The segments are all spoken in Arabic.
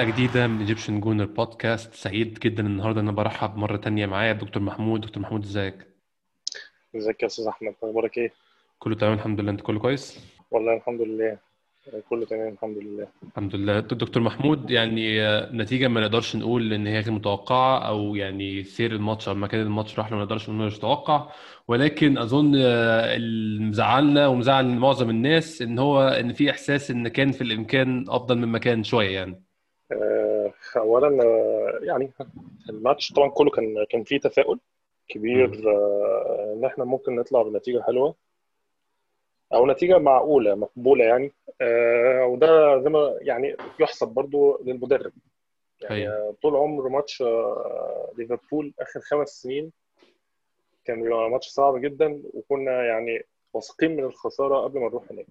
حلقة جديدة من Egyptian Gooner Podcast سعيد جدا النهارده أنا برحب مرة تانية معايا. دكتور محمود. دكتور محمود إزيك؟ إزيك يا أستاذ أحمد؟ أخبارك إيه؟ كله تمام الحمد لله. أنت كله كويس؟ والله الحمد لله. كله تمام الحمد لله. الحمد لله. دكتور محمود يعني نتيجة ما نقدرش نقول إن هي غير متوقعة أو يعني سير الماتش أو مكان الماتش راح له ما نقدرش نقول مش متوقع. ولكن أظن اللي مزعلنا ومزعل معظم الناس إن هو إن في إحساس إن كان في الإمكان أفضل مما كان شوية يعني. آه، اولا آه، يعني الماتش طبعا كله كان كان فيه تفاؤل كبير. آه، إن إحنا ممكن نطلع بنتيجة حلوة أو نتيجة معقولة مقبولة يعني. وده زي ما يعني يحسب برضو للمدرب. يعني هي. طول عمر ماتش ليفربول آخر خمس سنين كان بيبقى ماتش صعب جدا وكنا يعني واثقين من الخسارة قبل ما نروح هناك.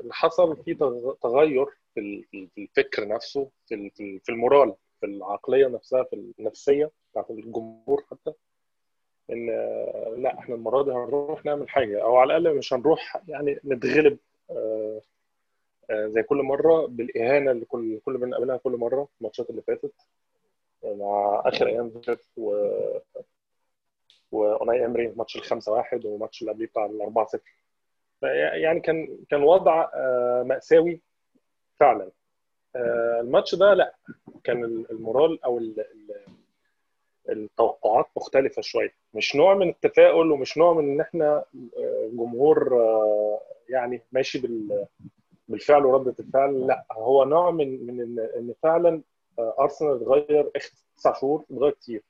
اللي حصل فيه تغير في الفكر نفسه في في ال morale في العقلية نفسها في النفسية بتاعت الجمهور حتى إن لا إحنا المرة دي هنروح نعمل حاجة أو على الأقل مش هنروح يعني نتغلب آه، آه، زي كل مرة بالإهانة اللي كل كل بنقابلها كل مرة الماتشات اللي فاتت مع آخر أيام فاتت و وأوناي إيمري ماتش الخمسة واحد وماتش اللي قبليه بتاع الأربعة صفر. يعني كان كان وضع آه، مأساوي فعلا. آه، الماتش ده لا كان المورال أو التوقعات مختلفة شوية. مش نوع من التفاؤل ومش نوع من إن إحنا آه، جمهور آه، يعني ماشي بالفعل وردة الفعل. لا هو نوع من من ان فعلا أرسنال اتغير آخر تسع شهور اتغير كتير.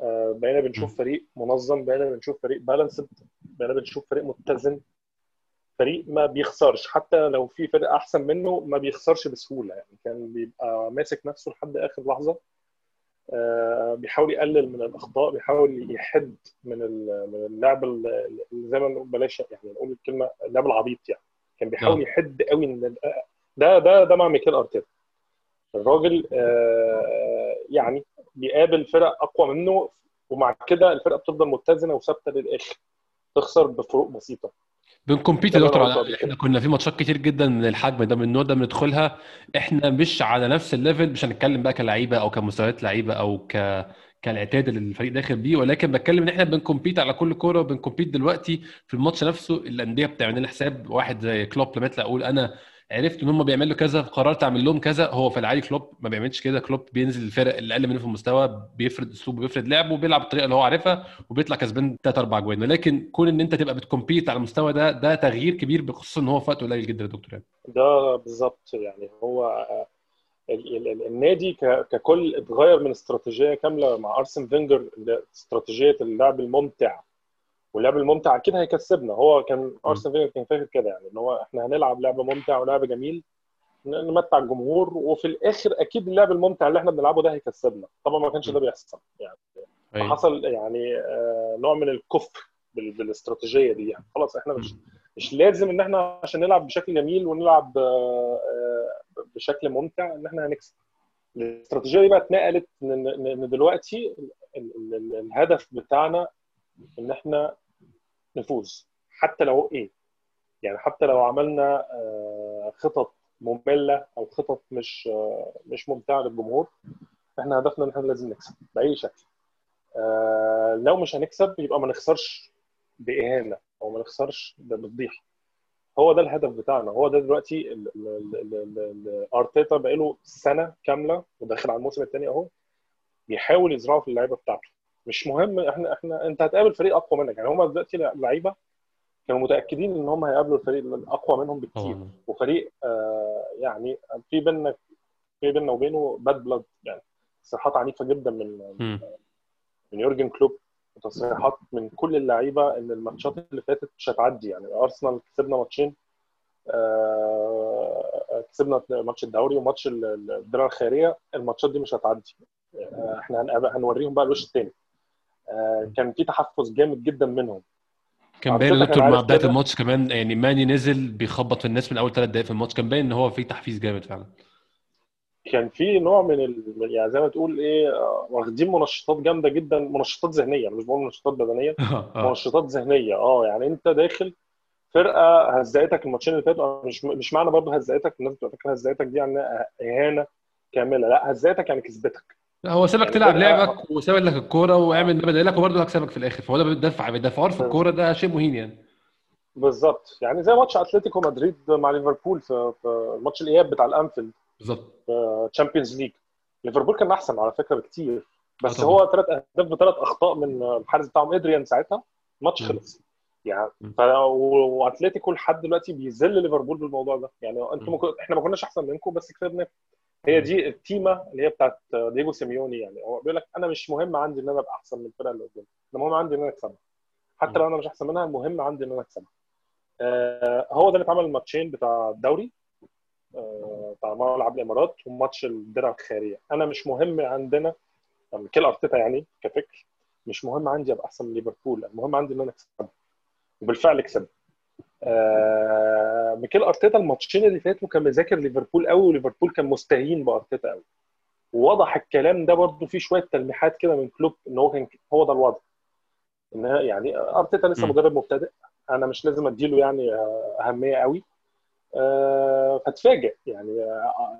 بقينا بنشوف فريق منظم بقينا بنشوف فريق بالانسد بقينا بنشوف فريق متزن. فريق ما بيخسرش حتى لو في فرق أحسن منه ما بيخسرش بسهولة يعني. كان بيبقى ماسك نفسه لحد آخر لحظة آه، بيحاول يقلل من الأخطاء بيحاول يحد من من اللعب زي ما نقول بلاش يعني نقول الكلمة اللعب العبيط يعني. كان بيحاول نعم. يحد قوي من ده ده ده مع ميكيل أرتيتا. الراجل آه، يعني بيقابل فرق أقوى منه ومع كده الفرقة بتفضل متزنة وثابتة للآخر. تخسر بفروق بسيطة. بن compete يا دكتور على إحنا كنا في ماتشات كتير جدا من الحجم ده من النوع ده بندخلها. إحنا مش على نفس ال level مش هنتكلم بقى كلعيبه أو كمستويات لعيبة أو ك كالعتاد اللي الفريق داخل بيه. ولكن بتكلم إن إحنا بن compete على كل كورة وبن compete دلوقتي في الماتش نفسه الأندية بتعمل لنا حساب واحد زي كلوب لما يطلع يقول أنا عرفت إن هم بيعملوا كذا فقررت أعمل لهم كذا هو في العادي كلوب ما بيعملش كده كلوب بينزل الفرق اللي أقل منه في المستوى بيفرض أسلوبه بيفرض لعبه وبيلعب بالطريقة اللي هو عارفها وبيطلع كسبان ثلاث أربع جوان ولكن كون إن أنت تبقى بت compete على المستوى ده ده تغيير كبير بخصوص إن هو في وقت قليل جدا يا دكتور يعني. ده بالظبط يعني هو النادي ككل اتغير من استراتيجية كاملة مع أرسن فينجر استراتيجيه اللعب الممتع واللعب الممتع أكيد هيكسبنا. هو كان ارسن فينجر كان فاكر كده يعني إن هو إحنا هنلعب لعب ممتع ولعب جميل نمتع الجمهور وفي الآخر أكيد اللعب الممتع اللي إحنا بنلعبه ده هيكسبنا. طبعا ما كانش ده بيحصل يعني. أيوة. حصل يعني آه، نوع من الكفر بالاستراتيجية دي يعني. خلاص إحنا مش مش لازم إن إحنا عشان نلعب بشكل جميل ونلعب آه، آه، بشكل ممتع إن إحنا هنكسب. الاستراتيجية دي بقى اتنقلت ان دلوقتي الهدف بتاعنا إن إحنا نفوز حتى لو إيه؟ يعني حتى لو عملنا خطط مملة أو خطط مش مش ممتعة للجمهور إحنا هدفنا إن إحنا لازم نكسب بأي شكل. آه لو مش هنكسب يبقى ما نخسرش بإهانة أو ما نخسرش بفضيحه هو ده الهدف بتاعنا. هو ده دلوقتي أرتيتا بقاله سنة كاملة وداخل على الموسم الثاني أهو بيحاول يزرعه في اللعيبة بتاعته. مش مهم إحنا إحنا انت هتقابل فريق أقوى منك. يعني هم دلوقتي لعيبة كانوا متأكدين إن هم هيقابلوا الفريق الاقوى منهم بكتير. وفريق آه يعني في بيننا في بيننا وبينه bad blood يعني تصريحات عنيفة جدا من م. من يورجن كلوب وتصريحات من كل اللعيبة إن الماتشات اللي فاتت مش هتعدي. يعني أرسنال كسبنا ماتشين آه كسبنا ماتش الدوري وماتش الدرع الخيرية الماتشات دي مش هتعدي. آه إحنا هنوريهم بقى الوش الثاني كان في تحفز جامد جدا منهم. كان باين دكتور مع بداية الماتش كمان يعني ماني نزل بيخبط في الناس من أول ثلاث دقائق في الماتش كان باين إن هو في تحفيز جامد فعلا. كان في نوع من ال... يعني زي ما تقول إيه واخدين منشطات جامدة جدا منشطات ذهنية مش بقول منشطات بدنية آه، آه. منشطات ذهنية. آه يعني أنت داخل فرقة هزقتك الماتشين اللي فاتوا مش مش معنى برضه هزقتك الناس بتبقى فاكرة هزقتك دي يعني إهانة كاملة لا هزقتك يعني كسبتك. هو سابك يعني تلعب فرقة- لعبك وساب لك الكورة وعمل ما بدأ لك وبرضه هكسبك في الآخر. فهو ده بيدافع بيدافعوا في الكورة ده شيء مهين يعني. بالظبط. يعني زي ماتش أتلتيكو مدريد مع ليفربول في في ماتش الإياب بتاع الأنفيلد. بالظبط. Champions League ليفربول كان أحسن على فكرة بكتير. بس طبعا. هو ثلاث أهداف بثلاث أخطاء من الحارس بتاعهم إدريان ساعتها. الماتش. خلص. يعني. ف... وأتلتيكو لحد دلوقتي بيذل ليفربول بالموضوع ده. يعني أنتم. ممكن... إحنا ما كناش أحسن منكم بس كسبنا. هي دي التيمة اللي هي بتاعت دييجو سيميوني يعني. هو بيقول لك أنا مش مهم عندي إن أنا أبقى أحسن من الفرقة اللي قدامي. المهم عندي إن أنا أكسبها. حتى لو أنا مش أحسن منها المهم عندي إن أنا أكسبها. آه هو ده اللي اتعمل الماتشين بتاع الدوري آه، بتاع ملعب الإمارات وماتش الدرع الخيرية. أنا مش مهم عندنا ميكيل أرتيتا يعني كفكر مش مهم عندي أبقى أحسن من ليفربول. المهم عندي إن أنا أكسبها. وبالفعل كسب آه ميكيل أرتيتا الماتشين اللي فاتوا كان مذاكر ليفربول قوي وليفربول كان مستهين بأرتيتا قوي. ووضح الكلام ده برضو في شوية تلميحات كده من كلوب إن هو كان هو ده الوضع. إن يعني أرتيتا لسه. مدرب مبتدئ. أنا مش لازم أديله يعني آه، أهمية قوي. آه، فاتفاجئ. يعني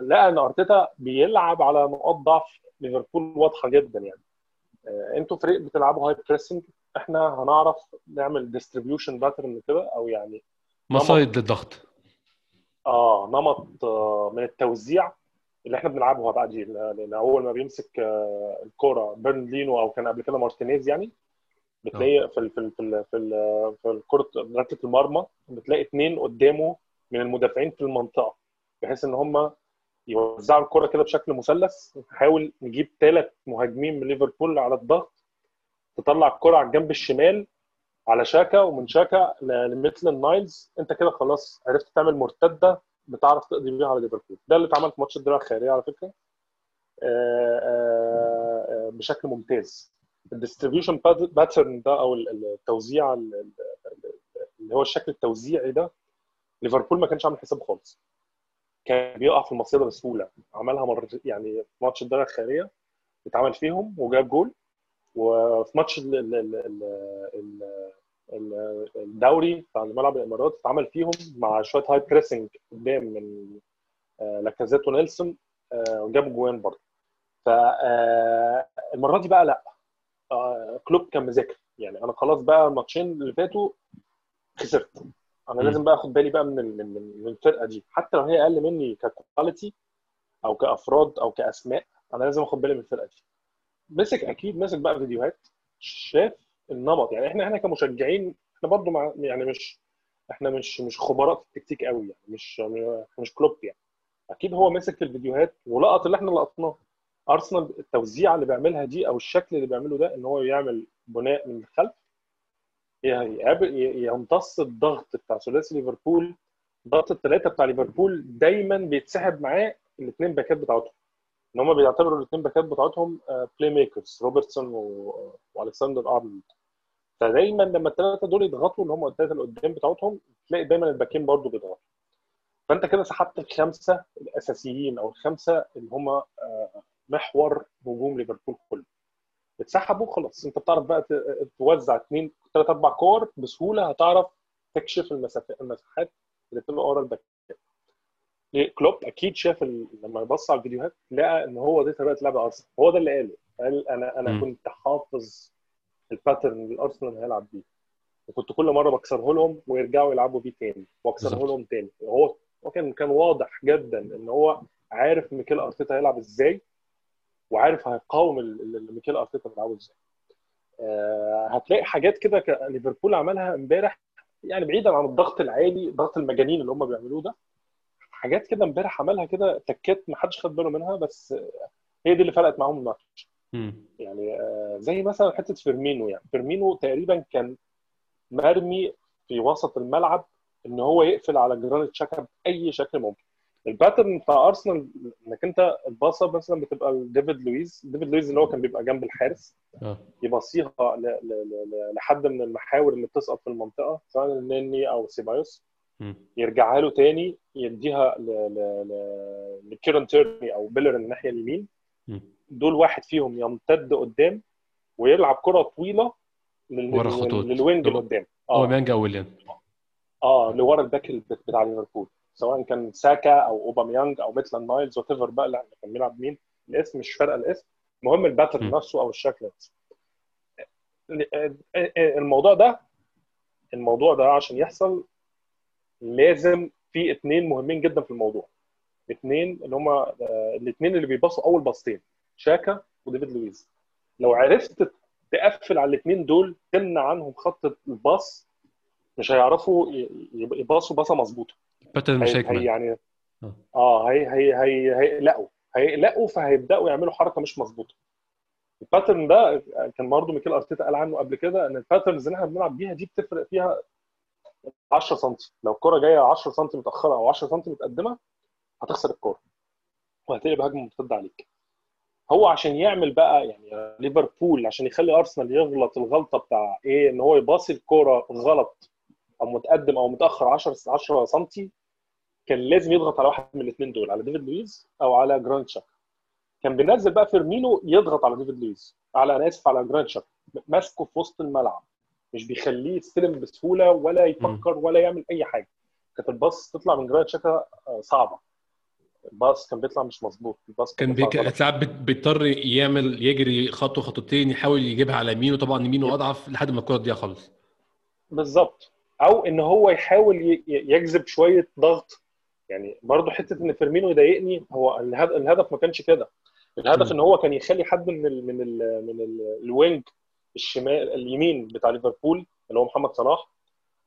لقى إن أرتيتا بيلعب على نقاط ضعف ليفربول واضحة جدا يعني. أنتوا فريق بتلعبوا high pressing إحنا هنعرف نعمل distribution pattern كده أو يعني مصايد للضغط. آه نمط آه، من التوزيع اللي إحنا بنلعبها بقى دي لأن أول ما بيمسك آه، الكورة برند لينو أو كان قبل كده مارتينيز يعني بتلاقي في ال في ال في ال في, ال في الكرة ركله المرمى بتلاقي اثنين قدامه من المدافعين في المنطقة بحيث إن هم يوزعوا الكرة كده بشكل مثلث. نحاول نجيب ثلاث مهاجمين من ليفربول على الضغط تطلع الكرة على الجنب الشمال على شاكا ومن شاكا ل- لمثل النايلز انت كده خلاص عرفت تعمل مرتدة بتعرف تقضي بيها على ليفربول. ده اللي اتعمل في ماتش الدرع الخيريه على فكرة. آه، آه، آه، بشكل ممتاز. ال distribution pattern ده أو ال- ال- التوزيع ال- ال- اللي هو الشكل التوزيعي ده ليفربول ما كانش عامل حسابه خالص. كان بيقع في المصيدة بسهولة. عملها مره يعني في ماتش الدرع الخيريه اتعمل فيهم وجاب جول. وفي ماتش ال- ال- ال- ال- ال- ال- الدوري بتاع ملعب الامارات اتعمل فيهم مع شوية high pressing قدام من آه، لاكازيت ونيلسون آه، وجابوا اجوان برضه. فالمره دي بقى لا. آه، كلوب كان مذاكر. يعني أنا خلاص بقى الماتشين اللي فاتوا خسرت. أنا م. لازم بقى أخد بالي بقى من من الفرقة دي. حتى لو هي أقل مني ك quality أو كأفراد أو كأسماء أنا لازم أخد بالي من الفرقة دي. مسك أكيد مسك بقى فيديوهات شاف النمط. يعني إحنا إحنا كمشجعين إحنا برضو مع يعني مش إحنا مش مش خبراء في التكتيك قوي يعني مش مش كلوب يعني. أكيد هو مسك الفيديوهات ولقط اللي إحنا لقطناه. أرسنال التوزيع اللي بيعملها دي أو الشكل اللي بيعمله ده إن هو يعمل بناء من الخلف يقابل- يمتص الضغط بتاع ثلاثي ليفربول ضغط الثلاثه بتاع ليفربول دايما بيتسحب معاه الاثنين backات بتاعتهم. إن هم بيعتبروا الاثنين backات بتاعتهم playmakers روبرتسون والكسندر ارنولد فدايما لما الثلاثه دول يضغطوا اللي هم الثلاثه اللي قدام بتاعتهم تلاقي دايما الباكين برضو بيضغطوا. فأنت كده سحبت الخمسة الأساسيين أو الخمسة اللي هم آه، محور هجوم ليفربول كله. اتسحبوا خلاص. أنت بتعرف بقى توزع اثنين ثلاث أربع كور بسهولة هتعرف تكشف المسافات المساحات اللي بتبقى ورا الباكات ليه؟ كلوب أكيد شاف ال... لما يبص على الفيديوهات لقى إن هو دي طريقة لعب أرسنال. هو ده اللي قاله. قال أنا أنا مم. كنت حافظ ال pattern اللي أرسنال هيلعب بيه. وكنت كل مرة بكسره لهم ويرجعوا يلعبوا بيه تاني. واكسره. لهم تاني. هو هو كان كان واضح جدا إن هو عارف ميكيل أرتيتا هيلعب إزاي وعارف هيقاوم ال- ال- اللي ميكيل أرتيتا بيلعبه إزاي. آه، هتلاقي حاجات كده ليفربول عملها إمبارح يعني بعيدا عن الضغط العالي ضغط المجانين اللي هم بيعملوه ده. حاجات كده امبارح عملها كده تكات ما حدش خد باله منها بس آه، هي دي اللي فرقت معاهم الماتش. يعني آه، زي مثلا حتة فيرمينو يعني فيرمينو تقريبا كان مرمي في وسط الملعب إن هو يقفل على جرانيت شاكا بأي شكل ممكن ال pattern بتاع أرسنال إنك أنت الباصة مثلا بتبقى لديفيد لويز ديفيد لويز اللي هو كان بيبقى جنب الحارس آه يبصيها لحد من المحاور اللي بتسقط في المنطقة سواء النني أو سيبايوس. يرجعها له تاني يديها لكيرن تيرني أو بيلر الناحية اليمين. دول واحد فيهم يمتد قدام ويلعب كرة طويلة لل- ورا الخطوط. لل wing اللي قدام آه. اوباميانج ويليام. آه لورا ال back بتاع ليفربول. سواء كان ساكا أو أوباميانج أو ميتلاند نايلز whatever بقى لا كان بيلعب مين. الاسم مش فارقة الاسم. المهم ال pattern نفسه أو الشكل نفسه. الموضوع ده الموضوع ده عشان يحصل لازم في اثنين مهمين جدا في الموضوع. اثنين اللي هم الاثنين اللي بيباصوا أول باصتين شاكا وديفيد لويز. لو عرفت تقفل على الاثنين دول تمنع عنهم خط الباص مش هيعرفوا يباصوا باصة مظبوطة. pattern مش هي هي يعني آه. هي هي هي هيقلقوا. هيقلقوا فهيبدأوا يعملوا حركة مش مظبوطة. ال pattern ده كان برضه ميكيل أرتيتا قال عنه قبل كده إن ال patterns اللي إحنا بنلعب بيها دي بتفرق فيها 10 سم لو الكرة جاية 10 سم متأخرة أو 10 سم متقدمة هتخسر الكوره وهتقلب هجمة مرتدة عليك. هو عشان يعمل بقى يعني ليفربول عشان يخلي أرسنال يغلط الغلطة بتاع إيه إن هو يباصي الكوره غلط أو متقدم أو متأخر 10 10 سم كان لازم يضغط على واحد من الاثنين دول على ديفيد لويز أو على جرانيت شاكا كان بينزل بقى فيرمينو يضغط على ديفيد لويز على أنا آسف على جرانيت شاكا ماسكه في وسط الملعب. مش بيخليه يستلم بسهولة ولا يفكر ولا يعمل أي حاجة. كانت ال pass تطلع من جرانيت شاكا صعبة. ال pass كان بيطلع مش مظبوط. ال pass كان بيك... ساعات بيضطر يعمل يجري خطوة خطوتين يحاول يجيبها على يمينه. طبعا يمينه أضعف لحد ما الكرة تضيع خالص. بالظبط. أو إن هو يحاول يجذب شوية ضغط. يعني برضه حتة إن فيرمينو يضايقني هو الهدف ما كانش كده. الهدف إن هو كان يخلي حد من ال من ال من ال ال wing الشمال اليمين بتاع ليفربول اللي هو محمد صلاح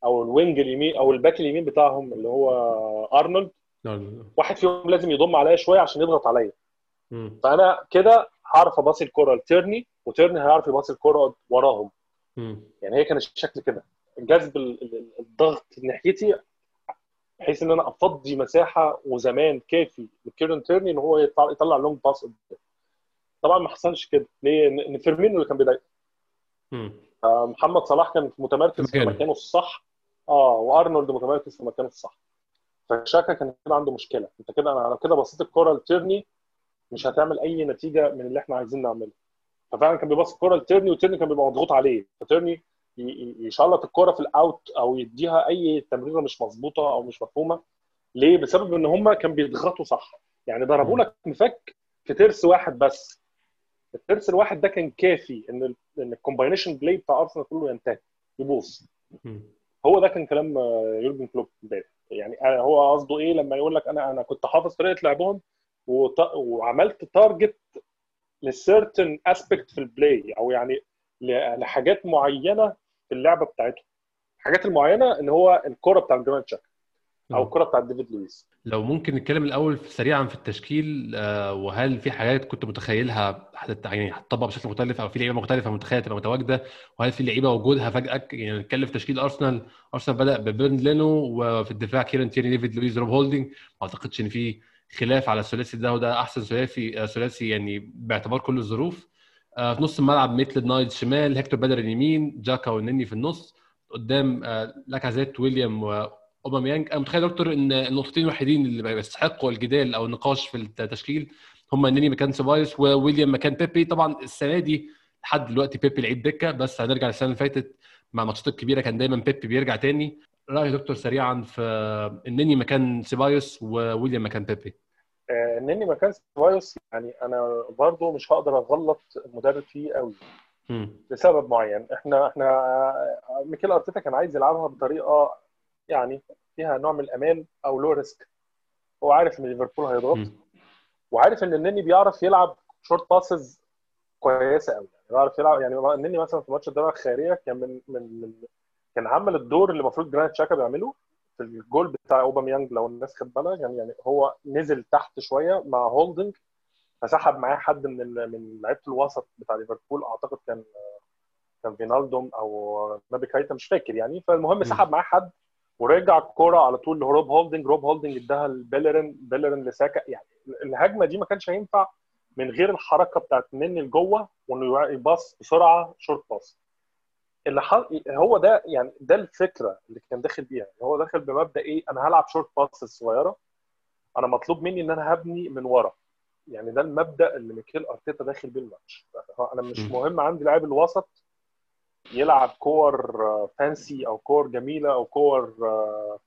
أو ال wing اليمين أو ال back اليمين بتاعهم اللي هو أرنولد. واحد فيهم لازم يضم عليا شوية عشان يضغط عليا. فأنا كده هعرف أباصي الكرة لتيرني وتيرني هيعرف يباصي الكرة وراهم. يعني هي كان الشكل كده. جذب الضغط ناحيتي بحيث إن أنا أفضي مساحة وزمان كافي لكيرن تيرني إن هو يطلع, long pass طبعا ما حصلش كده. ليه؟ إن فيرمينو اللي كان بيضايق. محمد صلاح كان متمركز في مكانه الصح. آه وأرنولد متمركز في مكانه الصح. فتشاكا كان كده عنده مشكلة. انت كده أنا كده بصيت الكره لتيرني مش هتعمل أي نتيجة من اللي إحنا عايزين نعمله. ففعلا كان بيبص الكره لتيرني وتيرني كان بيبقى مضغوط عليه. فتيرني يشلط الكره في ال out أو يديها أي تمريرة مش مظبوطة أو مش مفهومة. ليه؟ بسبب إن هم كانوا بيضغطوا صح. يعني ضربوا لك مفك في ترس واحد بس. الترس الواحد ده كان كافي إن إن ال combination play بتاع ارسنال كله ينتهي يبوظ. هو ده كان كلام يورجن كلوب امبارح. يعني هو قصده إيه لما يقول لك أنا أنا كنت حافظ طريقة لعبهم وعملت target ل certain aspect في ال play أو يعني لحاجات معينة في اللعبة بتاعتهم. الحاجات المعينة إن هو الكره بتاع جرانيت تشاكا أو الكره بتاعت ديفيد لويس. لو ممكن نتكلم الأول سريعا في التشكيل وهل في حاجات كنت متخيلها يعني هتطبق بشكل مختلف أو في لعيبة مختلفة متخيلة تبقى متواجدة؟ وهل في لعيبة وجودها فجأة؟ يعني نتكلم في تشكيل أرسنال. أرسنال بدأ ببيرند لينو وفي الدفاع كيران تيرني ديفيد لويس روب هولدنج ما أعتقدش إن في خلاف على الثلاثي ده وده أحسن ثلاثي ثلاثي يعني باعتبار كل الظروف. في نص الملعب ميتلاند نايلز شمال هيكتور بيليرين يمين جاكا والنني في النص. قدام لاكازيت ويليام واوباميانج أنا متخيل دكتور إن النقطتين الوحيدين اللي يستحقوا الجدال أو النقاش في التشكيل هم النني مكان سيبايوس وويليام مكان بيبي. طبعا السنة دي لحد دلوقتي بيبي لعيب دكة بس هنرجع للسنة اللي فاتت مع الماتشات الكبيرة كان دايما بيبي بيرجع تاني. راي دكتور سريعا في النني مكان سيبايوس وويليام مكان بيبي؟ النني مكان سيبايوس يعني أنا برضو مش هقدر أغلط المدرب فيه قوي. لسبب معين. إحنا إحنا ميكيل أرتيتا كان عايز يلعبها بطريقة يعني فيها نوع من الأمان أو low risk هو عارف إن ليفربول هيضغط وعارف إن النني بيعرف يلعب short passes كويسة قوي يعني بيعرف يلعب يعني النني مثلا في ماتش الدرع الخيرية كان من من, من كان عمل الدور اللي المفروض جرانيت شاكا بيعمله في الجول بتاع أوباميانج لو الناس خد بالها. يعني يعني هو نزل تحت شوية مع هولدنج فسحب معاه حد من من لعيبة الوسط بتاع ليفربول. أعتقد كان كان فينالدوم أو نابي كايتا مش فاكر يعني. فالمهم سحب معاه حد ورجع الكورة على طول لروب هولدنج روب هولدنج اداها لبيلرين. بيلرين لساكا. يعني الهجمة دي ما كانش هينفع من غير الحركة بتاعت نني لجوه وإنه يباص بسرعة short pass اللي حل... هو ده يعني ده الفكرة اللي كان داخل بيها. يعني هو داخل بمبدأ إيه؟ أنا هلعب short pass صغيره أنا مطلوب مني إن أنا هبني من ورا. يعني ده المبدأ اللي ميكيل أرتيتا داخل بيه الماتش. أنا مش. مهم عندي لاعب الوسط يلعب كور fancy أو كور جميلة أو كور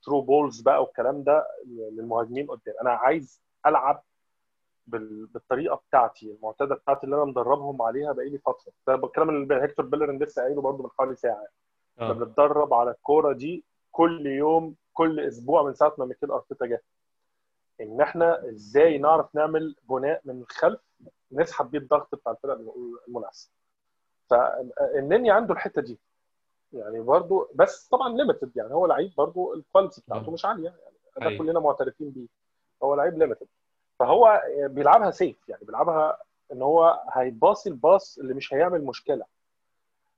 through balls بقى والكلام ده للمهاجمين قدام. أنا عايز ألعب بالطريقة بتاعتي المعتادة بتاعتي اللي أنا مدربهم عليها بقالي فترة. ده الكلام اللي هيكتور بيلرين لسه قايله برده من حوالي ساعة. آه. بنتدرب على الكورة دي كل يوم كل أسبوع من ساعة ما ميكيل أرتيتا جه. إن إحنا إزاي نعرف نعمل بناء من الخلف نسحب بيه الضغط بتاع الفرق المنافسة. فالنني عنده الحتة دي. يعني برضو بس طبعا limited يعني هو لعيب برضو ال quality بتاعته مش عالية. يعني ده كلنا معترفين بيه. هو لعيب limited فهو بيلعبها safe يعني بيلعبها إن هو هيباصي ال pass اللي مش هيعمل مشكلة.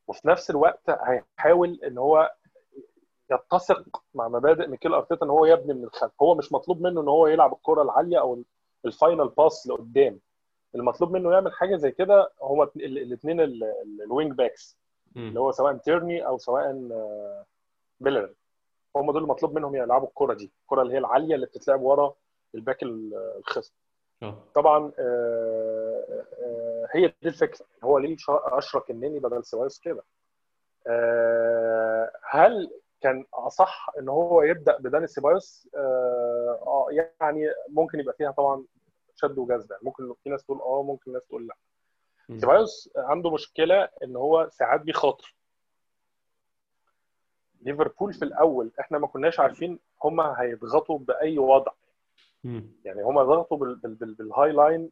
وفي نفس الوقت هيحاول إن هو يتسق مع مبادئ ميكيل أرتيتا إن هو يبني من الخلف. هو مش مطلوب منه إن هو يلعب الكرة العالية أو ال final pass لقدام. المطلوب منه يعمل حاجة زي كده هما الاثنين ال wing backs اللي هو سواء تيرني أو سواء بيلرين هم دول المطلوب منهم يلعبوا الكرة دي. الكرة اللي هي العالية اللي بتتلعب ورا ال back الخصم. طبعا هي دي الفكرة. هو ليه أشرك النني بدل سيبايوس كده؟ هل كان أصح إن هو يبدأ بداني سيبايوس آه يعني ممكن يبقى فيها طبعا شد وجذب. يعني ممكن في ناس تقول آه ممكن ناس تقول لأ. سيبايوس عنده مشكلة إن هو ساعات بيخاطر. ليفربول في الأول إحنا ما كناش عارفين هم هيضغطوا بأي وضع. يعني هم ضغطوا بال بال بال بال high line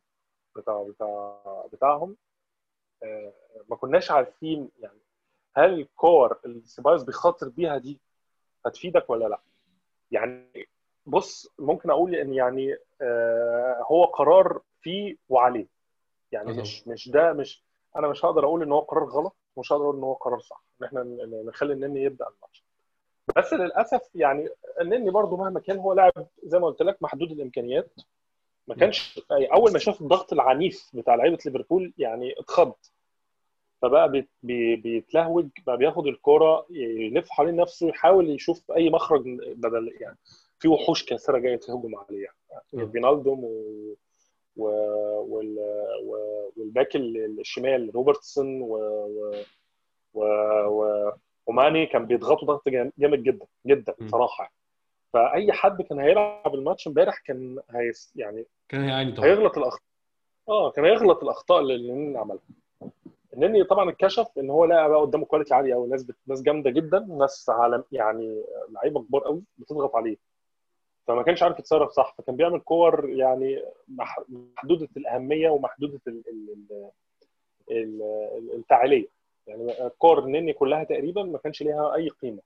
بتاع بتاع بتاعهم. آه ما كناش عارفين يعني هل الكور اللي سيبايوس بيخاطر بيها دي هتفيدك ولا لأ. يعني بص ممكن أقول إن يعني آه هو قرار فيه وعليه. يعني مش مش ده مش أنا مش هقدر أقول إن هو قرار غلط ومش هقدر أقول إن هو قرار صح. إن إحنا نخلي النني يبدأ الماتش. بس للأسف يعني النني برضه مهما كان هو لاعب زي ما قلت لك محدود الإمكانيات. ما كانش أول ما شاف الضغط العنيف بتاع لعيبة ليفربول يعني اتخض. فبقى بي بي بيتلهوج بقى بياخد الكورة يلف حوالين نفسه يحاول يشوف أي مخرج بدل يعني. في وحوش كاسره جاية تهجم عليه يعني فينالدوم و و وال وال back الشمال روبرتسون و و, و... وماني كان بيضغطوا ضغط جامد جدا جدا صراحة. فأي حد كان هيلعب الماتش امبارح كان هي يعني كان هيعاني طبعا. هيغلط الأخطاء. آه كان هيغلط الأخطاء اللي النني عملها. النني طبعا اتكشف إن هو لقى بقى قدامه quality عاليه قوي ناس. ناس جامدة جدا ناس عالم يعني لعيبة كبار قوي بتضغط عليه. فما كانش عارف يتصرف صح فكان بيعمل كور يعني محدودة الأهمية ومحدودة ال... ال... ال... الفاعلية. يعني الكور النني كلها تقريبا ما كانش ليها أي قيمة.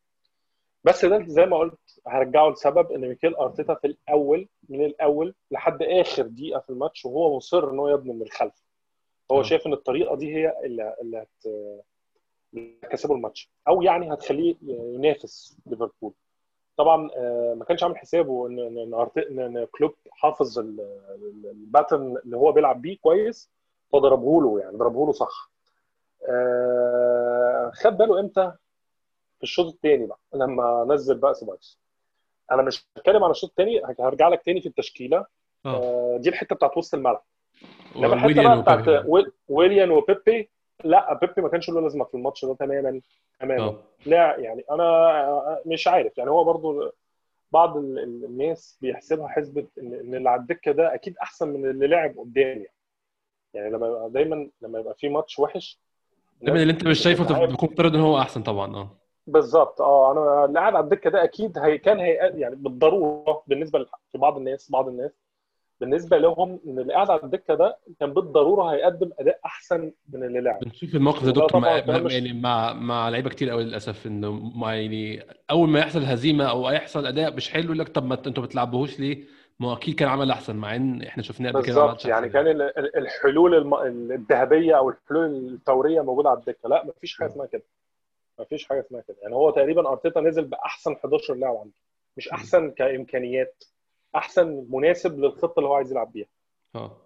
بس ده زي ما قلت هرجعه لسبب إن ميكيل أرتيتا في الأول من الأول لحد آخر دقيقة في الماتش وهو مصر إن هو يبني من الخلف. هو شايف إن الطريقة دي هي اللي اللي هت هتكسبه الماتش. أو يعني هتخليه ينافس ليفربول. طبعا ما كانش عامل حسابه ان ان إن كلوب حافظ ال pattern اللي هو بيلعب بيه كويس فضربه له يعني ضربه له صح خد باله إمتى؟ في الشوط الثاني بقى لما نزل بقى سيبايوس أنا مش هتكلم عن الشوط الثاني هرجع لك تاني في التشكيلة. آه. دي الحتة بتاعت وسط الملعب. لما الحتة بقى بتاعت ويليان وبيبي لا بيبي ما كانش له لازمة في الماتش ده تماما تماما أوه. لا يعني أنا مش عارف يعني هو برضو بعض الناس بيحسبها حسبة إن اللي على الدكة ده أكيد أحسن من اللي لعب قدامي يعني. يعني لما يبقى دايما لما يبقى في ماتش وحش دايما اللي أنت مش شايفه بتكون مفترض إن هو أحسن طبعا آه بالظبط آه أنا اللي قاعد على الدكة ده أكيد هي كان هي يعني بالضرورة بالنسبة لبعض الناس بعض الناس بالنسبة لهم إن اللي قاعد على الدكة ده كان بالضرورة هيقدم أداء أحسن من اللي لعب. بنشوف الموقف ده دكتور مع يعني مع مع لعيبة كتير قوي للأسف إنه ما يعني أول ما يحصل هزيمة أو يحصل أداء مش حلو يقول لك طب ما أنتوا ما بتلعبوهوش ليه؟ ما أكيد كان عمل أحسن مع إن إحنا شفناه قبل كده بالظبط. يعني كان الحلول الذهبية أو الحلول الفوريه موجودة على الدكة. لا ما فيش حاجة اسمها كده. ما فيش حاجة اسمها كده. يعني هو تقريبا أرتيتا نزل بأحسن 11 لاعب عنده. مش أحسن كإمكانيات. أحسن مناسب للخطة اللي هو عايز يلعب بيها. آه.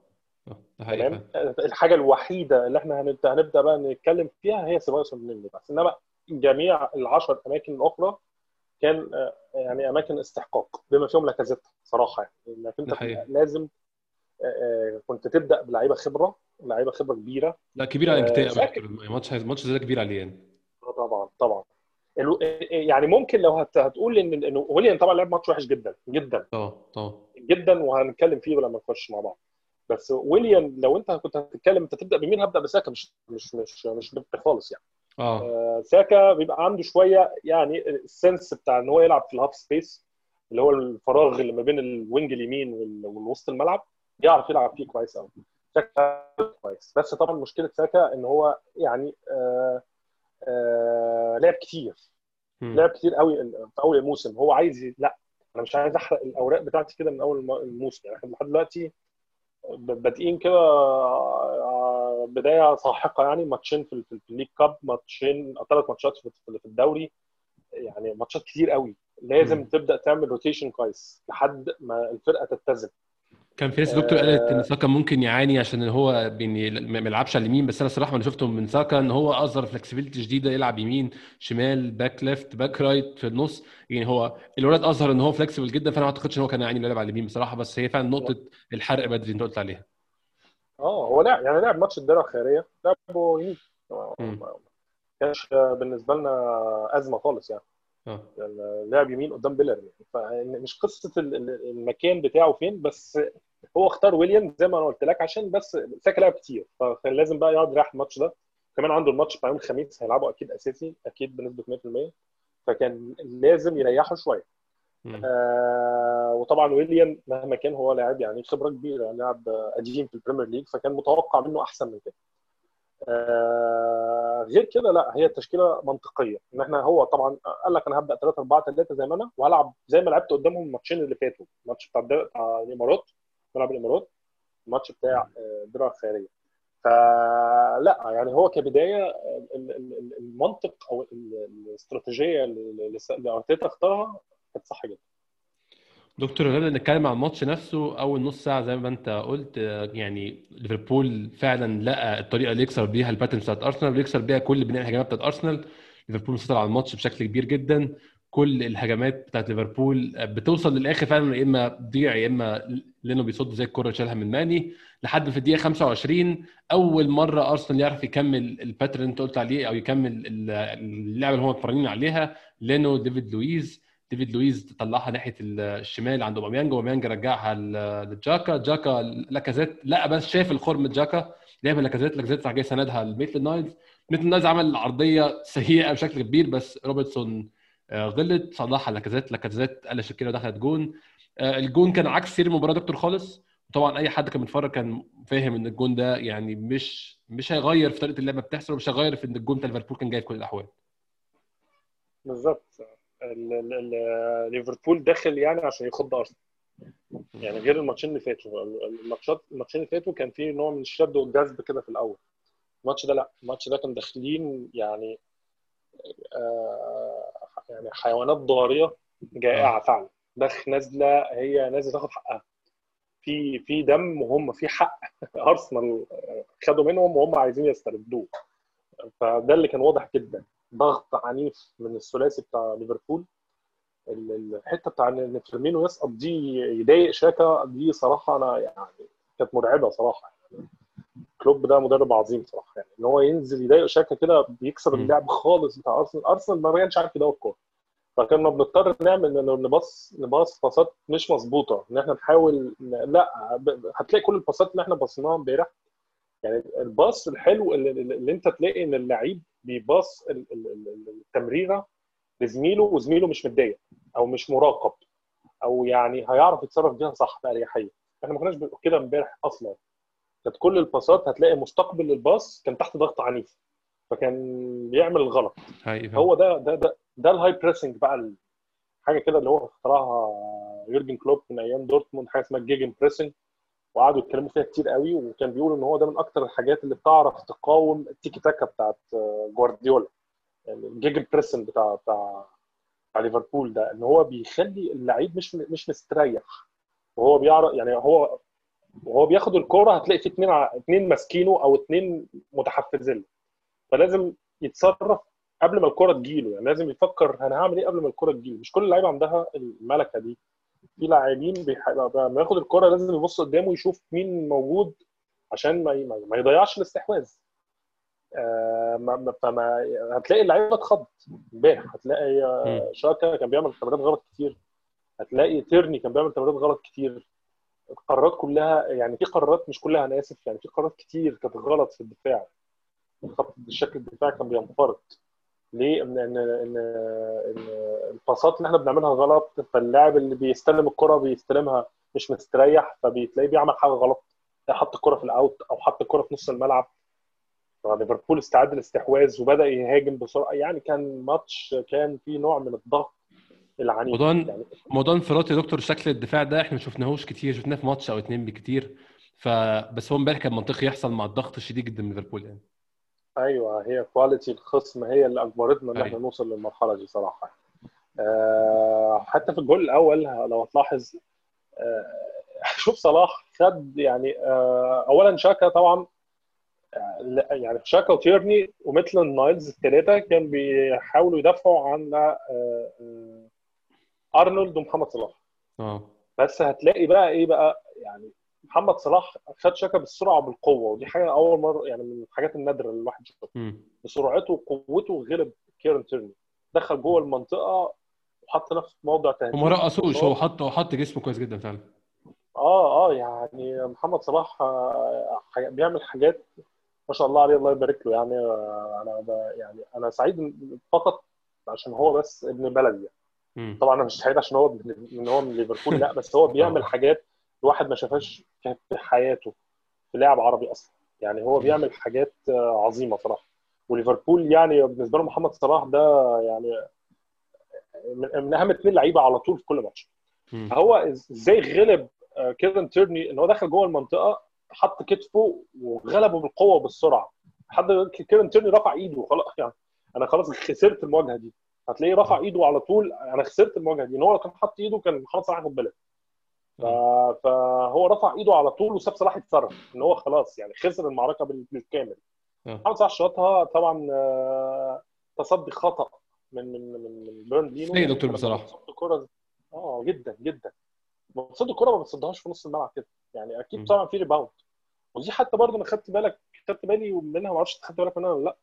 تمام؟ الحاجة الوحيدة اللي إحنا هنبدا هنبدأ بقى نتكلم فيها هي سيبايوس بس إنما جميع العشر أماكن الأخرى كان يعني أماكن استحقاق بما فيهم لاكازيت صراحة يعني. إنك أنت لازم كنت تبدأ بلعيبة خبرة لعيبة خبرة كبيرة. لا كبيرة انكتاء ماتش ماتش زي ده كبير عليه يعني طبعا طبعا. يعني ممكن لو هتقول ان انه ويليام طبعا لعب ماتش وحش جدا جدا. آه آه جدا وهنتكلم فيه لما نخش مع بعض. بس ويليام لو أنت كنت هتتكلم أنت تبدأ بمين؟ هبدأ بساكا مش مش مش مش خالص يعني. آه. آه ساكا بيبقى عنده شوية يعني ال sense بتاع إن هو يلعب في ال half space اللي هو الفراغ اللي ما بين ال wing اليمين والوسط الملعب يعرف يلعب فيه كويس قوي ساكا كويس. بس طبعا مشكلة ساكا إن هو يعني آه لعب كتير. لعب كتير قوي في أول الموسم. هو عايز لا أنا مش عايز أحرق الأوراق بتاعتي كده من أول الم- الموسم. يعني إحنا لحد دلوقتي بادئين كده آه، بداية ساحقة يعني. ماتشين في ال League Cup ماتشين ثلاث ماتشات في في الدوري. يعني ماتشات كتير قوي. لازم مم. تبدأ تعمل rotation كويس لحد ما الفرقة تتزن. كان في ناس دكتور قالت إن آه. ساكا ممكن يعاني عشان هو يعني ما بيلعبش على اليمين بس أنا الصراحه أنا شفته من ساكا إن هو اظهر flexibility جديدة يلعب يمين شمال back left back right في النص. يعني هو الولد اظهر إن هو flexible جدا فأنا ما أعتقدش إن هو كان يعاني يلعب على اليمين بصراحة بس هي فعلا نقطة الحرق بدري أنت قلت عليها. آه هو لعب يعني لعب ماتش الدرع الخيريه لعبه يمين. ما كانش بالنسبة لنا أزمة خالص يعني. آه. لعب يمين قدام بيلر يعني. فمش قصة ال- ال- المكان بتاعه فين بس هو اختار ويليام زي ما أنا قلت لك عشان بس ساكا لعب كتير فكان لازم بقى يقعد يريح الماتش ده. كمان عنده الماتش بتاع يوم الخميس هيلعبه أكيد أساسي أكيد بنسبة 100% فكان لازم يريحه شوية. آه وطبعا ويليام مهما كان هو لاعب يعني خبرة كبيرة لاعب قديم في ال Premier League فكان متوقع منه أحسن من كده. آه غير كده لا هي التشكيلة منطقية. إن إحنا هو طبعا قال لك أنا هبدأ 3 4 3 زي ما أنا وهلعب زي ما لعبت قدامهم الماتشين اللي فاتوا. الماتش بتاع الامارات ملعب الإمارات الماتش بتاع آه، الدرع الخيرية. فلا يعني هو كبداية ال- المنطق أو ال- الاستراتيجية اللي ارتيتا اختارها كانت صح جدا. دكتور غير نتكلم عن الماتش نفسه. أول نص ساعة زي ما أنت قلت آه، يعني ليفربول فعلا لقى الطريقة اللي يكسر بيها ال pattern بتاعت أرسنال ويكسر بيها كل بناء الهجمات بتاعت أرسنال. ليفربول مسيطر على الماتش بشكل كبير جدا. كل الهجمات بتاعت ليفربول آه، بتوصل للآخر فعلا يا إما تضيع يا إما لينو بيصد زي الكره شالها من ماني. لحد في الدقيقة 25 أول مرة أرسنال يعرف يكمل ال pattern اللي أنت قلت عليه أو يكمل ال- اللعبه اللي هم متمرنين عليها. لينو ديفيد لويز. ديفيد لويز طلعها ناحية الشمال عند أوباميانج. أوباميانج رجعها لشاكا. شاكا لاكازيت لا بس شاف الخرم شاكا. لعب لاكازيت. لاكازيت راح جاي سندها لميتلاند نايلز. ميتلاند نايلز عمل عرضية سيئة بشكل كبير بس روبرتسون غلط. صلحها لاكازيت لاكازيت قلش الكورة ودخلت جون. آه، الجون كان عكس سير المباراه دكتور خالص. طبعا أي حد كان بيتفرج كان فاهم إن الجون ده يعني مش مش هيغير في طريقة اللعبه بتحصل ومش هيغير في إن الجون بتاع ليفربول كان جاي في كل الأحوال. بالظبط. ال- ال- ال- ليفربول داخل يعني عشان يخض أرسنال. يعني غير الماتشين اللي فاتوا الماتشات الماتشين اللي فاتوا كان في نوع من الشد والجذب كده في الأول. الماتش ده لأ. الماتش ده كان داخلين يعني آه يعني حيوانات ضارية جائعة فعلا. دخ نازلة هي نازلة تاخد حقها. في في دم وهم في حق أرسنال خدوا منهم وهم عايزين يستردوه. فده اللي كان واضح جدا. ضغط عنيف من الثلاثي بتاع ليفربول. ال- الحتة بتاع إن فيرمينو يسقط دي يضايق شاكا دي صراحة أنا يعني كانت مرعبة صراحة. يعني كلوب ده مدرب عظيم صراحة يعني إن هو ينزل يضايق شاكا كده بيكسر. اللعب خالص بتاع أرسنال أرسنال ما كانش عارف يدور الكورة. فكنا بنضطر نعمل نباص نباص باصات مش مظبوطة إن إحنا نحاول لأ هتلاقي كل الباصات اللي إحنا باصيناها امبارح يعني الباص الحلو اللي, اللي أنت تلاقي إن اللعيب بيباص ال- ال- ال- التمريرة لزميله وزميله مش متضايق أو مش مراقب أو يعني هيعرف يتصرف بيها صح بأريحية. إحنا ما كناش كده امبارح أصلا. كانت كل الباصات هتلاقي مستقبل الباص كان تحت ضغط عنيف فكان بيعمل الغلط. هو ده ده ده, ده ال high pressing بقى حاجة كده اللي هو اخترعها يورجن كلوب من أيام دورتموند حاجة اسمها ال gegenpressing وقعدوا يتكلموا فيها كتير قوي وكان بيقولوا إن هو ده من أكتر الحاجات اللي بتعرف تقاوم التيكي تاكا بتاعت آه، جوارديولا. يعني ال gegenpressing بتاع بتاع بتاع ليفربول ده إن هو بيخلي اللعيب مش مش مستريح. وهو بيعرف يعني هو وهو بياخد الكورة هتلاقي في اثنين اثنين ماسكينه أو اثنين متحفزين له. فلازم يتصرف قبل ما الكورة تجيله. يعني لازم يفكر أنا هعمل إيه قبل ما الكورة تجيله. مش كل اللعيبة عندها الملكة دي. في لاعبين بيح- لما ياخد الكورة لازم يبص قدامه يشوف مين موجود عشان ما ما يضيعش الاستحواذ. آه فما هتلاقي اللعيبة اتخض امبارح. هتلاقي آه شاكا كان بيعمل تمريرات غلط كتير. هتلاقي تيرني كان بيعمل تمريرات غلط كتير. القرارات كلها يعني في قرارات مش كلها أنا آسف يعني في قرارات كتير كانت غلط في الدفاع. خط الشكل الدفاع كان بينفرط. ليه؟ ان ان ان إن الباصات اللي إحنا بنعملها غلط فاللاعب اللي بيستلم الكرة بيستلمها مش مستريح فبتلاقيه بيعمل حاجة غلط. حط الكرة في الأوت أو حط الكرة في نص الملعب. ليفربول استعد الاستحواذ وبدأ يهاجم بسرعة. يعني كان ماتش كان فيه نوع من الضغط. العنيف موضوع يعني. موضوع انفراد يا دكتور شكل الدفاع ده إحنا ما شفناهوش كتير شفناه في ماتش أو اتنين بكتير. فبس هو امبارح كان منطقي يحصل مع الضغط الشديد جدا من ليفربول يعني. أيوه هي quality الخصم هي اللي اجبرتنا إن إحنا أيوة. نوصل للمرحلة دي صراحة. أه حتى في الجول الأول لو هتلاحظ أه شوف صلاح خد يعني أه اولا شاكا طبعا آه، يعني شاكا وتيرني وميتلاند نايلز الثلاثه كانوا بيحاولوا يدافعوا عن آه، آه، أرنولد ومحمد صلاح. آه. بس هتلاقي بقى إيه بقى؟ يعني محمد صلاح خد شاكا بالسرعة وبالقوة ودي حاجة أول مرة يعني من الحاجات النادرة اللي الواحد يشوفها. بسرعته وقوته غلب كيرن تيرني. دخل جوه المنطقة وحط نفسه في موضع تهديد وما رقصوش هو حط هو حط جسمه كويس جدا فعلا. آه آه يعني محمد صلاح آه، بيعمل حاجات ما شاء الله عليه الله يبارك له. يعني آه، أنا يعني أنا سعيد فقط عشان هو بس ابن بلدي. مم. طبعا أنا مش سعيد عشان هو ان هو من ليفربول لا بس هو بيعمل. حاجات الواحد ما شافهاش في حياته في لاعب عربي أصلا يعني هو بيعمل حاجات آه، عظيمة صراحة وليفربول يعني بالنسبة له محمد صلاح ده يعني من من أهم اثنين لعيبة على طول في كل ماتش. هو إزاي غلب آه، كيفن تيرني إن هو دخل جوه المنطقة حط كتفه وغلبه بالقوة وبالسرعة حد كيفن تيرني رفع إيده خلاص يعني أنا خلاص خسرت المواجهة دي هتلاقيه رفع ايده على طول. أنا خسرت المواجهة دي ان هو لو كان حط ايده كان محمد صلاح ياخد بالك ف- فهو رفع ايده على طول وساب صلاح يتصرف ان هو خلاص يعني خسر المعركة بال- بالكامل. آه. محمد صلاح شاطها طبعا آه، تصدي خطأ من من من بيرند لينو. سيء دكتور. بتصد الكرة آه جدا جدا. بتصد الكرة ما بتصدهاش في نص الملعب كده. يعني أكيد. طبعا في rebound ودي حتى برضه أنا خدت بالك خدت بالي منها ما أعرفش خدت بالك منها ولا لأ.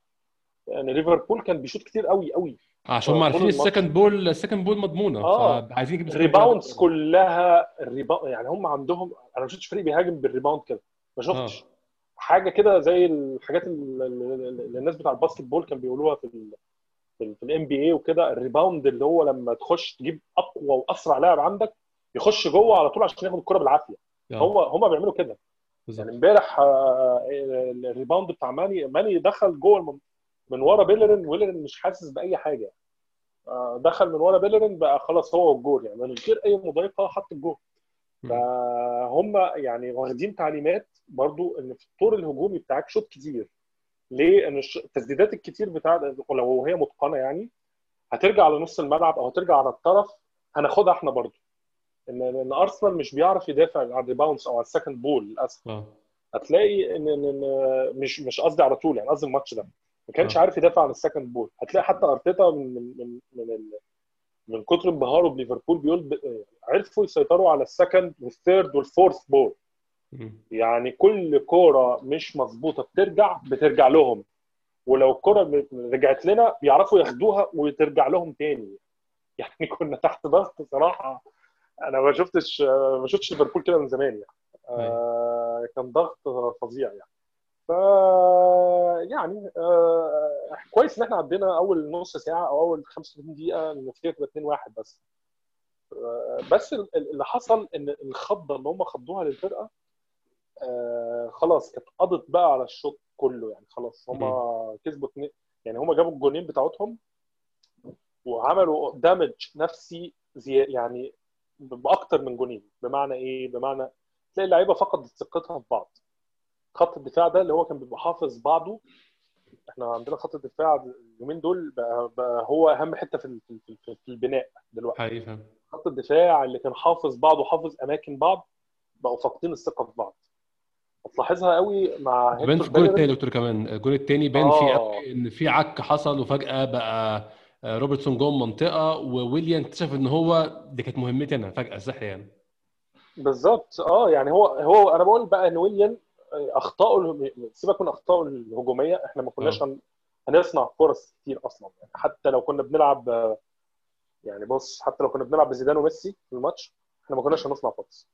يعني ليفربول كان بيشوط كتير قوي قوي عشان هم عارفين. السكند بول السكند بول مضمونة آه. فعايزين يجيبوا ال rebounds. كلها ال rebound يعني هم عندهم أنا ما شفتش فريق بيهاجم بال rebound كده ما شفتش آه. حاجة كده زي الحاجات اللي الناس بتاع ال basketball كان بيقولوها في ال في ال NBA وكده ال rebound اللي هو لما تخش تجيب أقوى وأسرع لاعب عندك يخش جوه على طول عشان ياخد الكرة بالعافية آه. هو هم بيعملوا كده بالظبط. يعني امبارح آه، ال rebound بتاع ماني ماني دخل جوه الم- من ورا بيلرين بيلرين مش حاسس بأي حاجة. آه، دخل من ورا بيلرين بقى خلاص هو والجول يعني من غير أي مضايقة حط الجول. فهم يعني واخدين تعليمات برضو إن في الطور الهجومي بتاعك شوط كتير. ليه؟ إن التسديدات الكتير بتاع لو هي متقنة يعني هترجع على نص الملعب أو هترجع على الطرف هناخدها إحنا برضو. إن إن أرسنال مش بيعرف يدافع على ال rebounds أو على ال second ball للأسف. آه. هتلاقي إن مش مش قصدي على طول يعني قصدي الماتش ده. ما كانش آه. عارف يدافع عن ال second ball. هتلاقي حتى أرتيتا من من من من, ال... من كتر انبهاره بليفربول بيقول ب... عرفوا يسيطروا على ال second وال third وال fourth ball. يعني كل كورة مش مظبوطة بترجع بترجع لهم. ولو الكورة ب- رجعت لنا بيعرفوا ياخدوها وترجع لهم تاني. يعني كنا تحت ضغط صراحة. أنا ما شفتش ما شفتش ليفربول كده من زمان يعني. آه كان ضغط فظيع يعني. ف يعني آه كويس إن إحنا عدينا أول نص ساعة أو أول 35 دقيقة النتيجه تبقى 2-1 بس. آه بس ال- ال- اللي حصل إن الخضة اللي هم خضوها للفرقة آه خلاص كانت قضت بقى على الشوط كله يعني خلاص هم كسبوا اتنين يعني هم جابوا الجونين بتاعتهم وعملوا دامج نفسي زي يعني بأكتر من جونين بمعنى إيه؟ بمعنى تلاقي اللعيبة فقدت ثقتها في بعض. خط الدفاع ده اللي هو كان بيبقى حافظ بعضه. إحنا عندنا خط الدفاع اليومين دول بقى, بقى هو أهم حتة في في, في, في البناء دلوقتي. فعلا. خط الدفاع اللي كان حافظ بعض وحافظ أماكن بعض بقوا فاقدين الثقة في بعض. هتلاحظها قوي مع هيكتور في الجول يا دكتور كمان. الجول التاني بان فيه آه. قوي إن في عك حصل وفجأة بقى آه، روبرتسون جوه المنطقة وويليام اكتشف إن هو دي كانت مهمتي أنا فجأة صح يعني؟ بالظبط. آه يعني هو هو أنا بقول بقى إن ويليام اخطائه سيبك من اخطائه الهجومية إحنا ما كناش هن... هنصنع فرص كتير أصلا. يعني حتى لو كنا بنلعب يعني بص حتى لو كنا بنلعب بزيدان وميسي في الماتش إحنا ما كناش هنصنع فرص.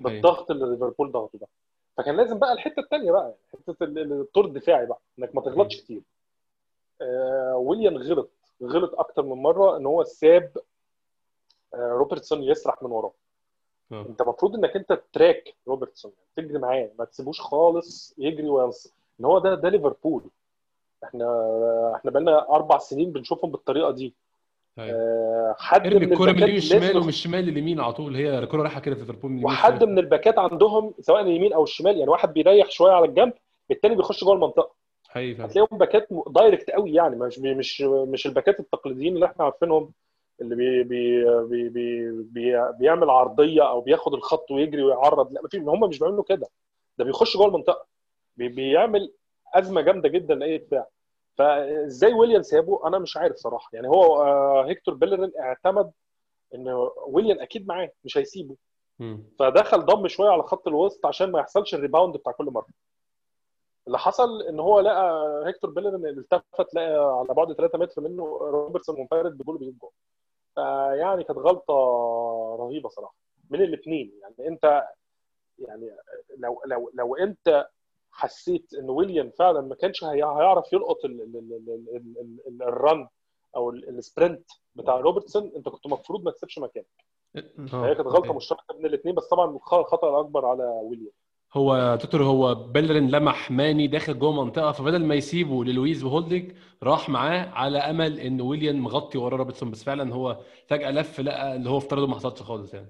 بالضغط اللي ليفربول ضغطه ده. فكان لازم بقى الحتة الثانية بقى حتة الطور الدفاعي بقى إنك ما تغلطش كتير. آه ويليام غلط. غلط أكتر من مرة إن هو ساب آه روبرتسون يسرح من وراه. أوه. انت المفروض انك انت track روبرتسون يعني تجري معاه ما تسيبوش خالص يجري ويخش. ان هو ده ده ليفربول. إحنا إحنا بقالنا أربع سنين بنشوفهم بالطريقة دي. آه حد من الكوره من اليمين الشمال ومن الشمال لليمين على طول. هي الكوره رايحة كده في ليفربول وحد من ال back ات عندهم سواء اليمين أو الشمال يعني واحد بيريح شوية على الجنب الثاني بيخش جوه المنطقة. حقيقي هتلاقيهم back ات direct قوي يعني مش مش مش ال back ات التقليديين اللي إحنا عارفينهم. اللي بي بي بي بي بي بيعمل عرضية أو بياخد الخط ويجري ويعرض. لا في هم مش بيعملوا كده. ده بيخش جوه المنطقة. بي بيعمل أزمة جامدة جدا لأي دفاع فإزاي ويليام سابه أنا مش عارف صراحة. يعني هو هيكتور بيلرين اعتمد إن ويليام أكيد معاه مش هيسيبه. فدخل ضم شوية على خط الوسط عشان ما يحصلش ال rebound بتاع كل مرة. اللي حصل إن هو لقى هيكتور بيلرين التفت لقى على بعد 3 متر منه روبرتسون منفرد بجول بيجيب جول. فيعني كانت غلطة رهيبة صراحة من الاثنين يعني انت يعني لو لو لو انت حسيت إن ويليام فعلا ما كانش هيعرف يلقط ال run أو ال sprint بتاع روبرتسون انت كنت المفروض ما تسيبش مكانك. هي كانت غلطة مشتركة بين الاثنين بس طبعا الخطأ الأكبر على ويليام. هو دكتور هو بيلرين لمح ماني داخل جوه منطقة فبدل ما يسيبه للويز وهولدنج راح معاه على أمل إن ويليام مغطي ورا روبرتسون. بس فعلا هو فجأة لف لقى اللي هو افترضه ما حصلش خالص يعني.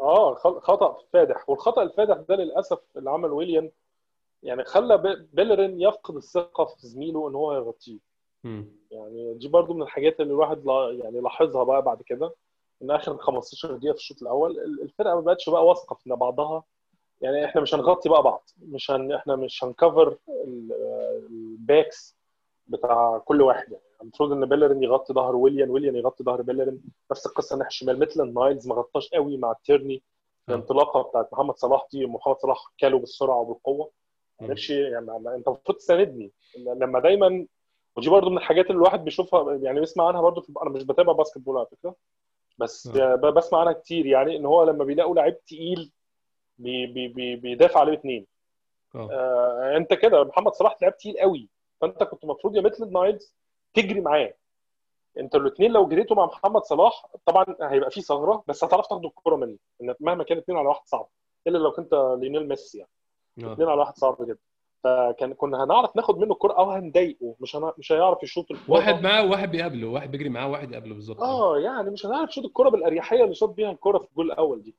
آه خطأ فادح. والخطأ الفادح ده للأسف اللي عمل ويليام يعني خلى بيلرين يفقد الثقة في زميله إن هو يغطيه. يعني دي برضو من الحاجات اللي الواحد يعني لاحظها بقى بعد كده. إن آخر 15 دقيقة في الشوط الأول الفرقة ما بقتش بقى واثقة في بعضها يعني إحنا مش هنغطي بقى بعض. مش هن... إحنا مش هن cover ال backs بتاع كل واحد. يعني المفروض إن بيلرين يغطي ظهر ويليام ويليام يغطي ظهر بيلرين. نفس القصة الناحيه الشمال ميتلاند نايلز ما غطاش قوي مع تيرني. الانطلاقة بتاعت محمد صلاح دي محمد صلاح كله بالسرعة وبالقوة. ما يعني أنت المفروض تساندني. لما دايما ودي برضو من الحاجات اللي الواحد بيشوفها يعني بيسمع عنها برضو في... أنا مش بتابع basketball على فكرة. بس. بسمع عنها كتير. يعني إن هو لما بيلاقوا لعيب تقيل بي بي بي بيدافع عليه اثنين آه. انت كده محمد صلاح لعيب تقيل قوي. فانت كنت المفروض يا ميتلاند نايلز تجري معاه. انت الاثنين لو جريتوا مع محمد صلاح طبعا هيبقى في ثغرة بس هتعرف تاخد الكوره منه إن مهما كان اثنين على واحد صعب إلا لو كنت ليونيل ميسي يعني. اثنين على واحد صعب جدا. فكان كنا هنعرف ناخد منه الكوره أو هنضايقه مش هن... مش هيعرف يشوط الكوره واحد معاه وواحد بيقابله واحد بيجري معاه وواحد يقابله بالظبط. آه يعني مش هنعرف نشوط الكوره بالأريحية اللي شاط بيها الكوره في الجول الأول دي.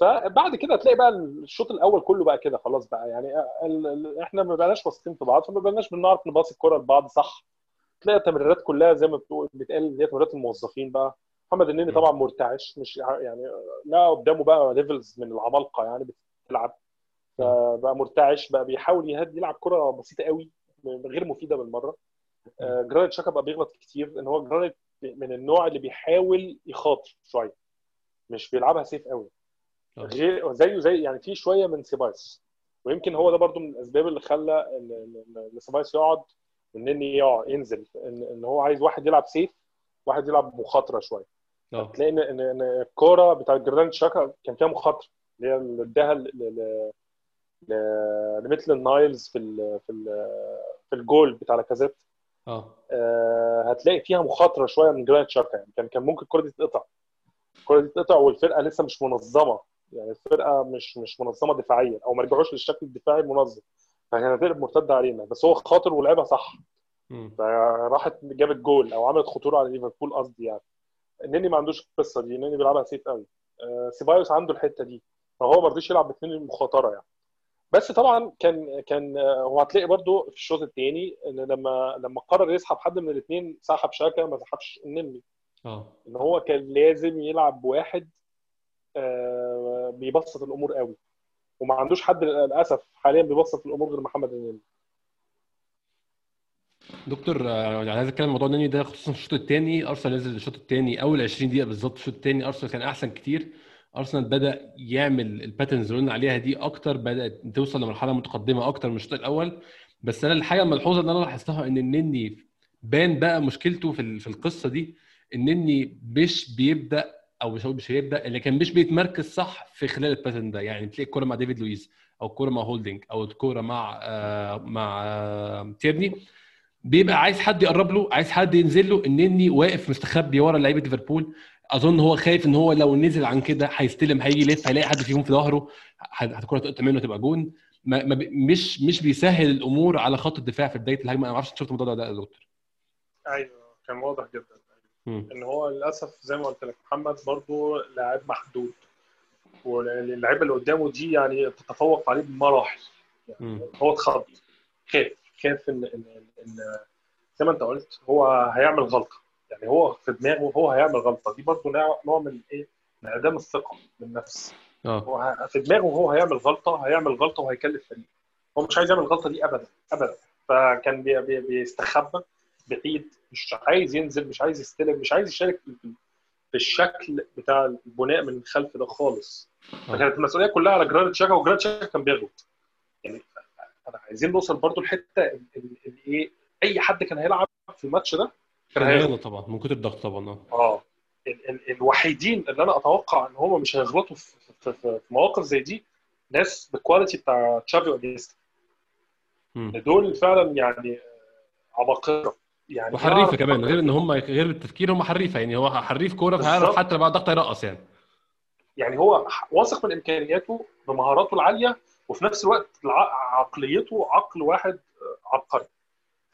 فبعد كده هتلاقي بقى الشوط الأول كله بقى كده خلاص بقى. يعني إحنا ما بقناش واثقين في بعض فما بقناش بنعرف نباصي الكوره لبعض صح. تلاقي التمريرات كلها زي ما بتقول بتقال اللي هي تمريرات الموظفين بقى. محمد النني طبعا مرتعش مش يعني لا قدامه بقى levels من العمالقة يعني بتلعب. فبقى مرتعش بقى بيحاول يهد يلعب كرة بسيطة قوي غير مفيدة بالمرة. جرانيت تشاكا بقى بيغلط كتير إن هو جرانيت من النوع اللي بيحاول يخاطر شوية مش بيلعبها safe قوي. غير زيه زي يعني في شوية من سيبايوس ويمكن هو ده برضو من الأسباب اللي خلى ان سيبايوس يقعد والنني يقعد ينزل. ان, إن هو عايز واحد يلعب safe واحد يلعب مخاطرة شوية. تلاقي ان ان الكورة بتاعت جرانيت تشاكا كان فيها مخاطرة اللي هي اللي اداها لميتلاند نايلز في ال في ال في الجول بتاع لاكازيت. آه. هتلاقي فيها مخاطرة شوية من جرانيت تشاكا. يعني كان كان ممكن الكوره دي تتقطع. الكوره دي تتقطع والفرقة لسه مش منظمة. يعني الفرقة مش مش منظمة دفاعيا أو ما رجعوش للشكل الدفاعي المنظم. فكانت هتقلب مرتدة علينا بس هو خاطر ولعبها صح. فراحت جابت جول أو عملت خطورة على ليفربول قصدي يعني. النني ما عندوش القصة دي النني بيلعبها سيف قوي. آه سيبايوس عنده الحتة دي فهو ما رضيش يلعب باثنين المخاطرة يعني. بس طبعا كان كان هو هتلاقي برده في الشوط الثاني إن لما لما قرر يسحب حد من الاثنين سحب شاكا ما سحبش النني آه. إن هو كان لازم يلعب بواحد آه بيبسط الأمور قوي. وما عندوش حد للأسف حاليا بيبسط الأمور غير محمد النني دكتور يعني عايز أتكلم موضوع النني ده خصوصا الشوط الثاني أرسنال نزل الشوط الثاني أول 20 دقيقة بالظبط الشوط الثاني أرسنال كان أحسن كتير. أرسنال بدأ يعمل الباترنز اللي قلنا عليها دي أكتر بدأت توصل لمرحلة متقدمة أكتر من الشوط الأول. بس أنا الحاجة الملحوظة اللي أنا لاحظتها إن النني بان بقى مشكلته في في القصة دي النني مش بيبدأ أو مش مش هيبدأ اللي كان مش بيتمركز صح في خلال ال pattern ده. يعني تلاقي الكورة مع ديفيد لويس أو الكورة مع هولدنج أو الكورة مع آه مع آه تيرني. بيبقى عايز حد يقرب له عايز حد ينزل له النني واقف مستخبي ورا لعيبة ليفربول. أظن هو خايف إن هو لو نزل عن كده هيستلم هيجي يلف هيلاقي حد فيهم في ظهره هتكون تقطع منه تبقى جون. ما ما مش مش بيسهل الأمور على خط الدفاع في بداية الهجمة. أنا ما أعرفش شفت الموضوع ده يا دكتور؟ أيوه كان واضح جدا. إن هو للأسف زي ما قلت لك محمد برضو لاعب محدود. واللعيبة اللي قدامه دي يعني تتفوق عليه بمراحل. يعني هو اتخض. خاف. خاف ان ان ان زي ما أنت قلت هو هيعمل غلطة. يعني هو في دماغه هو هيعمل غلطة. دي برضه نوع من إيه؟ من انعدام الثقة بالنفس آه. هو في دماغه هو هيعمل غلطة هيعمل غلطة وهيكلف فريق. هو مش عايز يعمل الغلطه دي ابدا ابدا. فكان بي بي بيستخبى. بعيد مش عايز ينزل مش عايز يستلم مش عايز يشارك في الشكل بتاع البناء من الخلف ده خالص. فكانت المسؤولية كلها على جرانيت شاكا وجرانيت شاكا كان بيغلط. يعني عايزين نوصل برضو لحتة اللي إيه أي حد كان هيلعب في الماتش ده كان هيغلط طبعا من كتر الضغط طبعا آه. آه. ال- ال- الوحيدين اللي أنا أتوقع إن هم مش هيغلطوا في, في, في, مواقف زي دي ناس بالكواليتي بتاع تشافي وإنيستا. دول فعلا يعني عباقرة. يعني وحريفة كمان غير إن هم غير التفكير هم حريفة يعني هو حريف كورة فهيعرف حتى بعد ضغط يرقص يعني. يعني هو واثق من إمكانياته بمهاراته العالية وفي نفس الوقت عقليته عقل واحد عبقري.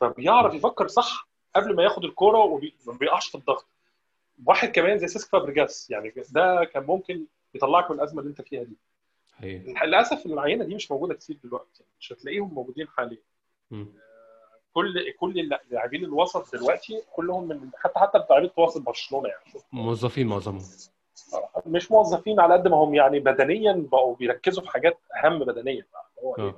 فبيعرف يفكر صح قبل ما ياخد الكورة وما بيقعش في الضغط. واحد كمان زي سيسك فابريجاس يعني ده كان ممكن يطلعك من الأزمة اللي أنت فيها دي. هي. للأسف العينة دي مش موجودة كتير دلوقتي مش هتلاقيهم موجودين حاليا. كل كل اللاعبين الوسط دلوقتي كلهم من حتى حتى بتاع وسط برشلونة يعني موظفين معظمهم. مش موظفين على قد ما هم يعني بدنيا بقوا بيركزوا في حاجات أهم بدنيا. هو إيه؟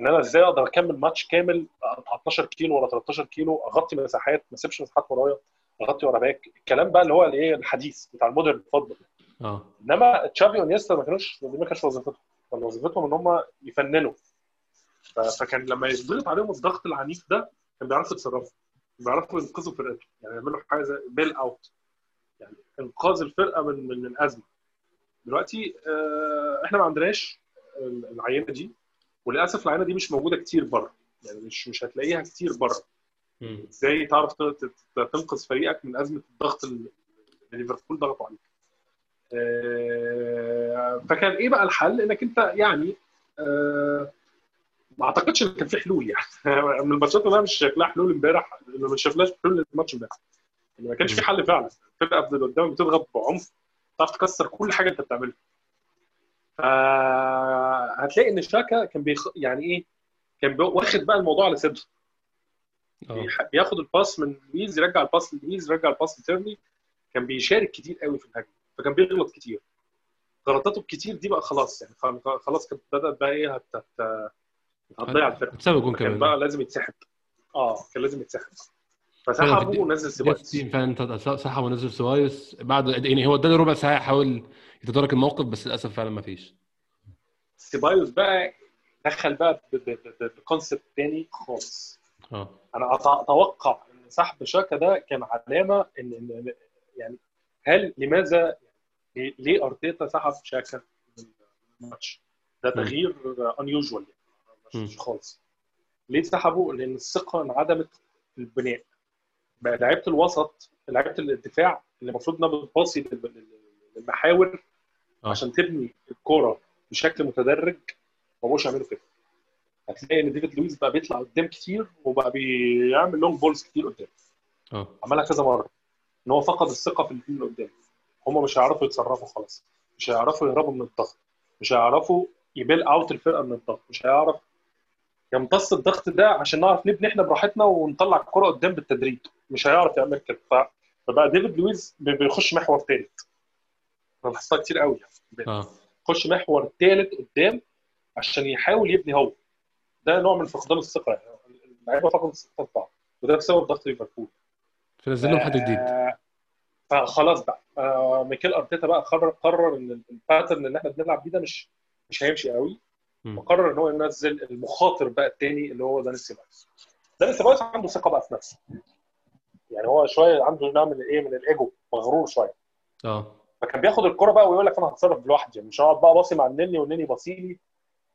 إن أنا إزاي أقدر أكمل ماتش كامل 12 كيلو ولا 13 كيلو أغطي مساحات ما أسيبش مساحات ورايا أغطي ورا باك. الكلام بقى اللي هو الايه الحديث بتاع ال modern football. آه. إنما تشافي وإنيستا ما كانوش ما كانش وظيفتهم. كان وظيفتهم إن هم يفننوا. فكان لما يضغط عليهم الضغط العنيف ده كان بيعرفوا يتصرفوا بيعرفوا ينقذوا فرقتهم يعني يعملوا حاجة زي bail out يعني إنقاذ الفرقة من من, من أزمة. دلوقتي آه إحنا ما عندناش العينة دي وللأسف العينة دي مش موجودة كتير بره يعني مش مش هتلاقيها كتير بره. إزاي تعرف تنقذ فريقك من أزمة الضغط اللي ليفربول ضغطوا عليك؟ آه فكان إيه بقى الحل؟ إنك أنت يعني آه ما اعتقدش إن كان في حلول يعني. من الماتشات اللي مش شايف لها حلول إمبارح ما شفناش حلول الماتش إمبارح. ما كانش في حل فعلا. الفرقة قدام بتضغط بعنف تعرف تكسر كل حاجة أنت بتعملها. فهتلاقي إن شاكا كان بيخ... يعني إيه كان بي... واخد بقى الموضوع على صدره. بياخد ال pass من لويز يرجع ال pass للويز يرجع ال pass لتيرني. كان بيشارك كتير قوي في الهجمة فكان بيغلط كتير. غلطاته الكتير دي بقى خلاص يعني خلاص كانت بدأت بقى إيه هت... هتضيع الفرقة. هتساوي جون كمان. بقى لازم يتسحب. آه كان لازم يتسحب. فسحبه ونزل سيبايوس فعلا سحب ونزل سيبايوس بعد يعني هو اداني ربع ساعة يحاول يتدارك الموقف بس للأسف فعلا ما فيش. سيبايوس بقى دخل بقى بكونسبت تاني خالص. آه. أنا أتوقع إن سحب شاكا ده كان علامة ان يعني هل لماذا ليه أرتيتا سحب شاكا من الماتش؟ ده تغيير unusual يعني. مش خالص. ليه سحبه؟ لأن الثقة انعدمت في البناء. بقى لعيبة الوسط لعيبة الدفاع اللي المفروض إنها بتباصي للمحاور آه. عشان تبني الكورة بشكل متدرج ما بقوش يعملوا كده. هتلاقي إن ديفيد لويس بقى بيطلع قدام كتير وبقى بيعمل long balls كتير قدام. آه. عملها كذا مرة. إن هو فقد الثقة في الاثنين اللي قدام. هم مش هيعرفوا يتصرفوا خلاص. مش هيعرفوا يهربوا من الضغط. مش هيعرفوا ي bail out الفرقة من الضغط. مش هيعرف يمتص الضغط ده عشان نعرف نبني إحنا براحتنا ونطلع الكرة قدام بالتدريج. مش هيعرف يعمل كده. فبقى ديفيد لويس بيخش محور ثالث أنا لاحظتها كتير قوي. يعني آه. يخش محور ثالث قدام عشان يحاول يبني هو. ده نوع من فقدان الثقة. يعني اللعيبة فقدت الثقة في بعض. وده بسبب ضغط ليفربول. فنزل لهم حد جديد. فخلاص بقى. آه ميكيل أرتيتا بقى قرر قرر إن ال pattern اللي إحنا بنلعب بيه ده مش مش هيمشي قوي. وقرر إن هو ينزل المخاطر بقى التاني اللي هو داني سيبايوس داني سيبايوس عنده ثقة بقى في نفسه. يعني هو شوية عنده نوع من الإيه من الإيجو مغرور شوية. آه. فكان بياخد الكرة بقى ويقول لك أنا هتصرف لوحدي. مش هقعد بقى باصي مع النني والنني باصي لي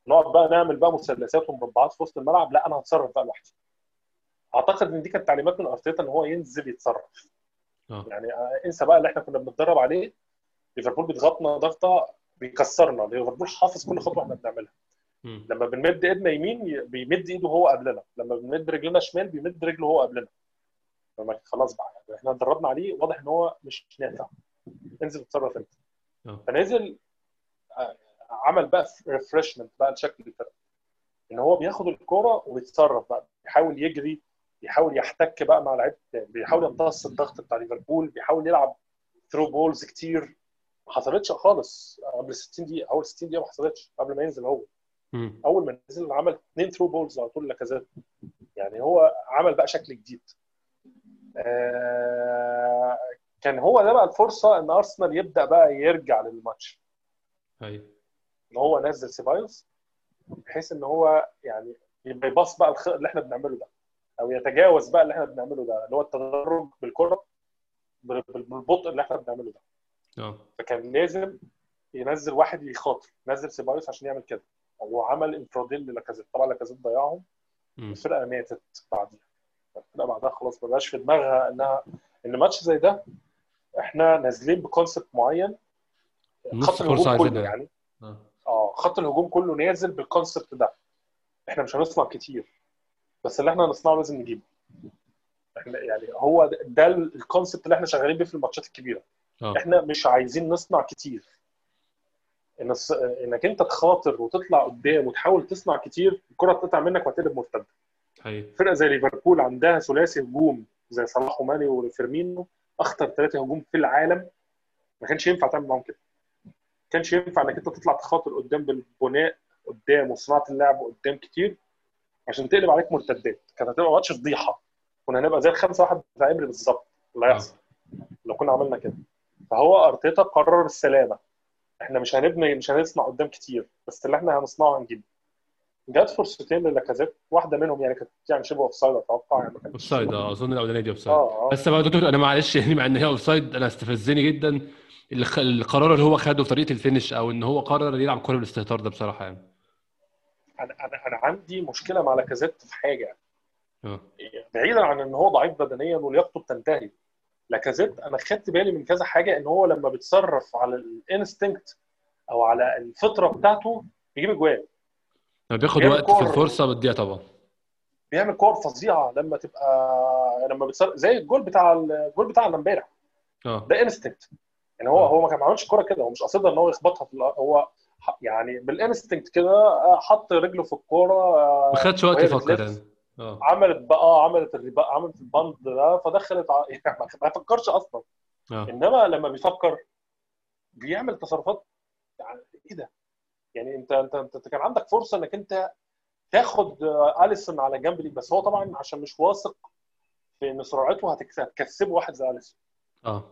نقعد بقى نعمل بقى مثلثات ومربعات في وسط الملعب. لا أنا هتصرف بقى لوحدي. أعتقد إن دي كانت تعليمات من أرتيتا إن هو ينزل يتصرف. آه. يعني انسى بقى اللي إحنا كنا بنتدرب عليه. ليفربول بيضغطنا ضغطة بيكسرنا. ليفربول حافظ كل خطوة إحنا بنعملها. لما بنمد ايدنا يمين بيمد ايده هو قبلنا. لما بنمد رجلنا شمال بيمد رجله هو قبلنا. فما- خلاص بقى. يعني إحنا اتدربنا عليه واضح إن هو مش نافع. انزل اتصرف انت. آه. فنزل آه، عمل بقى ريفرشمنت بقى لشكل الفرقة. إن هو بياخد الكورة ويتصرف بقى. بيحاول يجري بيحاول يحتك بقى مع لعيبه بيحاول يمتص الضغط بتاع ليفربول. بيحاول يلعب through balls كتير. ما حصلتش خالص. قبل 60 دقيقة أول 60 دقيقة ما حصلتش. قبل ما ينزل هو. مم. أول ما نزل عمل اثنين through balls على طول لاكازيت يعني هو عمل بقى شكل جديد. آه، كان هو ده بقى الفرصة إن أرسنال يبدأ بقى يرجع للماتش. أيوه. إن هو نزل سيبايوس بحيث إن هو يعني يبقى يباص بقى الخ- اللي إحنا بنعمله ده. أو يتجاوز بقى اللي إحنا بنعمله ده اللي هو التدرج بالكرة بال- بال- بالبطء اللي إحنا بنعمله ده. آه. فكان لازم ينزل واحد يخاطر نزل سيبايوس عشان يعمل كده. هو عمل انفرادين للاكازيت طبعا لاكازيت ضيعهم. الفرقة ماتت بعديها. الفرقة بعدها خلاص ما بقاش في دماغها انها إن ماتش زي ده إحنا نازلين ب concept معين. خط الهجوم كله يعني. آه. آه خط الهجوم كله نازل بال concept ده. إحنا مش هنصنع كتير بس اللي إحنا هنصنعه لازم نجيبه. إحنا يعني هو ده- ده ال concept اللي إحنا شغالين بيه في الماتشات الكبيرة. آه. إحنا مش عايزين نصنع كتير. إن إنك أنت تخاطر وتطلع قدام وتحاول تصنع كتير الكرة تقطع منك وتقلب مرتدة. حقيقي. فرقة زي ليفربول عندها ثلاثي هجوم زي صلاح وماني وفيرمينو أخطر ثلاثة هجوم في العالم. ما كانش ينفع تعمل معاهم كده. ما كانش ينفع إنك أنت تطلع تخاطر قدام بالبناء قدام وصناعة اللعب قدام كتير عشان تقلب عليك مرتدات. كانت هتبقى ماتش فضيحة. كنا هنبقى زي الخمسة واحد بتاع إمري بالظبط. اللي هيحصل لو كنا عملنا كده. فهو أرتيتا قرر السلامة. إحنا مش هنبني مش هنصنع قدام كتير بس اللي إحنا هنصنعه هنجيبه. جات فرصتين للاكازيت واحدة منهم يعني كانت يعني شبه offside أتوقع يعني offside آه أظن الأولانية دي offside آه آه. بس بقى دكتور أنا معلش يعني مع إن هي offside أنا استفزني جدا. القرار اللي هو خده في طريقة ال finish أو إن هو قرر يلعب كره بالاستهتار ده بصراحة يعني. أنا أنا أنا عندي مشكلة مع لاكازيت في حاجة. آه. بعيدا عن إن هو ضعيف بدنيا ولياقته بتنتهي. لاكازيت أنا خدت بالي من كذا حاجة إن هو لما بيتصرف على ال instinct أو على الفطرة بتاعته بيجيب أجوان لما بياخد وقت في كور. الفرصة بتضيع طبعا بيعمل كور فظيعة لما تبقى لما بيتصرف زي الجول بتاع الجول بتاع امبارح آه ده instinct يعني هو آه. هو ما كان عملش كورة كده هو مش قصدها إن هو يخبطها في هو يعني بال instinct كده آه، حط رجله في الكورة آه، ما خدش وقت يفكر. يعني آه. عملت بقى عملت الربا عملت ال bend ده فدخلت ع... يعني ما فكرش أصلا. آه. إنما لما بيفكر بيعمل تصرفات يعني إيه ده؟ يعني أنت أنت أنت كان عندك فرصة إنك أنت تاخد أليسون على جنب دي بس هو طبعا عشان مش واثق في إن سرعته هتكس- هتكسبه واحد زي أليسون. آه.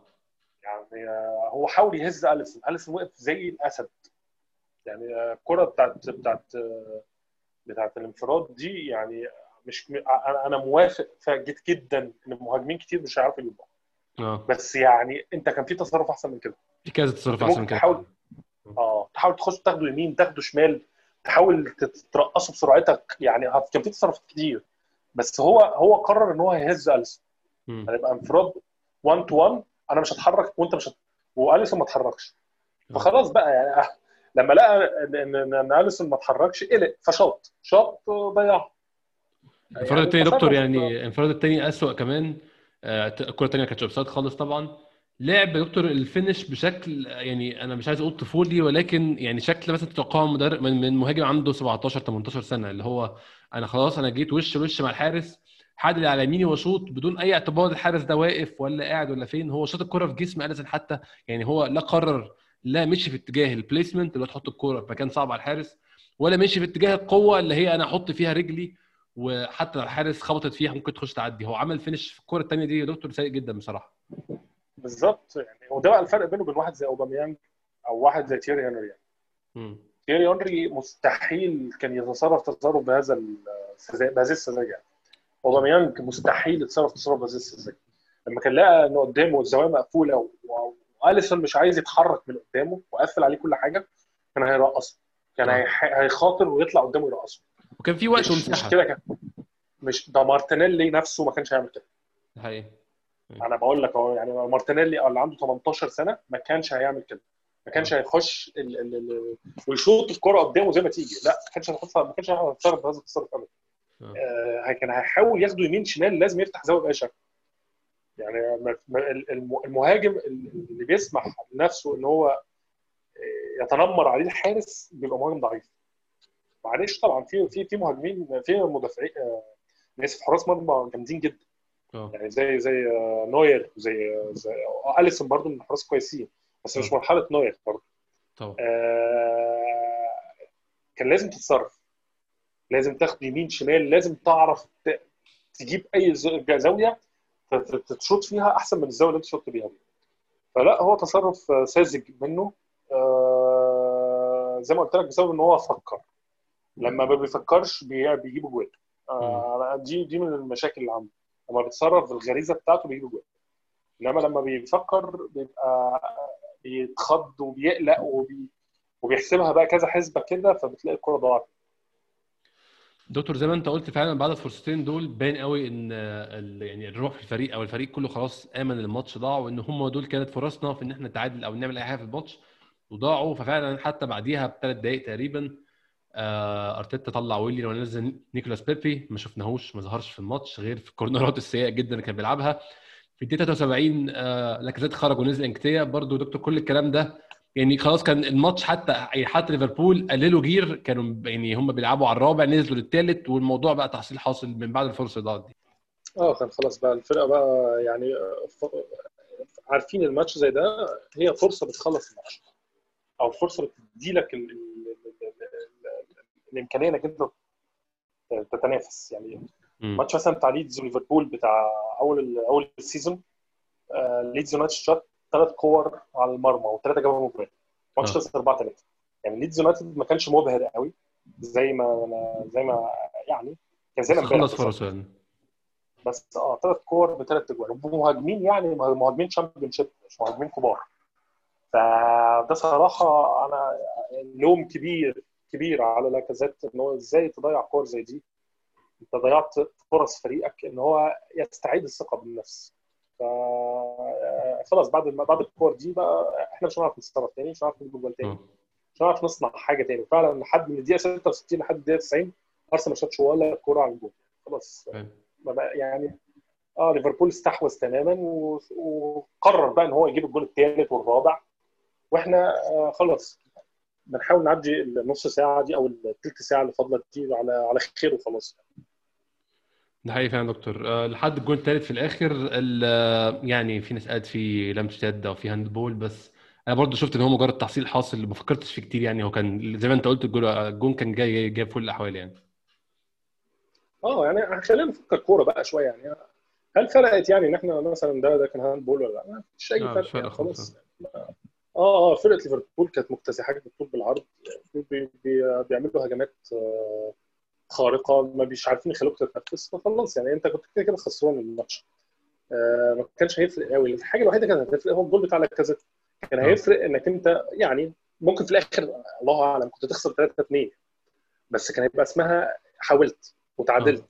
يعني آه، هو حاول يهز أليسون. أليسون وقف زي الأسد. يعني آه، الكرة بتاعت بتاعت آه، بتاعت الانفراد دي يعني مش أنا موافق فجد جدا ان المهاجمين كتير مش هيعرفوا يجيبوا آه. بس يعني أنت كان في تصرف أحسن من كده. في كذا تصرف أحسن من كده. تحاول آه تحاول تخش تاخده يمين تاخده شمال تحاول تترقصه بسرعتك. يعني كان في تصرفات كتير. بس هو هو قرر إن هو هيهز أليسون. مم. هيبقى انفراد 1 تو 1 أنا مش هتحرك وأنت مش هت... وأليسون ما اتحركش. آه. فخلاص بقى يعني لما لقى إن إن أليسون ما اتحركش قلق فشاط شاط ضيعها. الانفراد التاني يا تصرف- دكتور يعني الانفراد التاني أسوأ كمان آه، الكرة التانية ما كانتش offside خالص طبعا. لعب دكتور ال finish بشكل يعني أنا مش عايز أقول طفولي ولكن يعني شكل مثلا تتوقعه من مدرب من من مهاجم عنده 17 18 سنة اللي هو أنا خلاص أنا جيت وش لوش مع الحارس حد اللي على يميني وأشوط بدون أي اعتبار الحارس ده واقف ولا قاعد ولا فين هو شاط الكرة في جسم اليسون حتى يعني هو لا قرر لا مشي في اتجاه ال placement اللي هو تحط الكوره في مكان صعب على الحارس ولا مشي في اتجاه القوة اللي هي أنا أحط فيها رجلي وحتى لو الحارس خبطت فيها ممكن تخش تعدي. هو عمل finish في الكورة الثانية دي يا دكتور سيء جدا بصراحة. بالظبط يعني وده بقى الفرق بينه وبين واحد زي اوباميانج أو واحد زي تيري هنري يعني. تيري هنري مستحيل كان يتصرف تصرف بهذا بهذه السذاجة. يعني. اوباميانج مستحيل يتصرف تصرف بهذه السذاجة. لما كان لقى ان قدامه الزوايا مقفولة وأليسون مش عايز يتحرك من قدامه وقفل عليه كل حاجة كان هيرقصه. كان هيخاطر ويطلع قدامه يرقصه. وكان في وقت مش, مش ومساحه كده كان مش ده مارتينيلي نفسه ما كانش هيعمل كده. ده حقيقي. أنا بقول لك أهو يعني مارتينيلي اللي عنده 18 سنة ما كانش هيعمل كده. ما كانش هيخش ال ال ال ويشوط الكرة قدامه زي ما تيجي. لا ما كانش هيحط ما كانش هيتصرف بهذا التصرف ابدا آه. كان هيحاول ياخده يمين شمال لازم يفتح زاوية بأي شكل. يعني المهاجم اللي بيسمح لنفسه إن هو آه، يتنمر عليه الحارس بيبقى مهاجم ضعيف. معلش طبعا في في في مهاجمين في مدافعين آه، ناس في حراس مرمى جامدين جدا. آه. يعني زي زي آه، نوير زي زي آه، أليسون برضو من الحراس كويسين بس مش آه. مرحلة نوير برضو. طبعا. آه، كان لازم تتصرف. لازم تاخد يمين شمال لازم تعرف تجيب أي زاوية تشوط فيها أحسن من الزاوية اللي أنت شوط بيها دي. فلا هو تصرف آه، ساذج منه. آه، زي ما قلت لك بسبب إن هو فكر. لما ما بيفكرش بي- بيجيب جوان آه، دي دي من المشاكل اللي عنده. لما بيتصرف بالغريزة بتاعته بيجيب جوان إنما لما بيفكر بيبقى بيتخض وبيقلق وبي وبيحسبها بقى كذا حسبة كده فبتلاقي الكوره ضاعت. دكتور زي ما انت قلت فعلا بعد الفرصتين دول باين قوي إن يعني الروح في الفريق أو الفريق كله خلاص آمن الماتش ضاع وإن هم دول كانت فرصنا في إن إحنا نتعادل أو نعمل أي حاجة في الماتش وضاعوا. ففعلا حتى بعديها بثلاث دقائق تقريبا أرتيتا طلع ويلي ونزل نيكولاس بيبي ما شفناهوش ما ظهرش في الماتش غير في الكورنرات السيئة جدا اللي كان بيلعبها في الدقيقة 73 آه لاكازيت خرج ونزل انكتيا برضو دكتور كل الكلام ده يعني خلاص كان الماتش حتى حتى ليفربول قللوا gear كانوا يعني هم بيلعبوا على الرابع نزلوا للثالث والموضوع بقى تحصيل حاصل من بعد الفرصة اللي ضاعت دي آه كان خلاص بقى الفرقة بقى يعني آه، عارفين الماتش زي ده هي فرصة بتخلص الماتش أو فرصة بتدي لك. ال... ال... ال... الإمكانية إنك أنت تتنافس يعني. ماتش مثلا بتاع ليدز وليفربول بتاع أول. أول ال season آه ليدز يونايتد شاط ثلاث كور على المرمى وثلاثه جابهم جول ماتش آه. خلص 4 3 يعني ليدز يونايتد ما كانش مبهر قوي زي ما زي ما يعني كان زي امبارح خلص. فرصة يعني بس آه ثلاث كور بثلاث اجوال ومهاجمين يعني مهاجمين Championship مش مهاجمين كبار فده صراحة أنا لوم كبير كبير على لاكازيت إن هو إزاي تضيع كور زي دي؟ أنت ضيعت فرص فريقك إن هو يستعيد الثقة بالنفس. ف خلاص بعد بعد الكور دي بقى إحنا مش هنعرف نتصرف تاني مش هنعرف نجيب جول تاني. مش هنعرف نصنع حاجة تاني. فعلا لحد من الدقيقة 66 لحد الدقيقة 90 أرسنال ما شاطش ولا كورة على الجول خلاص. ما يعني آه ليفربول استحوذ تماما و- وقرر بقى إن هو يجيب الجول الثالث والرابع. وإحنا آه خلاص. بنحاول نعدي النص ساعة دي أو الثلث ساعة اللي فاضلة دي على على خير وخلاص. ده حقيقي فعلا يا دكتور. آه، لحد الجول الثالث في الآخر ال- آه، يعني في ناس قالت في لمسه يد أو في handball بس أنا برضو شفت إن هو مجرد تحصيل حاصل ما فكرتش فيه كتير يعني. هو كان زي ما أنت قلت الجول الجون كان جاي جاي في كل الأحوال يعني. آه يعني خلينا نفكر كورة بقى شوية يعني. هل فرقت يعني إن إحنا مثلا ده ده كان handball ولا لأ؟ ما فيش اي لا، فرق مش يعني. خلاص. آه آه فرقة ليفربول كانت مكتسحة بالطول بالعرض. بي بي بيعملوا هجمات آه، خارقة ما مش عارفين يخلوك تتنفس فخلاص يعني أنت كنت كده كده خسران الماتش. آه ما كانش هيفرق قوي الحاجة الوحيدة كانت هتفرق هو الجول بتاع لاكازيت. كان آه. هيفرق إنك أنت يعني ممكن في الآخر الله أعلم كنت تخسر 3 2 بس كان هيبقى اسمها حاولت وتعادلت.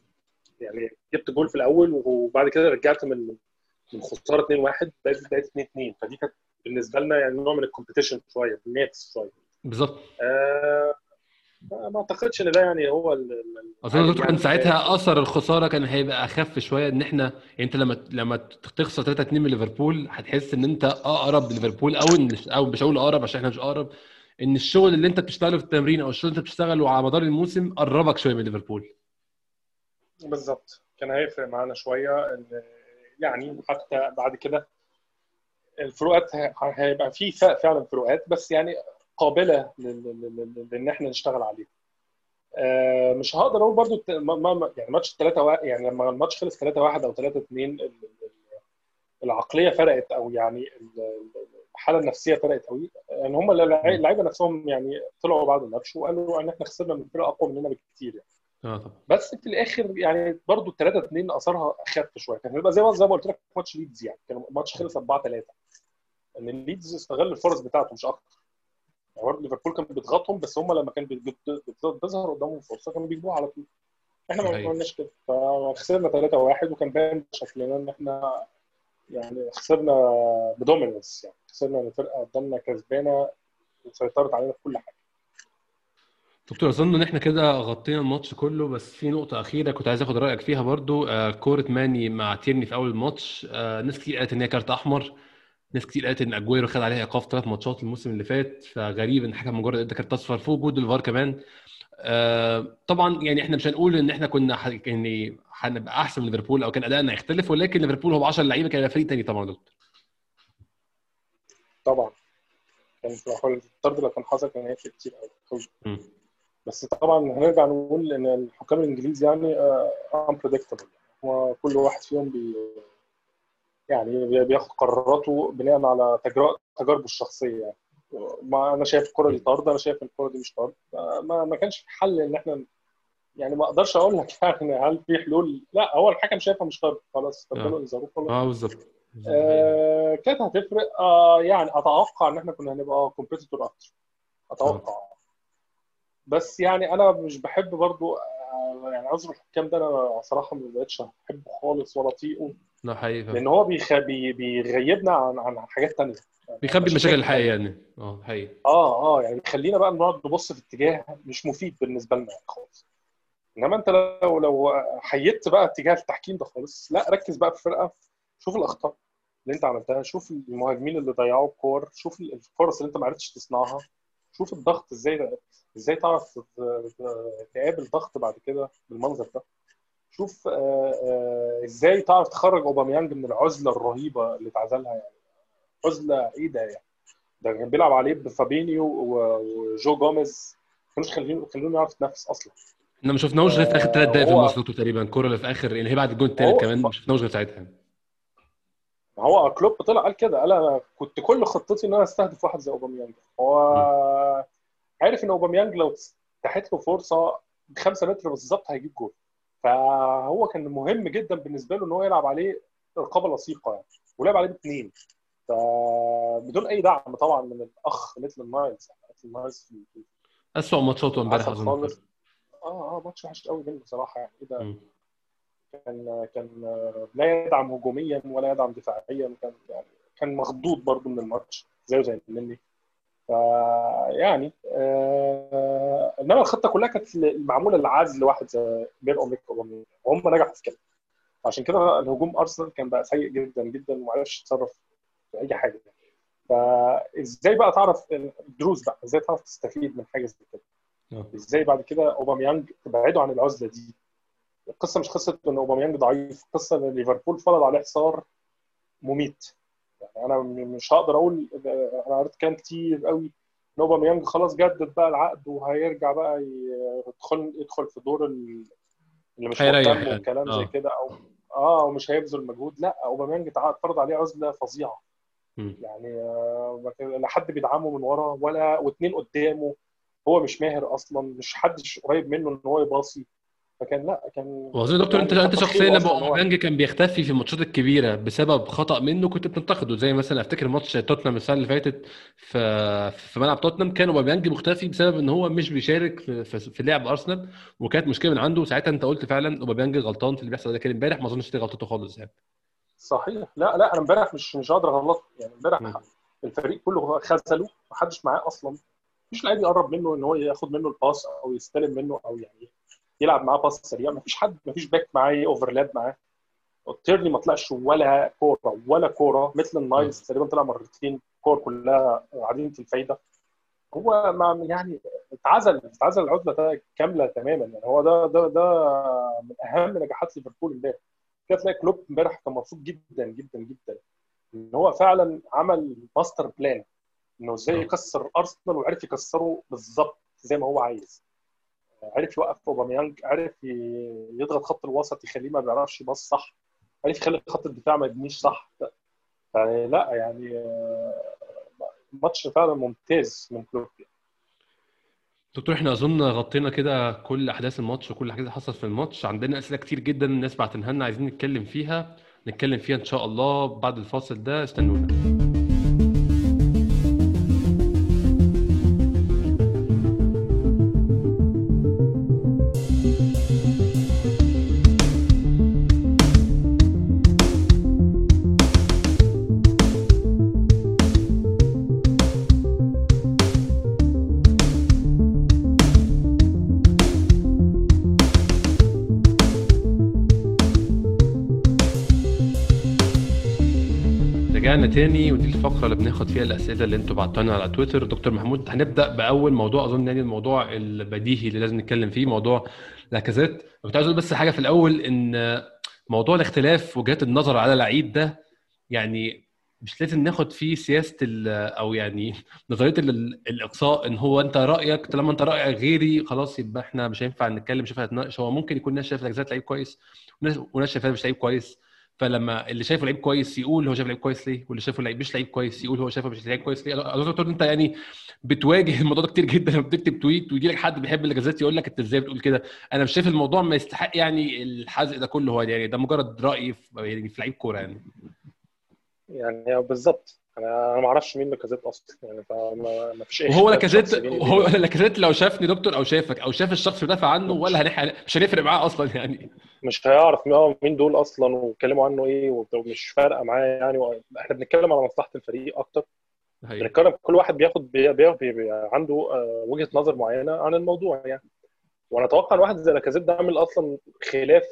يعني جبت جول في الأول وبعد كده رجعت من من خسارة 2 1 بقت بقت 2 2 فدي كانت بالنسبة لنا يعني نوع من ال competition شوية بننافس شوية. بالظبط. آه ما أعتقدش إن ده يعني هو اظن دكتور يعني كان ساعتها أثر الخسارة كان هيبقى أخف شوية إن إحنا يعني أنت لما لما تخسر 3 2 من ليفربول هتحس إن أنت أقرب لليفربول أو إن أو مش هقول أقرب عشان إحنا مش أقرب إن الشغل اللي أنت بتشتغله في التمرين أو الشغل اللي أنت بتشتغله على مدار الموسم قربك شوية من ليفربول. بالظبط. كان هيفرق معانا شوية يعني حتى بعد كده الفروقات هيبقى في فعلا فروقات بس يعني قابلة لإن إحنا نشتغل عليها آه، مش هقدر أقول برضو يعني ماتش 3 يعني لما الماتش خلص 3 1 أو 3 2 ال- ال- العقلية فرقت أو يعني الحالة النفسية فرقت قوي يعني هم اللعيبة نفسهم يعني طلعوا بعد الماتش وقالوا إن إحنا خسرنا من فرقة أقوى مننا بكتير يعني. آه طبعا. بس في الآخر يعني برضو 3 2 اثرها أخف شوية. كان هيبقى زي ما زي ما قلت لك ماتش ليدز يعني. كان الماتش خلص 4 3 إن الليدز استغل الفرص بتاعته مش أكتر. يعني برضه ليفربول كان بيضغطهم بس هم لما كان بتظهر قدامهم فرصة كانوا بيجيبوها على طول. إحنا ما عملناش كده. فخسرنا 3 1 وكان باين شكلنا إن إحنا يعني خسرنا ب dominance يعني. خسرنا إن الفرقة قدامنا كسبانة وسيطرت علينا في كل حاجة. دكتور اظن إن إحنا كده غطينا الماتش كله بس في نقطة أخيرة كنت عايز آخد رأيك فيها برضو. آه كورة ماني مع تيرني في أول الماتش آه ناس كتير قالت إن هي كارت أحمر ناس كتير قالت إن أجويرو خد عليها إيقاف ثلاث ماتشات الموسم اللي فات فغريب إن الحكم مجرد ادى كارت أصفر في وجود الفار كمان. آه طبعا يعني إحنا مش هنقول إن إحنا كنا ح... يعني هنبقى أحسن من ليفربول أو كان أدائنا يختلف ولكن ليفربول هو 10 لعيبة كان فريق تاني طبعا دكتور. طبعا. كان الطرد لو كان حصل كان هيفرق كتير قوي بس طبعا هنرجع نقول إن الحكام الإنجليز يعني انبريدكتبل هو كل واحد فيهم بي يعني بياخد قراراته بناء على تجاربه الشخصية يعني. ما أنا شايف الكرة دي طرد أنا شايف الكرة دي مش طرد. ما, ما كانش في حل إن إحنا يعني ما أقدرش أقول لك يعني هل في حلول؟ لا هو الحكم شايفها مش طرد. خلاص اداله انذار خلاص آه بالظبط. آه كانت هتفرق. آه يعني أتوقع إن إحنا كنا هنبقى competitor أكتر. أتوقع. آه. بس يعني أنا مش بحب برضو يعني عذر الحكام ده أنا صراحة ما بقتش أحبه خالص ولا أطيقه. لا حقيقي لأن هو بيخ... بي... بيغيبنا عن عن حاجات ثانية بيخبي المشاكل الحقيقية يعني. آه حقيقي. آه آه يعني بيخلينا بقى نقعد نبص في اتجاه مش مفيد بالنسبة لنا خالص. إنما أنت لو لو حيدت بقى اتجاه التحكيم ده خالص لا ركز بقى في الفرقه شوف الأخطاء اللي أنت عملتها شوف المهاجمين اللي ضيعوا الكور شوف الفرص اللي أنت ما عرفتش تصنعها. شوف الضغط إزاي إزاي تعرف تقابل ضغط بعد كده بالمنظر ده. شوف إزاي تعرف تخرج أوباميانج من العزلة الرهيبة اللي اتعزلها يعني. عزلة إيه ده يعني؟ ده كان بيلعب عليه بفابينيو وجو جوميز. ما كانوش خلينه خلينه يعرف يتنفس أصلا. إحنا ما شفناهوش غير في آخر ثلاث دقائق في الماتش تقريبا الكوره اللي في آخر يعني هي بعد الجون الثالث كمان ما شفناهوش غير ساعتها. هو كلوب طلع قال كده قال أنا كنت كل خطتي إن أنا أستهدف واحد زي أوباميانج. هو. عارف إن أوباميانج لو اتاحت له فرصة بخمسة متر بالظبط هيجيب جول. فهو كان مهم جدا بالنسبة له إن هو يلعب عليه رقابة لصيقة يعني ولعب عليه باثنين فبدون أي دعم طبعا من الأخ ميتلاند ميتلاند نايلز اسوء ماتشاته امبارح أظن. آه آه ماتش وحش قوي منه بصراحه يعني إيه ده؟ كان كان لا يدعم هجوميا ولا يدعم دفاعيا كان يعني كان مخضوض برضه من الماتش زيه زي النني فيعني آه إنما الخطة كلها كانت معمولة لعزل لواحد زي بيير اوميريك وهم نجحوا في كده. عشان كده الهجوم أرسنال كان بقى سيء جدا جدا وما عرفش يتصرف في أي حاجة. فازاي بقى تعرف الدروس بقى؟ إزاي تعرف تستفيد من حاجة زي كده؟ إزاي بعد كده أوباميانج تبعده عن العزلة دي؟ القصة مش قصة إن أوباميانج ضعيف القصة إن ليفربول فرض عليه حصار مميت. يعني أنا مش هقدر أقول أنا قريت كلام كتير قوي إن أوباميانج خلاص جدد بقى العقد وهيرجع بقى يدخل يدخل في دور اللي مش مهتم والكلام آه. زي كده أو آه ومش هيبذل مجهود. لأ أوباميانج اتفرض عليه عزلة فظيعة. م. يعني آه لا حد بيدعمه من ورا ولا واثنين قدامه. هو مش ماهر أصلا مش حدش قريب منه إن هو يباصي. فكان لا كان وأظن دكتور انت أنت شخصيا لما اوباميانج كان بيختفي في الماتشات الكبيرة بسبب خطأ منه كنت بتنتقده زي مثلا أفتكر ماتش توتنهام السنة اللي فاتت في في ملعب توتنهام كان أوباميانج مختفي بسبب إن هو مش بيشارك في, في, لعب أرسنال وكانت مشكلة من عنده. وساعتها أنت قلت فعلا أوباميانج غلطان في اللي بيحصل ده. كان امبارح ما أظنش دي غلطته خالص يعني. صحيح. لا لا أنا امبارح مش مش قادر اغلطه يعني امبارح الفريق كله خذله ما حدش معاه أصلا. مفيش لعيب يقرب منه إن هو ياخد منه ال pass أو يستلم منه أو يعني يلعب معاه pass سريع. مفيش حد مفيش back معاه overlap معاه. تيرني ما طلعش ولا كورة ولا كورة. ميتلاند نايلز تقريبا طلع مرتين. كور كلها عديمه الفايدة. هو ما يعني اتعزل اتعزل العزلة كاملة تماما. يعني هو ده ده ده من أهم نجاحات ليفربول امبارح. كده تلاقي كلوب امبارح كان مبسوط جدا جدا جدا. إن هو فعلا عمل master plan إنه إزاي يكسر ارسنال وعرف يكسره بالظبط زي ما هو عايز. عرف يوقف أوباميانج عرف يضغط خط الوسط يخليه ما بيعرفش يباص صح عرف يخلي خط الدفاع ما يبنيش صح. يعني لا يعني ماتش فعلا ممتاز من كلوب دكتور إحنا أظن غطينا كده كل أحداث الماتش وكل حاجة حصلت في الماتش. عندنا أسئلة كتير جدا الناس بعتنها لنا عايزين نتكلم فيها. نتكلم فيها إن شاء الله بعد الفاصل ده. استنونا. الفقرة اللي بناخد فيها الأسئلة اللي أنتوا بعتوها لنا على تويتر. دكتور محمود هنبدأ بأول موضوع أظن يعني الموضوع البديهي اللي لازم نتكلم فيه موضوع لاكازيت كنت عايز أقول بس حاجة في الأول إن موضوع الاختلاف وجهات النظر على لعيب ده يعني مش لازم ناخد فيه سياسة أو يعني نظرية الإقصاء إن هو أنت رأيك طالما أنت رأيك غيري خلاص يبقى إحنا مش هينفع نتكلم مش هينفع نتناقش. هو ممكن يكون ناس شايف لاكازيت لعيب كويس وناس شايفاه مش لعيب كويس. فلما اللي شايفه لعيب كويس يقول هو شايف لعيب كويس ليه؟ واللي شايفه لعيب مش لعيب كويس يقول هو شايفه مش لعيب كويس ليه؟ دكتور أنت يعني بتواجه الموضوع ده كتير جدا. لما بتكتب تويت ويجي لك حد بيحب الاجازات يقول لك أنت إزاي بتقول كده؟ أنا مش شايف الموضوع ما يستحق يعني الحزق ده كله. هو يعني ده مجرد رأي في يعني في لعيب كورة يعني. يعني بالظبط. أنا ما أعرفش مين لاكازيت أصلا يعني فما فيش اي وهو لاكازيت هو لاكازيت لو شافني دكتور أو شافك أو شاف الشخص بيدافع عنه ولا هنح... مش هنفرق معاه أصلا يعني. مش هيعرف مين دول أصلا ويتكلموا عنه إيه ومش فارقة معاه يعني. إحنا بنتكلم على مصلحة الفريق أكتر. بنتكلم كل واحد بياخد بي... بي... بي... عنده وجهة نظر معينة عن الموضوع يعني. وأنا أتوقع إن واحد زي لاكازيت ده عامل أصلا خلاف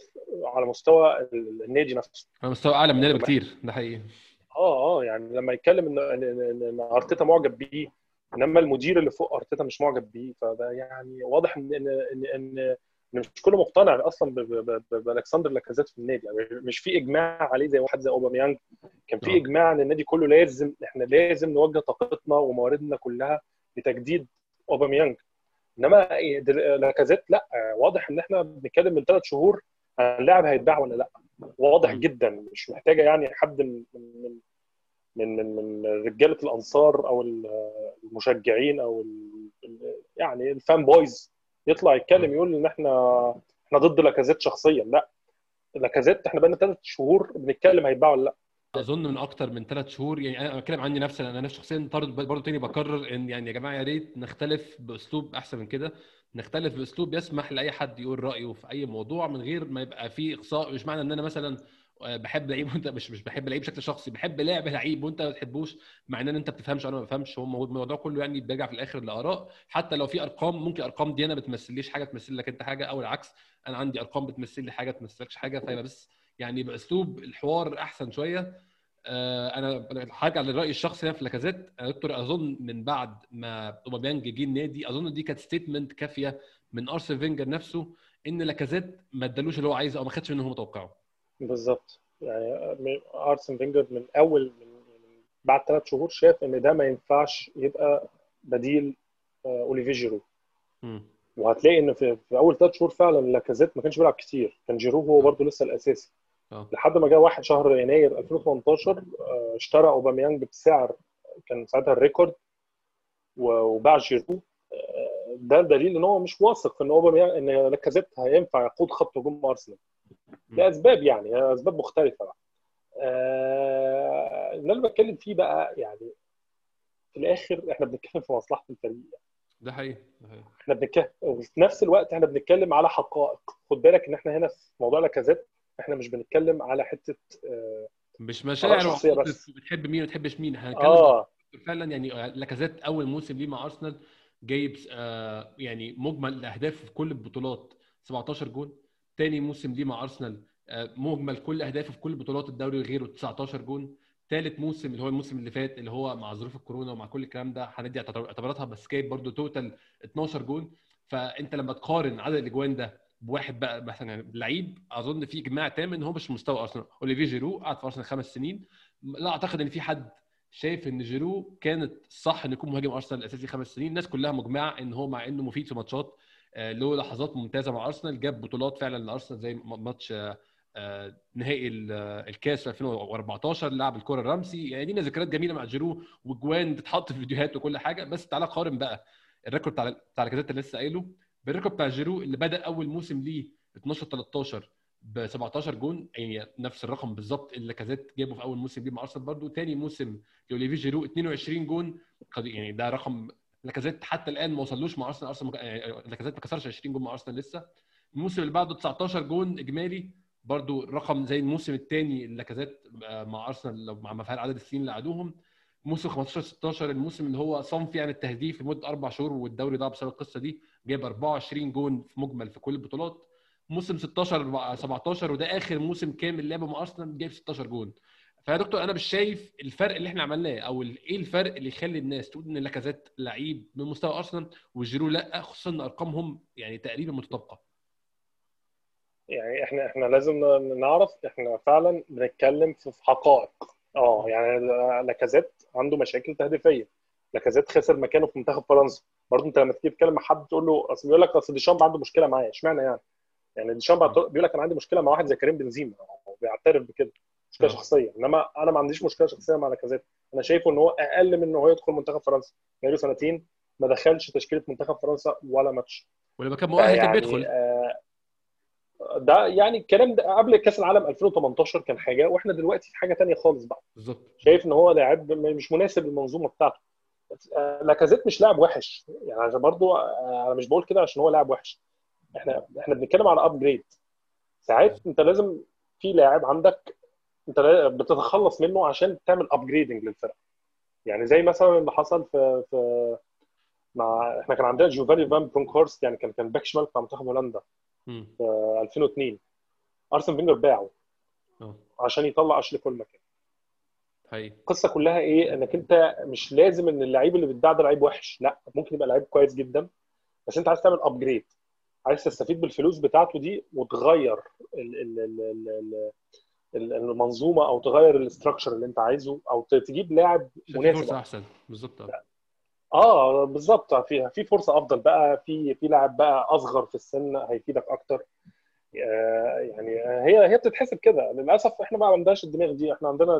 على مستوى النادي نفسه. على مستوى أعلى من بكتير ده حقيقي. آه آه يعني لما يتكلم ان ان, إن أرتيتا معجب بيه إنما المدير اللي فوق أرتيتا مش معجب بيه. فده يعني واضح ان ان ان, إن مش كله مقتنع أصلا بألكسندر لاكازيت في النادي. يعني مش في إجماع عليه زي واحد زي أوباميانج. كان في إجماع إن النادي كله لازم إحنا لازم نوجه طاقتنا ومواردنا كلها لتجديد أوباميانج. إنما لاكازيت لا واضح إن إحنا بنتكلم من ثلاث شهور اللاعب هيتباع ولا لا. واضح جدا مش محتاجة يعني حد من من من من, من رجالة الأنصار أو المشجعين أو يعني ال fanboys يطلع يتكلم يقول إن إحنا إحنا ضد لاكازيت شخصيا. لا لاكازيت إحنا بقالنا ثلاث شهور بنتكلم هيتباع ولا لا. أظن من أكتر من ثلاث شهور يعني أنا بتكلم عني نفسي أنا نفسي شخصيا برضه تاني بكرر إن يعني يا جماعة يا ريت نختلف بأسلوب أحسن من كده. نختلف بأسلوب يسمح لأي حد يقول رأيه في أي موضوع من غير ما يبقى فيه إقصاء مش معنى إن أنا مثلا بحب لعيب وأنت مش مش بحب لعيب بشكل شخصي بحب لعب لعيب وأنت ما بتحبوش معنى إن أنت ما بتفهمش وأنا ما بفهمش هو الموضوع كله يعني بيرجع في الآخر لآراء. حتى لو في أرقام ممكن أرقام دي أنا ما بتمثليش حاجة تمثل لك أنت حاجة أو العكس أنا عندي أرقام بتمثل لي حاجة تمثلكش حاجة فيبقى بس يعني بأسلوب الحوار أحسن شوية. أنا هرجع للرأي الشخصي في لاكازيت. أنا دكتور أظن من بعد ما أوباميانج جه النادي أظن دي كانت statement كافية من ارسن فينجر نفسه إن لاكازيت ما ادالوش اللي هو عايزه أو ما خدش منه هو متوقعه بالظبط. يعني ارسن فينجر من أول من بعد ثلاث شهور شاف إن ده ما ينفعش يبقى بديل أوليفيه جيرو. وهتلاقي إن في, في أول ثلاث شهور فعلا لاكازيت ما كانش بيلعب كتير. كان جيرو هو برده لسه الأساسي. لحد ما جه واحد شهر يناير 2018 اشترى أوباميانج بسعر كان ساعتها ال record وباع جيرو. ده دليل إن هو مش واثق في إن أوباميانج إن لاكازيت هينفع يقود خط هجوم أرسنال. لاسباب يعني أسباب مختلفة. بقى آه اللي أنا بتكلم فيه بقى يعني في الآخر إحنا بنتكلم في مصلحة الفريق. يعني. ده حقيقي. إحنا بنتكلم وفي نفس الوقت إحنا بنتكلم على حقائق. خد بالك إن إحنا هنا في موضوع لاكازيت إحنا مش بنتكلم على حتة آه مش مشاعر بس. بتحب مين وما بتحبش مين هنتكلم آه. فعلا يعني لاكازيت أول موسم ليه مع أرسنال جايب آه يعني مجمل الاهداف في كل البطولات 17 جول تاني موسم ليه مع أرسنال مجمل كل أهدافه في كل بطولات الدوري وغيره 19 جون. ثالث موسم اللي هو الموسم اللي فات اللي هو مع ظروف الكورونا ومع كل الكلام ده هندي اعتبارتها بس جايب برده total 12 جون. فأنت لما تقارن عدد الأجوان ده بواحد بقى مثلا لعيب أظن في إجماع تام إن هو مش مستوى أرسنال. أوليفيه جيرو قعد في أرسنال خمس سنين. لا أعتقد إن في حد شايف إن جيرو كانت صح إن يكون مهاجم أرسنال الأساسي خمس سنين. الناس كلها مجمعة إن هو مع إنه مفيد في ماتشات له لحظات ممتازة مع أرسنال. جاب بطولات فعلا لأرسنال زي ماتش آه، نهائي الكاس في 2014 لعب الكرة لرامسي يعني لينا ذكريات جميلة مع جيرو وجوان تتحط في فيديوهات وكل حاجة. بس تعالى قارن بقى ال record بتاع بتاع اللي لسه قايله. بال record بتاع جيرو اللي بدأ أول موسم ليه 12 13 ب 17 جون يعني نفس الرقم بالظبط اللي لاكازيت جابه في أول موسم ليه مع أرسنال برده ثاني موسم لأوليفيه جيرو 22 جون. يعني ده رقم لاكازيت حتى الآن ما وصلوش مع أرسنال. أرسنال يعني لاكازيت ما كسرش 20 جون مع أرسنال لسه. الموسم اللي بعده 19 جون إجمالي. برضو رقم زي الموسم الثاني لاكازيت مع أرسنال لو مع مفعول عدد السنين اللي قعدوهم. موسم 15 16 الموسم اللي هو صام فيه عن التهديف لمدة أربع شهور والدوري ضاع بسبب القصة دي. جاب 24 جون في مجمل في كل البطولات. موسم 16 17 وده آخر موسم كامل لعبه مع أرسنال جايب 16 جون. فيا دكتور أنا مش شايف الفرق اللي إحنا عملناه أو إيه الفرق اللي يخلي الناس تقول إن لاكازيت لعيب من مستوى أرسنال وجيرو لأ خصوصا إن أرقامهم يعني تقريبا متطابقة. يعني إحنا إحنا لازم نعرف إحنا فعلا بنتكلم في حقائق. آه يعني لاكازيت عنده مشاكل تهديفية. لاكازيت خسر مكانه في منتخب فرنسا. برضه انت لما تيجي تتكلم مع حد تقول له أصل بيقول لك أصل ديشامب عنده مشكلة معايا اشمعنى يعني؟ يعني ديشامب بيقول لك أنا عندي مشكلة مع واحد زي كريم بنزيما بيعترف بكده مشكلة شخصية. إنما أنا ما عنديش مشكلة شخصية مع لاكازيت. أنا شايفه إن هو أقل من ان هو يدخل منتخب فرنسا. بقاله سنتين ما دخلش تشكيلة منتخب فرنسا ولا ماتش. ولما كان مؤهل كان بيدخل. آه ده يعني الكلام ده قبل كأس العالم 2018 كان حاجة وإحنا دلوقتي في حاجة ثانية خالص بقى. بالظبط. شايف إن هو لاعب مش مناسب للمنظومة بتاعته. لاكازيت مش لاعب وحش. يعني عشان برضو أنا مش بقول كده عشان هو لاعب وحش. إحنا إحنا بنتكلم على upgrade ساعات أنت لازم في لاعب عندك أنت بتتخلص منه عشان تعمل upgrading للفرقة. يعني زي مثلا اللي حصل في في مع إحنا كان عندنا جوفاني فان برونكهورست يعني كان كان back شمال بتاع منتخب هولندا في 2002 أرسن فينجر باعه عشان يطلع اشلي كول مكان حقيقي. القصة كلها إيه؟ إنك أنت مش لازم إن اللعيب اللي بيتباع ده لعيب وحش لأ ممكن يبقى لعيب كويس جدا بس أنت عايز تعمل upgrade عايز تستفيد بالفلوس بتاعته دي وتغير ال ال ال ال المنظومة أو تغير ال structure اللي أنت عايزه أو تجيب لاعب مناسب. فرصة أحسن. بالظبط. آه بالظبط. في في فرصة أفضل بقى في في لاعب بقى أصغر في السن هيفيدك أكتر. يعني هي هي بتتحسب كده. للأسف إحنا ما عندناش الدماغ دي. إحنا عندنا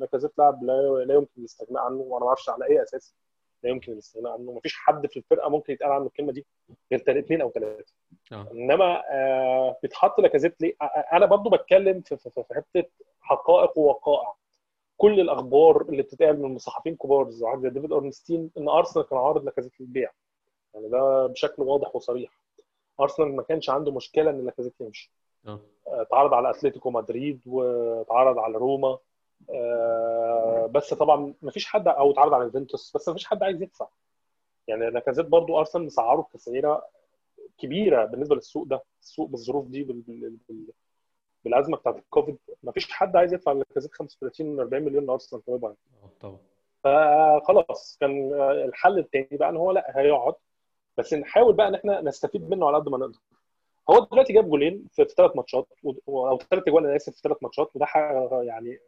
لاكازيت لاعب لا, لا يمكن الاستغناء عنه وأنا ما أعرفش على اي أساس لا يمكن الاستغناء عنه. ما فيش حد في الفرقة ممكن يتقال عنه الكلمة دي غير اثنين أو ثلاثة آه. إنما آه بيتحط لاكازيت ليه؟ أنا برضو بتكلم في, في, في حتة حقائق ووقائع. كل الأخبار اللي بتتقال من صحفيين كبار زي ديفيد أورنستين إن أرسنال كان عارض لاكازيت للبيع. يعني ده بشكل واضح وصريح. أرسنال ما كانش عنده مشكلة إن لاكازيت يمشي. اتعرض على أتلتيكو مدريد واتعرض على روما. بس طبعا ما فيش حد أو اتعرض على يوفنتوس بس ما فيش حد عايز يدفع. يعني لاكازيت برضو أرسنال مسعره بتسعيره كبيرة بالنسبة للسوق ده السوق بالظروف دي بال... بال... بال... بالأزمة بتاعت الكوفيد. ما فيش حد عايز يدفع لاكازيت 35 40 مليون لأرسنال طبعا طبعا. فخلاص كان الحل الثاني بقى إن هو لا هيقعد. بس نحاول بقى إن إحنا نستفيد منه على قد ما نقدر. هو دلوقتي جاب جولين في ثلاث ماتشات أو ثلاث اجوال أنا آسف في ثلاث ماتشات وده يعني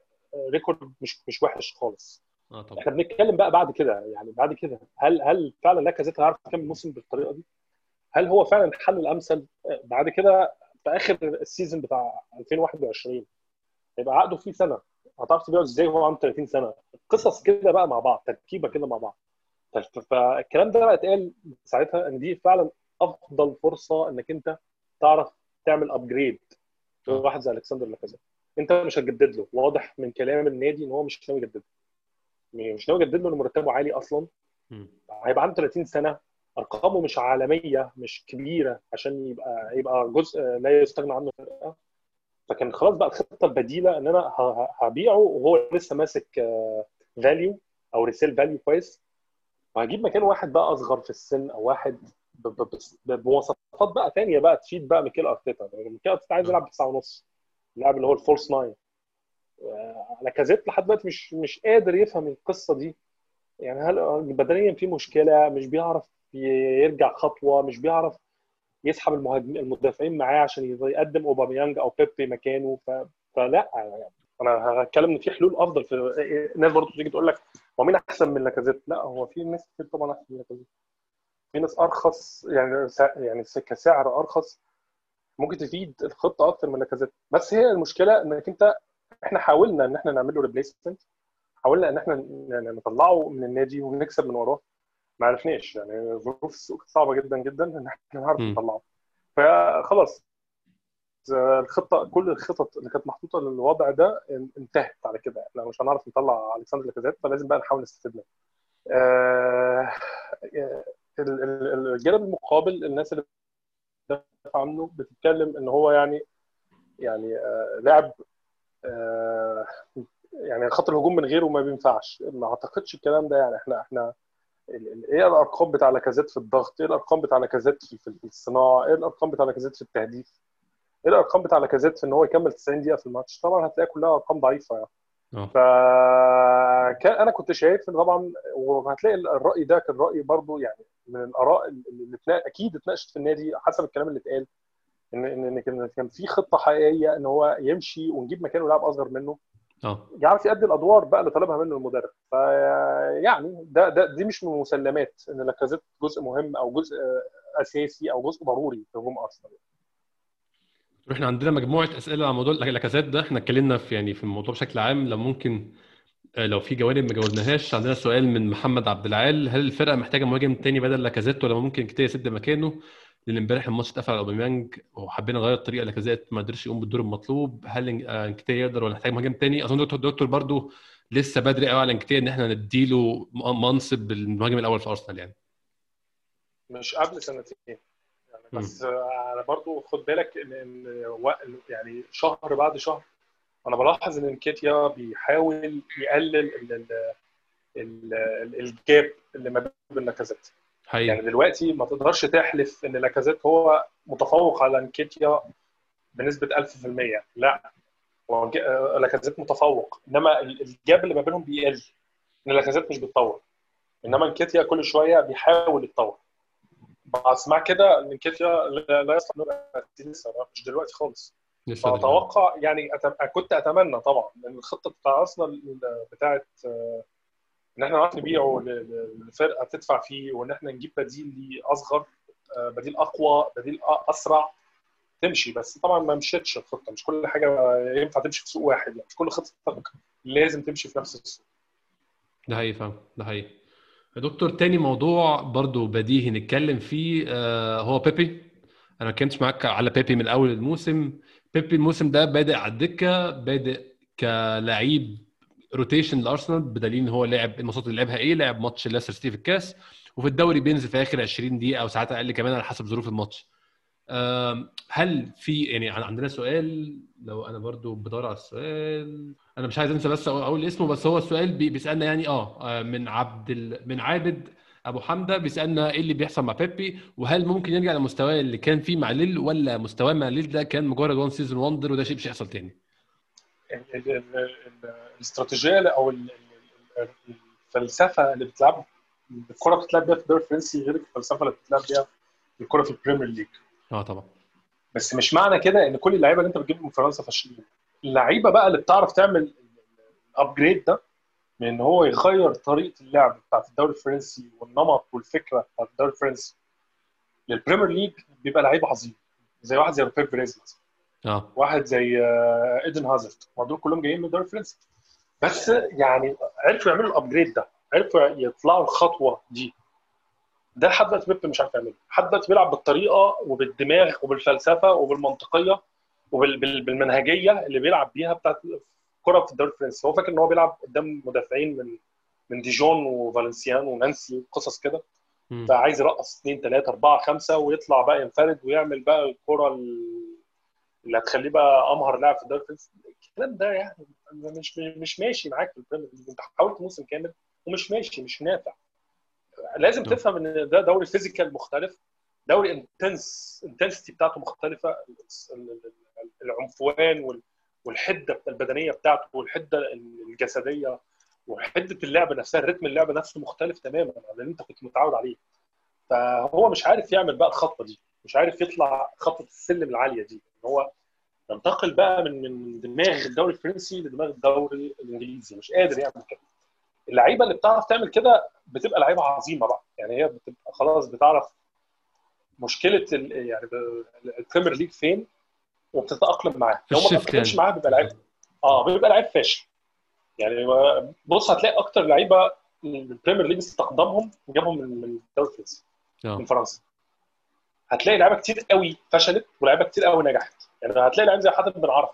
record مش مش وحش خالص. آه طبعا. إحنا بنتكلم بقى بعد كده يعني بعد كده هل هل فعلا لاكازيت هيعرف يكمل الموسم بالطريقة دي؟ هل هو فعلا الحل الأمثل؟ بعد كده في آخر ال season بتاع 2021 هيبقى عقده فيه سنة. هتعرف تبيعه إزاي وهو عنده 30 سنة؟ قصص كده بقى مع بعض تركيبة كده مع بعض. فالكلام ده بقى اتقال ساعتها إن دي فعلا أفضل فرصة إنك أنت تعرف تعمل upgrade واحد زي ألكسندر لاكازيت. أنت مش هتجدد له. واضح من كلام النادي إن هو مش ناوي يجدد له. مش ناوي يجدد له مرتبه عالي أصلا. هيبقى عنده 30 سنة. أرقامه مش عالمية مش كبيرة عشان يبقى يبقى جزء لا يستغنى عنه فرقة. فكان خلاص بقى الخطة البديلة إن أنا هبيعه وهو لسه ماسك value أو resale value كويس. وهجيب مكانه واحد بقى أصغر في السن أو واحد بمواصفات بقى ثانية بقى تفيد بقى ميكيل أرتيتا. ميكيل أرتيتا عايز يلعب بتسعه ونص اللاعب اللي هو ال false nine لاكازيت لحد دلوقتي مش مش قادر يفهم القصة دي. يعني هل بدنيا في مشكلة؟ مش بيعرف يرجع خطوة مش بيعرف يسحب المهاجم المدافعين معاه عشان يقدم أوباميانج أو بيبي مكانه. ف... فلا يعني أنا هتكلم إن في حلول أفضل في الناس برضه تيجي تقول لك هو مين أحسن من لاكازيت؟ لا هو في ناس كتير طبعا أحسن من لاكازيت. في ناس أرخص يعني يعني كسعر أرخص. ممكن تفيد الخطة أكتر من لاكازيت. بس هي المشكلة إنك أنت إحنا حاولنا إن إحنا نعمل له replacement حاولنا إن إحنا نطلعه من النادي ونكسب من وراه. ما عرفناش يعني ظروف السوق صعبة جدا جدا إن إحنا نعرف نطلعه. فخلاص الخطة كل الخطط اللي كانت محطوطة للوضع ده انتهت على كده. إحنا مش هنعرف نطلع ألكسندر لاكازيت فلازم بقى نحاول نستفيد منه. آه الجانب المقابل الناس اللي بتدافع عنه بتتكلم إن هو يعني يعني آه لاعب آه يعني خط الهجوم من غيره ما بينفعش. ما أعتقدش الكلام ده يعني. إحنا إحنا إيه الأرقام بتاع لاكازيت في الضغط؟ إيه الأرقام بتاع لاكازيت في الصناعة؟ إيه الأرقام بتاع لاكازيت في التهديف؟ إيه الأرقام بتاع لاكازيت في إن هو يكمل 90 دقيقة في الماتش؟ طبعا هتلاقي كلها أرقام ضعيفة يعني. ف كان أنا كنت شايف إن طبعا وهتلاقي الرأي ده كان رأي برضو يعني من الآراء اللي أكيد اتناقشت في النادي حسب الكلام اللي اتقال ان ان كان في خطة حقيقية إن هو يمشي ونجيب مكانه لاعب أصغر منه. آه. يعرف يأدي الأدوار بقى اللي طالبها منه المدرب. فيعني ده ده دي مش من المسلمات إن لاكازيت جزء مهم أو جزء أساسي أو جزء ضروري في هجوم أرسنال. إحنا عندنا مجموعة أسئلة على موضوع لاكازيت ده. إحنا اتكلمنا في يعني في الموضوع بشكل عام لو ممكن لو في جوانب ما جاوبناهاش. عندنا سؤال من محمد عبد العال. هل الفرقة محتاجة مهاجم تاني بدل لاكازيت ولا ممكن كتير يسد مكانه؟ لأن امبارح الماتش اتقفل على أوباميانج وحبينا نغير الطريقة. لاكازيت ما قدرش يقوم بالدور المطلوب. هل انكتيا يقدر ولا نحتاج مهاجم تاني؟ أظن دكتور دكتور برضو لسه بدري قوي على انكتيا إن إحنا نديله منصب المهاجم الأول في أرسنال يعني. مش قبل سنتين. بس أنا برضو خد بالك ان إن يعني شهر بعد شهر أنا بلاحظ إن انكيتيا بيحاول يقلل ال ال ال الجاب اللي ما بين لاكازيت. حقيقي. يعني دلوقتي ما تقدرش تحلف إن لاكازيت هو متفوق على انكيتيا بنسبة 1000% لا هو لاكازيت متفوق إنما ال gap اللي ما بينهم بيقل إن لاكازيت مش بيتطور إنما انكيتيا كل شوية بيحاول يتطور. بس مع كده انكيتيا لا يصلح انه لسه مش دلوقتي خالص. فأتوقع يعني أتم... كنت أتمنى طبعا إن الخطة بتاع أرسنال بتاعت إن إحنا نعرف نبيعه لفرقة تدفع فيه وإن إحنا نجيب بديل اصغر بديل أقوى بديل أسرع تمشي. بس طبعا ما مشيتش الخطة. مش كل حاجة ينفع تمشي في سوق واحد. يعني مش كل خطتك لازم تمشي في نفس السوق. ده حقيقي فاهم ده حقيقي. دكتور تاني موضوع برضو بديهي نتكلم فيه آه هو بيبي. أنا ما اتكلمتش معاك على بيبي من أول الموسم. بيبي الموسم ده بادئ على الدكة بادئ كلعيب rotation لأرسنال بدليل إن هو لعب الماتشات اللي لعبها إيه؟ لعب ماتش ليستر سيتي في الكاس وفي الدوري بينزل في آخر 20 دقيقة أو ساعات أقل كمان على حسب ظروف الماتش. هل في يعني عندنا سؤال لو أنا برضو بدور على السؤال. أنا مش عايز أنسى بس أقول اسمه بس هو السؤال بيسألنا يعني آه من عبد ال... من عابد أبو حمدة بيسألنا إيه اللي بيحصل مع بيبي وهل ممكن يرجع لمستواه اللي كان فيه مع ليل ولا مستواه مع ليل ده كان مجرد one season wonder وده شيء مش هيحصل تاني؟ الاستراتيجية أو الفلسفة اللي بتلعبها الكرة بتتلعب بيها في الدوري الفرنسي غير الفلسفة اللي بتتلعب بيها الكرة في ال Premier League آه طبعا. بس مش معنى كده إن كل اللعيبة اللي أنت بتجيبهم من فرنسا فاشلين. اللعيبة بقى اللي بتعرف تعمل ال upgrade ده من إن هو يغير طريقة اللعب بتاعت الدوري الفرنسي والنمط والفكرة بتاعت الدوري الفرنسي لل Premier League بيبقى لعيب عظيم. زي واحد زي روبير بيريز مثلا. آه. واحد زي ايدن هازارد دول كلهم جايين من الدوري الفرنسي. بس يعني عرفوا يعملوا ال upgrade ده. عرفوا يطلعوا الخطوة دي. ده لحد دلوقتي بيب مش عارف يعمله. لحد دلوقتي بيلعب بالطريقة وبالدماغ وبالفلسفة وبالمنطقية وبالمنهجيه اللي بيلعب بيها بتاعت الكره في الدوري الفرنسي. هو فاكر إن هو بيلعب قدام مدافعين من من ديجون وفالنسيان ونانسي وقصص كده. فعايز يرقص اثنين ثلاثة أربعة خمسة ويطلع بقى ينفرد ويعمل بقى الكرة اللي هتخليه بقى أمهر لاعب في الدوري الفرنسي. الكلام ده يعني مش مش ماشي معاك في ال Premier أنت حاولت موسم كامل ومش ماشي مش نافع. لازم تفهم إن ده دوري physical مختلف دوري intense intensity بتاعته مختلفة العنفوان والحدة البدنية بتاعته والحدة الجسدية وحدة اللعبه نفسها ال rhythm اللعبه نفسه مختلف تماما عن اللي انت كنت متعود عليه. فهو مش عارف يعمل بقى الخطوه دي مش عارف يطلع خطوه السلم العالية دي. إن هو ينتقل بقى من من دماغ الدوري الفرنسي لدماغ الدوري الإنجليزي مش قادر يعمل كده. اللعيبة اللي بتعرف تعمل كده بتبقى لعيبة عظيمة بقى. يعني هي بتبقى خلاص بتعرف مشكلة يعني ال Premier League فين وبتتأقلم معاه في لو ما ال shift بتتاقلمش يعني. معاه بيبقى لعيب آه بيبقى لعيب فاشل. يعني بص هتلاقي أكتر لعيبة ال Premier League استقدمهم جابهم من من الدوري الفرنسي آه. من فرنسا. هتلاقي لعيبة كتير قوي فشلت ولعيبة كتير قوي نجحت. يعني هتلاقي لعيب زي حاتم بن عرفة.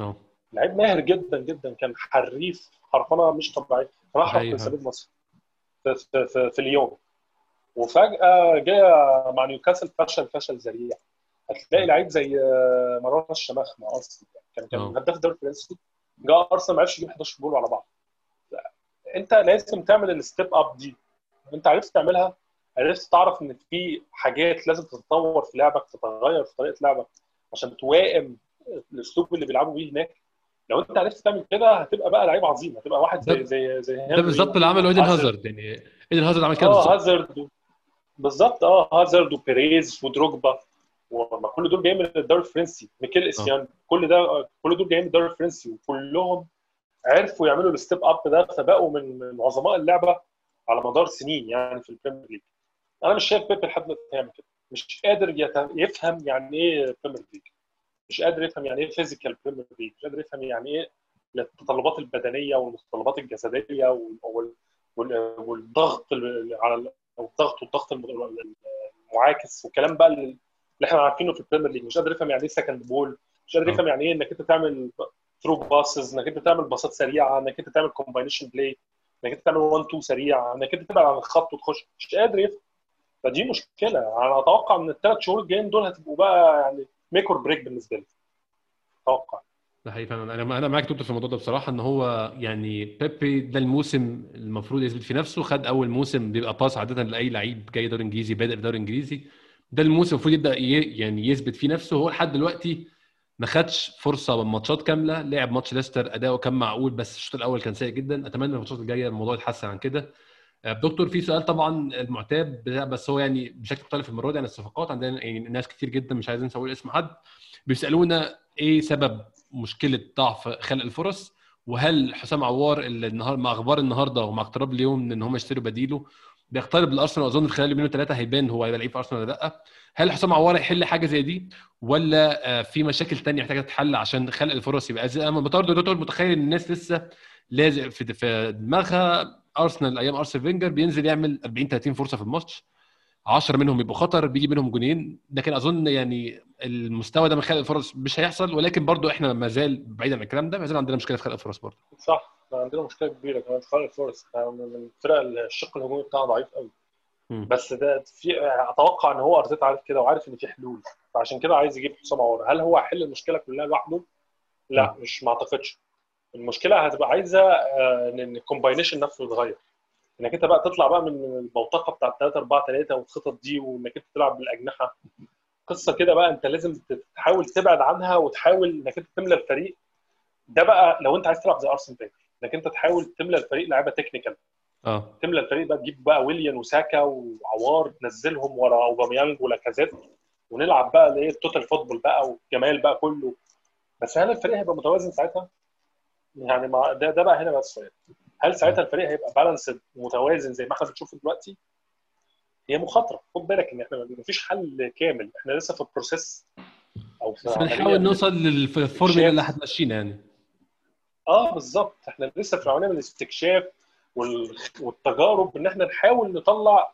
آه. لعيب ماهر جدا جدا. كان حريف حرفنه مش طبيعي. راح. في سبيل مصر. في, في, في, في ليون وفجأة جه مع نيوكاسل فشل فشل ذريع. هتلاقي لعيب زي آه، مروان الشماخ مع أرسنال. كان كان آه. هداف الدوري الفرنسي جه أرسنال ما عرفش يجيب 11 جول على بعض. انت لازم تعمل ال step up دي. انت عرفت تعملها؟ عرفت تعرف إن في حاجات لازم تتطور في لعبك تتغير في طريقة لعبك عشان توائم الأسلوب اللي بيلعبوا بيه هناك. لو انت عرفت تعمل كده هتبقى بقى لعيب عظيم هتبقى واحد زي زي زي ده بالظبط اللي عمله إيدن هازارد يعني إيدن هازارد عمل كده آه بالظبط. هازارد. بالظبط آه هازارد وبيريز ودروجبا وما كل دول جايين من الدوري الفرنسي. ميكيل إسيان كل ده كل دول جايين من الدوري الفرنسي وكلهم عرفوا يعملوا ال step up ده فبقوا من عظماء اللعبة على مدار سنين يعني في ال Premier League أنا مش شايف بيبي لحد دلوقتي يعمل كده. مش قادر يفهم يعني إيه Premier League مش قادر يفهم يعني إيه physical Premier League مش قادر يفهم يعني إيه التطلبات البدنية والمتطلبات الجسدية وال- وال- وال- والضغط ال- على ال- الضغط والضغط الم- المعاكس والكلام بقى اللي إحنا عارفينه في ال Premier League مش قادر يفهم يعني إيه second ball مش قادر آه. يفهم يعني إيه إنك أنت تعمل through passes إنك أنت تعمل باصات سريعة إنك أنت تعمل combination play إنك أنت تعمل 1 2 سريع إنك أنت تبعد عن الخط وتخش مش قادر يفهم فدي مشكلة أنا أتوقع إن الثلاث شهور الجايين دول هتبقوا بقى يعني make or break بالنسبة لي. أتوقع. ده حقيقي فعلا. أنا أنا معاك دكتور في الموضوع ده بصراحة إن هو يعني بيبي ده الموسم المفروض يثبت فيه نفسه. خد أول موسم بيبقى pass عادة لأي لعيب جاي دوري إنجليزي بادئ في دوري إنجليزي. ده الموسم المفروض يبدأ يعني يثبت فيه نفسه. هو لحد دلوقتي ما خدش فرصة من ماتشات كاملة. لعب ماتش ليستر أداؤه كان معقول بس الشوط الأول كان سيء جدا. أتمنى الماتشات الجاية الموضوع يتحسن عن كده. دكتور في سؤال طبعا المعتاد بس هو يعني بشكل مختلف المرة دي عن الصفقات. عندنا يعني ناس كتير جدا مش عايزين نقول اسم حد. بيسألونا إيه سبب مشكلة ضعف خلق الفرص؟ وهل حسام عوار اللي النهار مع أخبار النهارده ومع اقتراب اليوم إن هم يشتروا بديله بيقترب لأرسنال واظن في خلال يومين وثلاثه هيبان هو هيبقى لعيب في أرسنال ولا لأ؟ هل حسام عوار هيحل حاجة زي دي؟ ولا آه، في مشاكل تانية محتاجة تتحل عشان خلق الفرص يبقى زي أنا برضه دكتور متخيل إن الناس لسه لازق في دماغها أرسنال أيام ارسنال فينجر بينزل يعمل 40 30 فرصة في الماتش. 10 منهم يبقوا خطر بيجي منهم جونين. لكن أظن يعني المستوى ده من خلق الفرص مش هيحصل. ولكن برضو إحنا ما زال بعيدا عن الكلام ده ما زال عندنا مشكلة في خلق الفرص برضو. صح عندنا مشكلة كبيرة كمان في خلق الفرص. من الفرق الشق الهجومي بتاعها ضعيف قوي. بس ده في أتوقع إن هو أرتيتا عارف كده وعارف إن في حلول. فعشان كده عايز يجيب حسام عوار هل هو هيحل المشكلة كلها لوحده؟ لا. مش ما أعتقدش. المشكلة هتبقى عايزة آه، ان الكومباينيشن نفسه يتغير. إنك أنت بقى تطلع بقى من الموتقة بتاعت 3 4 3 والخطط دي وإنك أنت تلعب بالأجنحة. قصة كده بقى أنت لازم تحاول تبعد عنها وتحاول إنك أنت تملى الفريق. ده بقى لو أنت عايز تلعب زي ارسنال فينجر إنك أنت تحاول تملى الفريق لعيبة technical آه. تملى الفريق بقى تجيب بقى ويليان وساكا وعوار تنزلهم ورا اوباميانج ولاكازيت ونلعب بقى الايه ال total football بقى والجمال بقى كله. بس هل الفريق هيبقى متوازن ساعتها؟ يعني مع ده ده بقى هنا بقى السؤال هل ساعتها الفريق هيبقى balanced متوازن زي ما إحنا بنشوف دلوقتي؟ هي مخاطرة. خد بالك إن إحنا مفيش حل كامل. إحنا لسه في ال process أو في بس بنحاول نوصل للفورمولا اللي هتمشينا يعني. آه بالظبط. إحنا لسه في عملية من الاستكشاف وال... والتجارب إن إحنا نحاول نطلع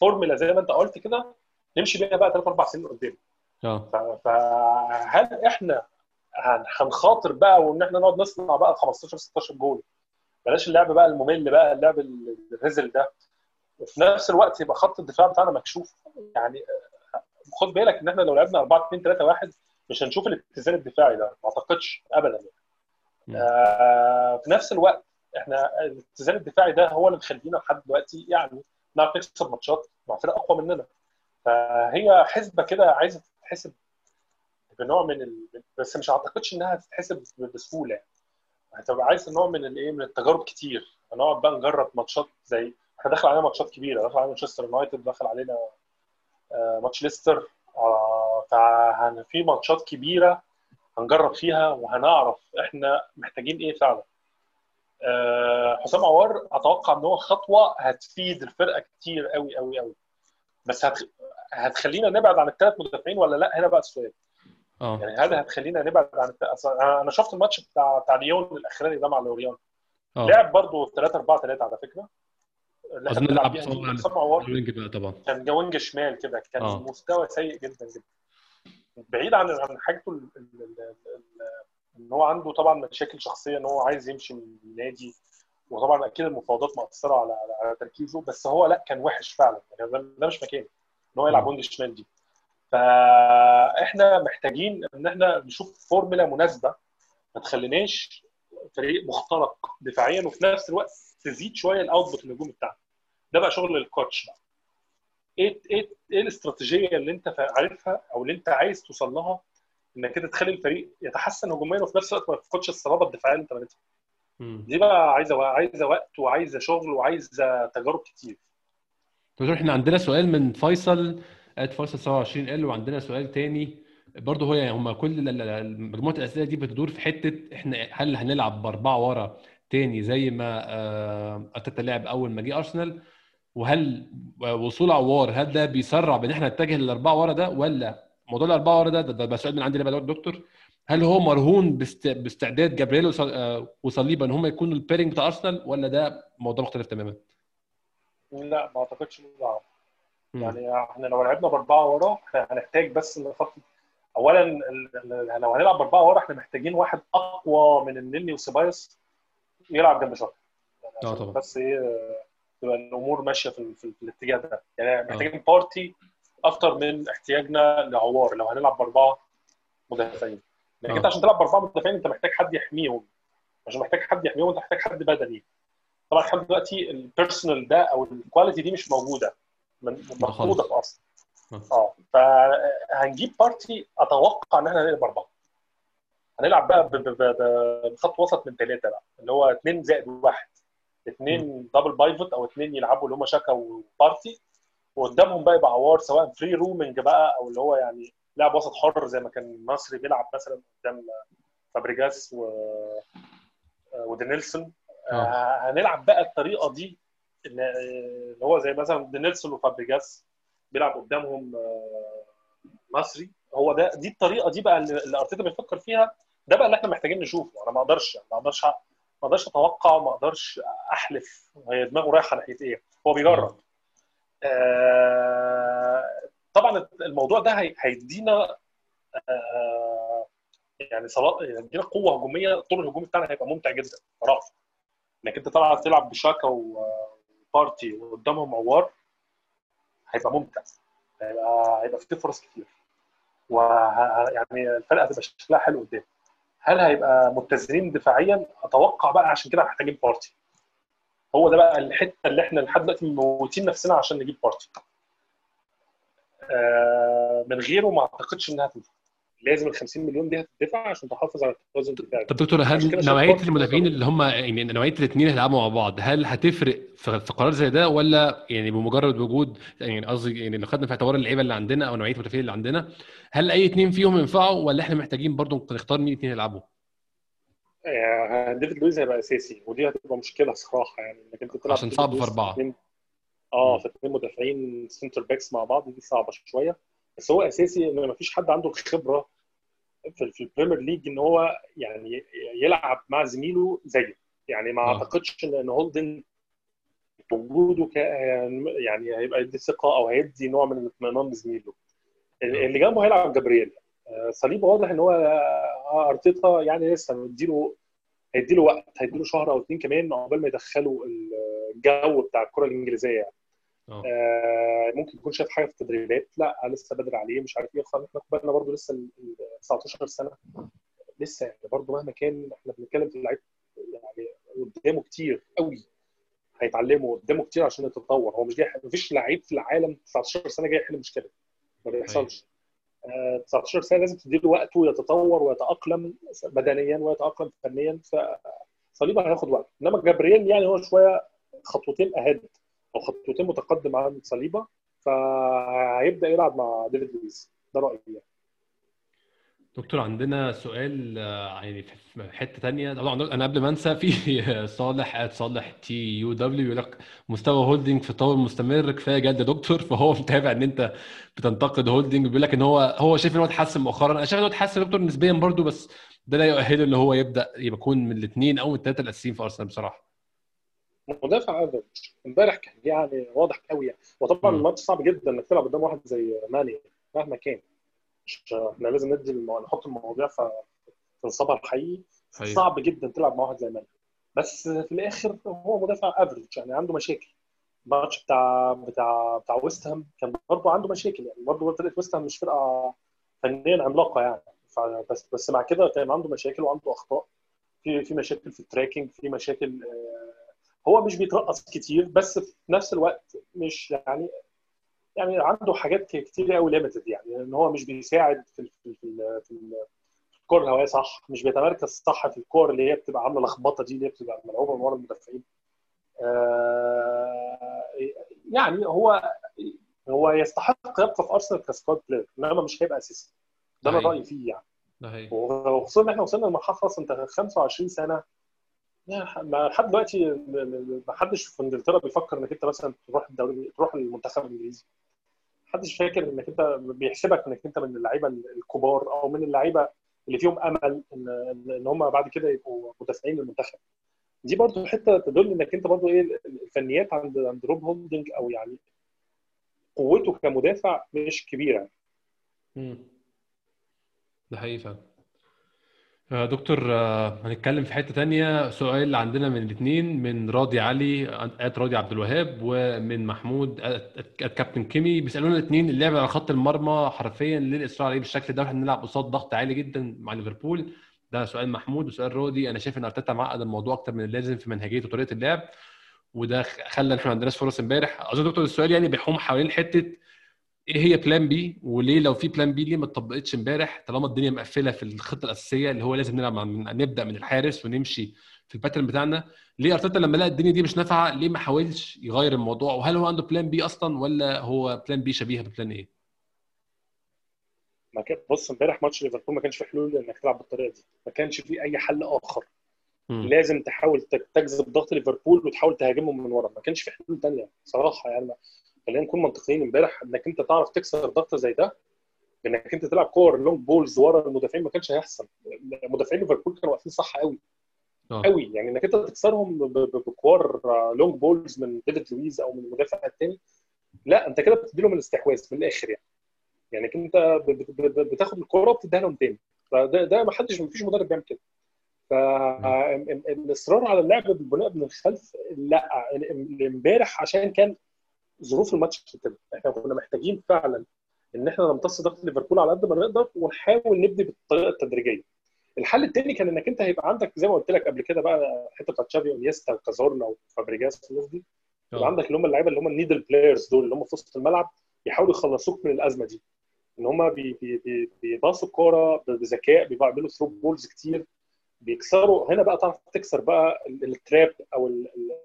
فورمولا زي ما أنت قلت كده نمشي بيها بقى ثلاث أربع سنين قدام. آه. فهل إحنا هنخاطر بقى وإن إحنا نقعد نصنع بقى 15 16 جول. بلاش اللعب بقى الممل بقى اللعب ال- الرزل ده. وفي نفس الوقت يبقى خط الدفاع بتاعنا مكشوف. يعني خد بالك إن إحنا لو لعبنا 4 2 3 1 مش هنشوف الاتزان الدفاعي ده ما أعتقدش ابدا. مم. آه في نفس الوقت إحنا الاتزان الدفاعي ده هو اللي مخلينا لحد دلوقتي يعني نعرف نكسب ماتشات مع فرق أقوى مننا. فهي حسبة كده عايزة تتحسب. بنوع من ال... بس مش أعتقدش إنها تتحسب بسهولة. يعني هتبقى عايز نوع من الايه من التجارب كتير. هنقعد بقى نجرب ماتشات زي إحنا داخل علينا ماتشات كبيرة. داخل علينا مانشستر يونايتد داخل علينا آه، ماتش ليستر. آه، ففي ماتشات كبيرة هنجرب فيها وهنعرف إحنا محتاجين إيه فعلا. آه، حسام عوار أتوقع إن هو خطوة هتفيد الفرقة كتير قوي قوي قوي بس هت... هتخلينا نبعد عن الثلاث مدافعين ولا لأ؟ هنا بقى السؤال. آه. يعني هل هتخلينا نبعد عن أنا شفت الماتش بتاع بتاع ليون الأخراني ده مع لوريان آه. لعب برضه 3 4 3 على فكرة. أظن لعب ال wing بقى طبعا. كان جوينج شمال كده كان آه. مستوى سيء جدا جدا. بعيد عن عن حاجته إن هو عنده طبعا مشاكل شخصية إن هو عايز يمشي من النادي. وطبعا أكيد المفاوضات مأثرة على على, تركيزه بس هو لا كان وحش فعلا. يعني ده, مش مكانه إن هو يلعب مم. wing شمال دي. فاحنا محتاجين ان إحنا نشوف فورمولا مناسبة ما تخليناش فريق مخترق دفاعيا وفي نفس الوقت تزيد شوية ال output الهجومي بتاعنا. ده بقى شغل ال coach بقى. إيه إيه إيه الاستراتيجية اللي انت عارفها أو اللي انت عايز توصل لها انك كده تخلي الفريق يتحسن هجوميا وفي نفس الوقت ما يفقدش الصلابة الدفاعية اللي انت بنيتها. دي بقى عايزة عايزة وقت وعايزة شغل وعايزة تجارب كتير. دكتور إحنا عندنا سؤال من فيصل ات فيصل 27 ال وعندنا سؤال تاني. برضه هو يعني هم كل مجموعه الأسئلة دي بتدور في حتة إحنا هل هنلعب بأربعة ورا تاني زي ما آه، أرتيتا لعب أول ما جه أرسنال؟ وهل وصول عوار هل ده بيسرع بإن إحنا نتجه للأربعة ورا ده؟ ولا موضوع الأربعة ورا ده ده, ده سؤال من عندي بقى دكتور. هل هو مرهون باست- باستعداد جابرييل آه، وصليبا إن هم يكونوا ال pairing بتاع أرسنال؟ ولا ده موضوع مختلف تماما؟ لا ما أعتقدش مم. يعني إحنا لو لعبنا بأربعة ورا إحنا هنحتاج بس نخطط اولا لو هنلعب بأربعة ورا إحنا محتاجين واحد أقوى من النني وسيبايوس يلعب جنب شاطر يعني عشان طبعا. بس إيه تبقى الأمور ماشية في, في, ال- في الاتجاه ده. يعني محتاجين بارتي أكتر من احتياجنا لعوار. لو هنلعب بأربعة مدافعين. لكن آه. أنت عشان تلعب بأربعة مدافعين أنت محتاج حد يحميهم. عشان محتاج حد يحميهم أنت محتاج حد بدني. طبعا لحد دلوقتي ال personnel ده أو ال quality دي مش موجودة. من في أصلا. آه. آه فهنجيب بارتي أتوقع إن إحنا هنلعب أربعة. هنلعب بقى بخط وسط من ثلاثة بقى اللي هو اثنين زائد واحد. اثنين double pivot أو اثنين يلعبوا اللي هم شاكا وبارتي وقدامهم بقى يبقى عوار سواء free roaming بقى أو اللي هو يعني لاعب وسط حر زي ما كان نصري بيلعب مثلا قدام فابريجاس و ودينيلسون. آه. آه، هنلعب بقى الطريقة دي اللي هو زي مثلا دينيلسون وفابريجاس بيلعب قدامهم آه، نصري. هو ده دي الطريقة دي بقى اللي أرتيتا بيفكر فيها. ده بقى اللي إحنا محتاجين نشوفه. أنا ما أقدرش ما أقدرش ما أقدرش أتوقع ما أقدرش أحلف هي دماغه رايحة ناحية إيه. هو بيجرب. آه، طبعا الموضوع ده هي- هيدينا آه، يعني صلاح هيدينا قوة هجومية. الطول الهجومي بتاعنا هيبقى ممتع جدا صراحة. إنك أنت طبعا تلعب بشاكا وبارتي وقدامهم عوار هيبقى ممتع. هيبقى هيبقى فيه فرص كتير. وه... يعني الفرقة هتبقى شكلها حلو قدام. هل هيبقى متزنين دفاعيا؟ أتوقع بقى عشان كده محتاجين بارتي هو ده بقى الحتة اللي إحنا لحد دلوقتي مموتين نفسنا عشان نجيب بارتي آه من غيره ما أعتقدش إنها تنفع لازم ال 50 مليون دي هتدفع عشان تحافظ على التوازن الدفاعي طب دكتور هل نوعية المدافعين برضه- اللي هم يعني نوعية الاثنين اللي هيلعبوا مع بعض هل هتفرق في قرار زي ده ولا يعني بمجرد وجود يعني قصدي يعني لو خدنا في اعتبار اللعيبة اللي عندنا أو نوعية المدافعين اللي عندنا هل أي اثنين فيهم ينفعوا ولا إحنا محتاجين برضو نختار مين اثنين يلعبوا؟ آه، ديفيد لويز هيبقى أساسي ودي هتبقى مشكلة صراحة يعني إنك أنت تلعب عشان صعب في. اتنين- آه في اثنين مدافعين centre backs مع بعض دي صعبة شوية. بس هو أساسي إن ما فيش حد عنده الخبرة في, في ال Premier League إن هو يعني يلعب مع زميله زيه يعني ما آه. أعتقدش إن هولدينج وجوده يعني هيبقى يدي ثقة أو هيدي نوع من الاطمئنان لزميله اللي جنبه هيلعب جبريل آه، صليبه واضح إن هو آه، أرتيتا يعني لسه مديله هيديله وقت هيديله شهر أو اتنين كمان عقبال ما يدخلوا الجو بتاع الكرة الإنجليزية يعني. آه. آه، ممكن يكون شاف حاجة في التدريبات. لا لسه بدري عليه مش عارف إيه خلاص إحنا بالنا برضه لسه ال- ال 19 سنة. لسه يعني برضه مهما كان إحنا بنتكلم في لعيب يعني قدامه كتير قوي. هيتعلمه قدامه كتير عشان يتطور. هو مش جاي مفيش لعيب في العالم 19 سنة جاي يحل مشكلة. ما بيحصلش. آه، 19 سنة لازم تديله وقته ويتطور ويتأقلم بدنيا ويتأقلم فنيا. فصليبه هياخد وقت إنما جابرييل يعني هو شوية خطوتين اهد خطوتين متقدم عن صليبة فهيبدأ يلعب مع ديفيد لويس. ده رأيي يعني. دكتور عندنا سؤال آه، يعني في حتة ثانية أنا قبل ما أنسى في صالح صالح TUW يقول لك مستوى هولدنج في تطور مستمر كفاية جد يا دكتور. فهو متابع إن أنت بتنتقد هولدنج بيقول لك إن هو هو شايف إن هو اتحسن مؤخرا. أنا شايف إن هو اتحسن دكتور نسبيا برضو بس ده لا يؤهله إن هو يبدأ يكون من الاثنين أو الثلاثه الأساسيين في أرسنال بصراحة. مدافع average امبارح كان يعني واضح قوي يعني. وطبعا الماتش صعب جدا إنك تلعب قدام واحد زي ماني مهما كان. مش إحنا لازم ندي المو... نحط المواضيع في نصابها الحقيقي. صعب جدا تلعب مع واحد زي ماني. بس في الآخر هو مدافع average يعني عنده مشاكل. الماتش بتاع بتاع بتاع ويست هام كان برضه عنده مشاكل يعني. برضه فرقه ويست هام مش فرقة فنيا عملاقة يعني. بس بس مع كده كان عنده مشاكل وعنده أخطاء. في في مشاكل في ال tracking في مشاكل هو مش بيترقص كتير بس في نفس الوقت مش يعني يعني عنده حاجات كتير قوي limited يعني إن هو مش بيساعد في في في, في الكور الهوائية صح مش بيتمركز صح في الكور اللي هي بتبقى عاملة لخبطة دي اللي هي بتبقى ملعوبة من ورا المدافعين. آه يعني هو هو يستحق يبقى في ارسنال ك squad player إنما مش هيبقى أساسي. ده أنا رأيي فيه يعني. وخصوصا ان إحنا وصلنا لمرحلة خلاص أنت 25 سنة لحد دلوقتي ما حدش في إنجلترا بيفكر إنك أنت مثلا تروح الدوري تروح المنتخب الإنجليزي. محدش فاكر إنك أنت بيحسبك إنك أنت من اللعيبة الكبار أو من اللعيبة اللي فيهم أمل ان ان هم بعد كده يبقوا مدافعين للمنتخب. دي برضه حتة تدل إنك أنت برضه إيه الفنيات عند عند روب هولدنج أو يعني قوته كمدافع مش كبيرة. امم ده حقيقي فعلا دكتور هنتكلم في حتة تانية. سؤال عندنا من الاثنين من راضي علي at راضي عبد الوهاب ومن محمود at كابتن كيمي. بيسألونا الاثنين اللعب على خط المرمى حرفيا ليه الاصرار عليه بالشكل ده وإحنا بنلعب قصاد ضغط عالي جدا مع ليفربول. ده سؤال محمود وسؤال راضي. أنا شايف إن أرتيتا معقد الموضوع أكتر من اللازم في منهجية وطريقة اللعب وده خلى إحنا ما عندناش فرص إمبارح. أظن دكتور السؤال يعني بيحوم حوالين حتة إيه هي plan B وليه لو في plan B ليه ما اتطبقتش امبارح طالما الدنيا مقفلة في الخطة الأساسية اللي هو لازم نلعب من نبدأ من الحارس ونمشي في ال pattern بتاعنا؟ ليه أرتيتا لما لقى الدنيا دي مش نافعة ليه ما حاولش يغير الموضوع؟ وهل هو عنده plan B أصلا ولا هو plan B شبيهة ب plan A؟ ما كان بص امبارح ماتش ليفربول ما كانش في حلول إنك تلعب بالطريقة دي. ما كانش في أي حل آخر. م. لازم تحاول تجذب ضغط ليفربول وتحاول تهاجمهم من ورا. ما كانش في حلول ثانية صراحة يعني. خلينا نكون منطقيين امبارح انك انت تعرف تكسر ضغط زي ده انك انت تلعب كور long balls ورا المدافعين ما كانش هيحصل. مدافعين ليفربول كانوا واقفين صح قوي. أوه. قوي يعني انك انت تكسرهم بكور long balls من ديفيد لويز أو من المدافع الثاني لا انت كده بتدي لهم الاستحواذ من الآخر يعني. يعني انت بتاخد الكورة وبتديها لهم تاني. فده ده ما حدش ما فيش مدرب بيعمل كده. فالاصرار على اللعب بالبناء من الخلف لا امبارح عشان كان ظروف الماتش كده إحنا كنا محتاجين فعلا إن إحنا نمتص ضغط ليفربول على قد ما نقدر ونحاول نبني بالطريقة التدريجية. الحل الثاني كان إنك أنت هيبقى عندك زي ما قلت لك قبل كده بقى الحتة بتاعت تشافي ونيستا وكازورلا وفابريجاس والناس دي. يبقى عندك اللي هم اللعيبة اللي هم ال needle players دول اللي هم في وسط الملعب يحاولوا يخلصوك من الأزمة دي. إن هم بي بي بي بيباصوا الكورة بذكاء بيعملوا through balls كتير. بيكسروا. هنا بقى تعرف تكسر بقى ال trap أو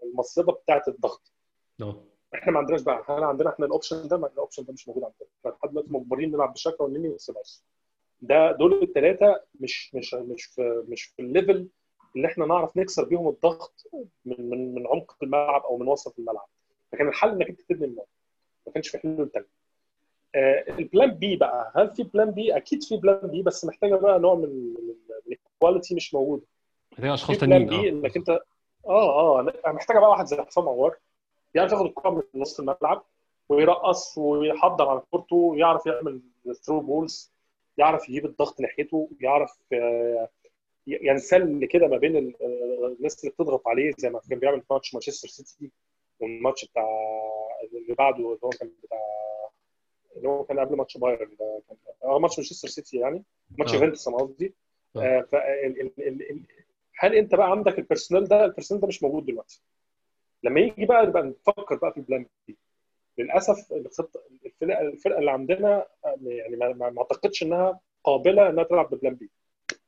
المصيبة بتاعت الضغط. إحنا ما عندناش بقى. إحنا عندنا إحنا ال option ده ال option ده مش موجود عندنا. لحد دلوقتي مجبرين نلعب بشاكا والنني وسيبايوس ده دول الثلاثه مش مش مش في مش في ال level اللي إحنا نعرف نكسر بيهم الضغط من من من عمق الملعب أو من وسط الملعب. فكان الحل إنك أنت تبني الملعب ما كانش في حلول ثانية آه ال plan B بقى. هل في plan B أكيد في plan B بس محتاجة بقى نوع من ال quality مش موجوده محتاجة أشخاص تانيين plan B إنك أنت آه آه محتاجة بقى واحد زي حسام عوار. يعرف ياخد الكوره من نص الملعب ويرقص ويحافظ على كورته ويعرف يعمل through balls يعرف يجيب الضغط ناحيته يعرف ينسل كده ما بين الناس اللي بتضغط عليه زي ما كان بيعمل في ماتش مانشستر سيتي والماتش بتاع اللي بعده اللي هو كان بتاع اللي هو كان قبل ماتش بايرن كان آه ماتش مانشستر سيتي يعني ماتش يوفنتوس أنا قصدي. آه. هل أنت بقى عندك ال personnel ده ال personnel ده مش موجود دلوقتي؟ لما يجي بقى نبقى نفكر بقى في ال plan B للأسف الخطه الفرقه الفرقة اللي عندنا يعني ما, ما أعتقدش إنها قابلة إنها تلعب ب plan B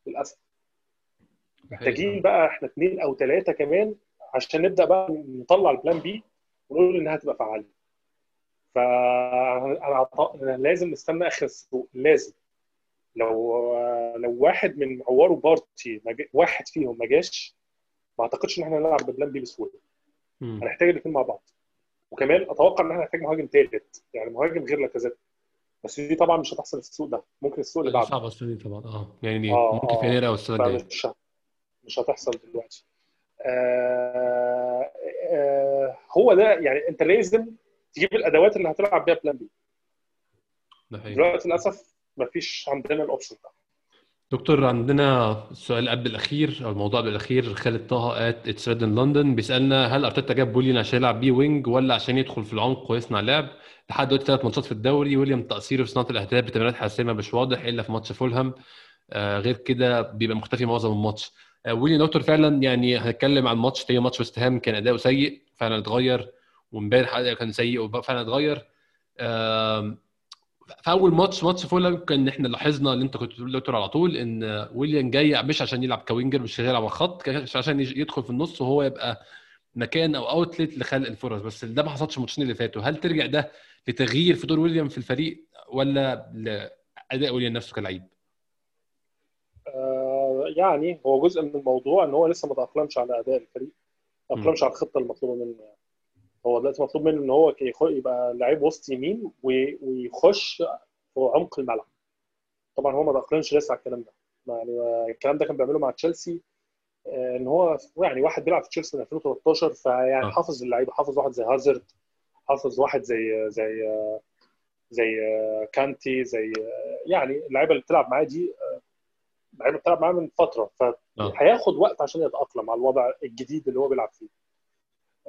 للأسف. محتاجين بقى إحنا اثنين أو ثلاثة كمان عشان نبدأ بقى نطلع ال plan B ونقول إنها تبقى فعالة. فانا لازم نستنى آخر السوق. لازم. لو لو واحد من عوار وبارتي واحد فيهم ما جاش ما أعتقدش إن إحنا نلعب ب plan B بسهولة. هنحتاج الاثنين مع بعض. وكمان أتوقع إن إحنا هنحتاج مهاجم ثالث يعني مهاجم غير لاكازيت. بس دي طبعا مش هتحصل في السوق ده. ممكن السوق اللي بعده. صعبة السنة دي طبعا. آه يعني آه ممكن في يناير أو السنة الجاية. مش مش هتحصل دلوقتي. آه آه هو ده يعني أنت لازم تجيب الأدوات اللي هتلعب بيها plan B دلوقتي للأسف ما فيش عندنا ال option ده. دكتور عندنا السؤال قبل الأخير أو الموضوع قبل الأخير خالد طه at It's Red in London بيسألنا هل أرتيتا جاب بويليان عشان يلعب بيه wing ولا عشان يدخل في العمق ويصنع لعب؟ لحد دلوقتي ثلاث ماتشات في الدوري ويليام تاثيره في صناعة الأهداف بتمريرات حاسمة مش واضح إلا في ماتش فولهام. آه غير كده بيبقى مختفي معظم الماتش. آه ويليام دكتور فعلا يعني هنتكلم عن ماتش تاني ماتش وست هام كان أداؤه سيء فعلا اتغير وإمبارح كان سيء وفعلا اتغير. آه في أول ماتش ماتش فولهام كان إحنا لاحظنا اللي أنت كنت بتقول على طول إن ويليام جاي مش عشان يلعب ك winger مش هيلعب على الخط عشان يدخل في النص وهو يبقى مكان أو اوتلت لخلق الفرص بس ده ما حصلش الماتشين اللي فاتوا هل ترجع ده لتغيير في دور ويليام في الفريق ولا لأداء ويليام نفسه كلعيب؟ آه يعني هو جزء من الموضوع إن هو لسه ما تأقلمش على أداء الفريق ما تأقلمش على الخطة المطلوبة منه يعني. هو دلوقتي مطلوب منه إن هو يبقى لعيب وسط يمين ويخش في عمق الملعب. طبعا هو ما تاقلمش لسه على الكلام ده. يعني الكلام ده كان بيعمله مع تشيلسي إن هو يعني واحد بيلعب في تشيلسي من 2013 فيعني حافظ اللعيبة حافظ واحد زي هازارد حافظ واحد زي زي زي كانتي زي يعني اللعيبة اللي بتلعب معاه دي لعيبه بتلعب معاه من فترة. فهياخد وقت عشان يتأقلم على الوضع الجديد اللي هو بيلعب فيه.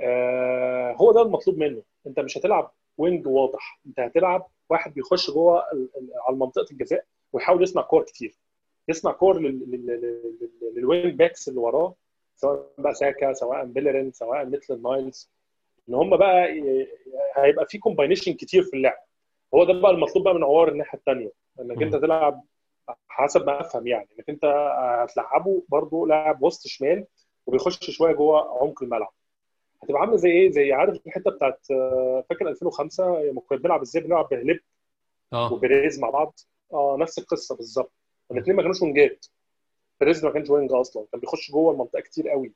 آه هو ده المطلوب منه. انت مش هتلعب وينج واضح. انت هتلعب واحد بيخش جوه على منطقة الجزاء ويحاول يصنع كور كتير. يصنع كور لل wing backs اللي وراه سواء بقى ساكا سواء بيلرين سواء ميتلاند نايلز ان هم بقى هيبقى في combination كتير في اللعب. هو ده بقى المطلوب بقى من عوار الناحية الثانية انك انت تلعب حسب ما افهم يعني. انك انت هتلعبه برضه لاعب وسط شمال وبيخش شوية جوه عمق الملعب. هتبقى عاملة زي إيه؟ زي عارف الحتة بتاعت فاكر 2005 لما كنا بنلعب إزاي بنلعب بهليب آه. وبيريز مع بعض؟ آه نفس القصة بالظبط. الاثنين ما كانوش وينجات بيريز ما كانش wing أصلا كان بيخش جوه المنطقة كتير قوي.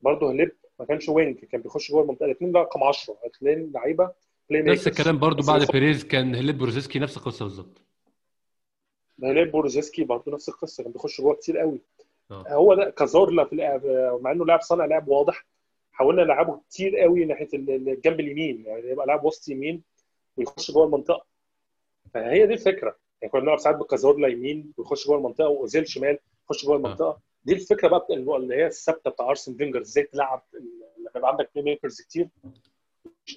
برضه هليب ما كانش wing كان بيخش جوه المنطقة. الاثنين رقم 10 الاثنين لعيبة نفس الكلام برضه بعد بيريز كان هليب وروزيسكي نفس القصة بالظبط. هليب وروزيسكي برضه نفس القصة كان بيخش جوه كتير قوي. أوه. هو ده كازورلا في مع إنه لاعب صانع لعب واضح. حاولنا نلعبه كتير قوي ناحية الجنب اليمين. يعني يبقى لاعب وسط يمين ويخش جوه المنطقة. فهي دي الفكرة. يعني كنا بنلعب ساعات بكازورلا يمين ويخش جوه المنطقة وأوزيل شمال يخش جوه المنطقة. دي الفكرة بقى اللي هي الثابتة بتاع أرسن فينجر إزاي تلعب لما يبقى عندك playmakers كتير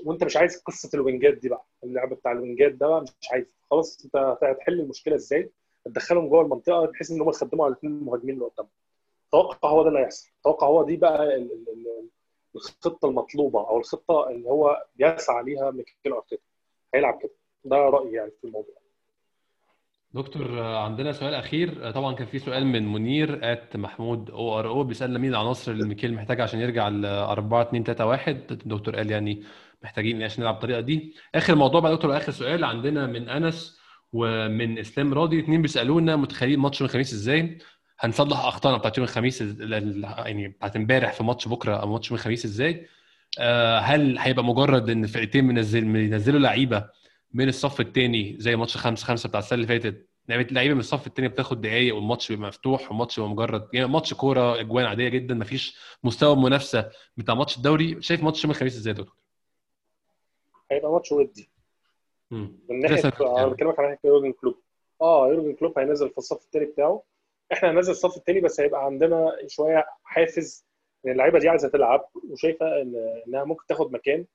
وأنت مش عايز قصة الوينجات دي بقى. اللعب بتاع الوينجات ده بقى مش عايز. خلاص أنت هتحل المشكلة إزاي؟ تدخلهم جوه المنطقة بحيث إن هم يخدموا على الاثنين المهاجمين اللي قدامهم. أتوقع هو ده اللي هيحصل. أتوقع هو دي بقى الخطة المطلوبة أو الخطة اللي هو بيسعى ليها ميكيل أرتيتا. هيلعب كده. ده رأيي يعني في الموضوع. دكتور عندنا سؤال أخير. طبعا كان في سؤال من منير ات محمود أو ار أو بيسألنا مين العناصر اللي ميكيل محتاج عشان يرجع ل 4 2 3 1 الدكتور قال يعني محتاجين عشان نلعب بالطريقة دي. آخر موضوع بقى دكتور آخر سؤال عندنا من أنس ومن إسلام راضي. اثنين بيسألونا متخيلين ماتش الخميس إزاي؟ هنصلح اخطائنا بتاعت يوم الخميس يعني بتاعت امبارح في ماتش بكرة أو ماتش يوم الخميس إزاي؟ هل هيبقى مجرد إن الفرقتين منزل منزلوا لعيبة من الصف الثاني زي ماتش 5 5 بتاع السنة اللي فاتت؟ لعيبة من الصف الثاني بتاخد دقايق والماتش بيبقى مفتوح والماتش بيبقى مجرد يعني ماتش كورة أجوان عادية جدا مفيش مستوى منافسة بتاع ماتش الدوري. شايف ماتش يوم الخميس إزاي يا دكتور؟ هيبقى ماتش ودي. من ناحية أنا بكلمك عن ناحية يورجن كلوب. آه يورجن كلوب هينزل في الصف الثاني بتاعه. إحنا هننزل الصف الثاني بس هيبقى عندنا شوية حافز إن اللعيبة دي عايزة تلعب وشايفة إن إنها ممكن تاخد مكان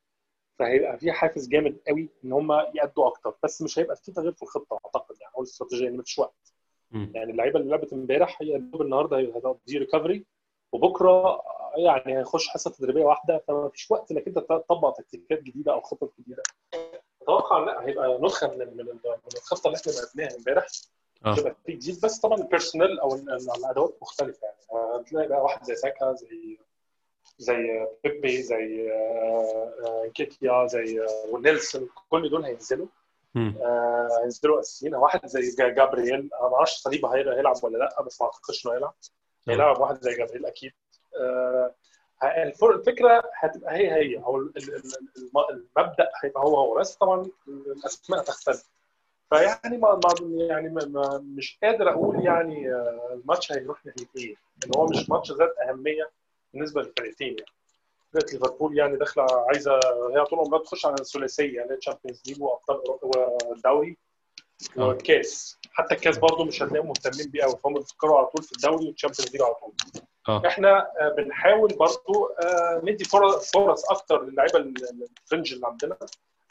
فهيبقى في حافز جامد قوي إن هم يأدوا أكتر. بس مش هيبقى في تغيير في الخطة أعتقد يعني أو الاستراتيجية يعني مفيش وقت. يعني اللعيبة اللي لعبت امبارح هي النهارده هتقضي recovery وبكرة يعني هيخش حصة تدريبية واحدة فما فيش وقت إنك أنت تطبق تكتيكات جديدة أو خطط جديدة. أتوقع لأ هيبقى نسخة من من الخطة اللي إحنا لعبناها امبارح. هيبقى في جديد بس طبعا ال personnel أو الادوات مختلفة. يعني هتلاقي بقى واحد زي ساكا زي زي بيبي زي نكيتيا زي ونيلسون. كل دول هينزلوا. آه هينزلوا أساسيين. واحد زي جابرييل. أنا ما أعرفش صليبة هيلعب ولا لأ بس ما أعتقدش إنه هيلعب. هيلعب واحد زي جابرييل أكيد. آه الفكرة هتبقى هي هي أو المبدأ هيبقى هو هو. بس طبعا الأسماء تختلف. فيعني ما ما يعني ما مش قادر أقول يعني الماتش هيروح ناحيه إيه ان هو مش ماتش ذات أهمية بالنسبة للفرقتين يعني فرقه ليفربول يعني داخلة عايزة هي طول عمرها تخش على الثلاثية يعني Champions League وأبطال والدوري والكاس. حتى الكاس برضه مش هتلاقيهم مهتمين بيه قوي فهم بيفكروا على طول في الدوري وال Champions League على طول. أوه. إحنا بنحاول برضه ندي فرص فرص أكتر للعيبة ال fringe اللي عندنا.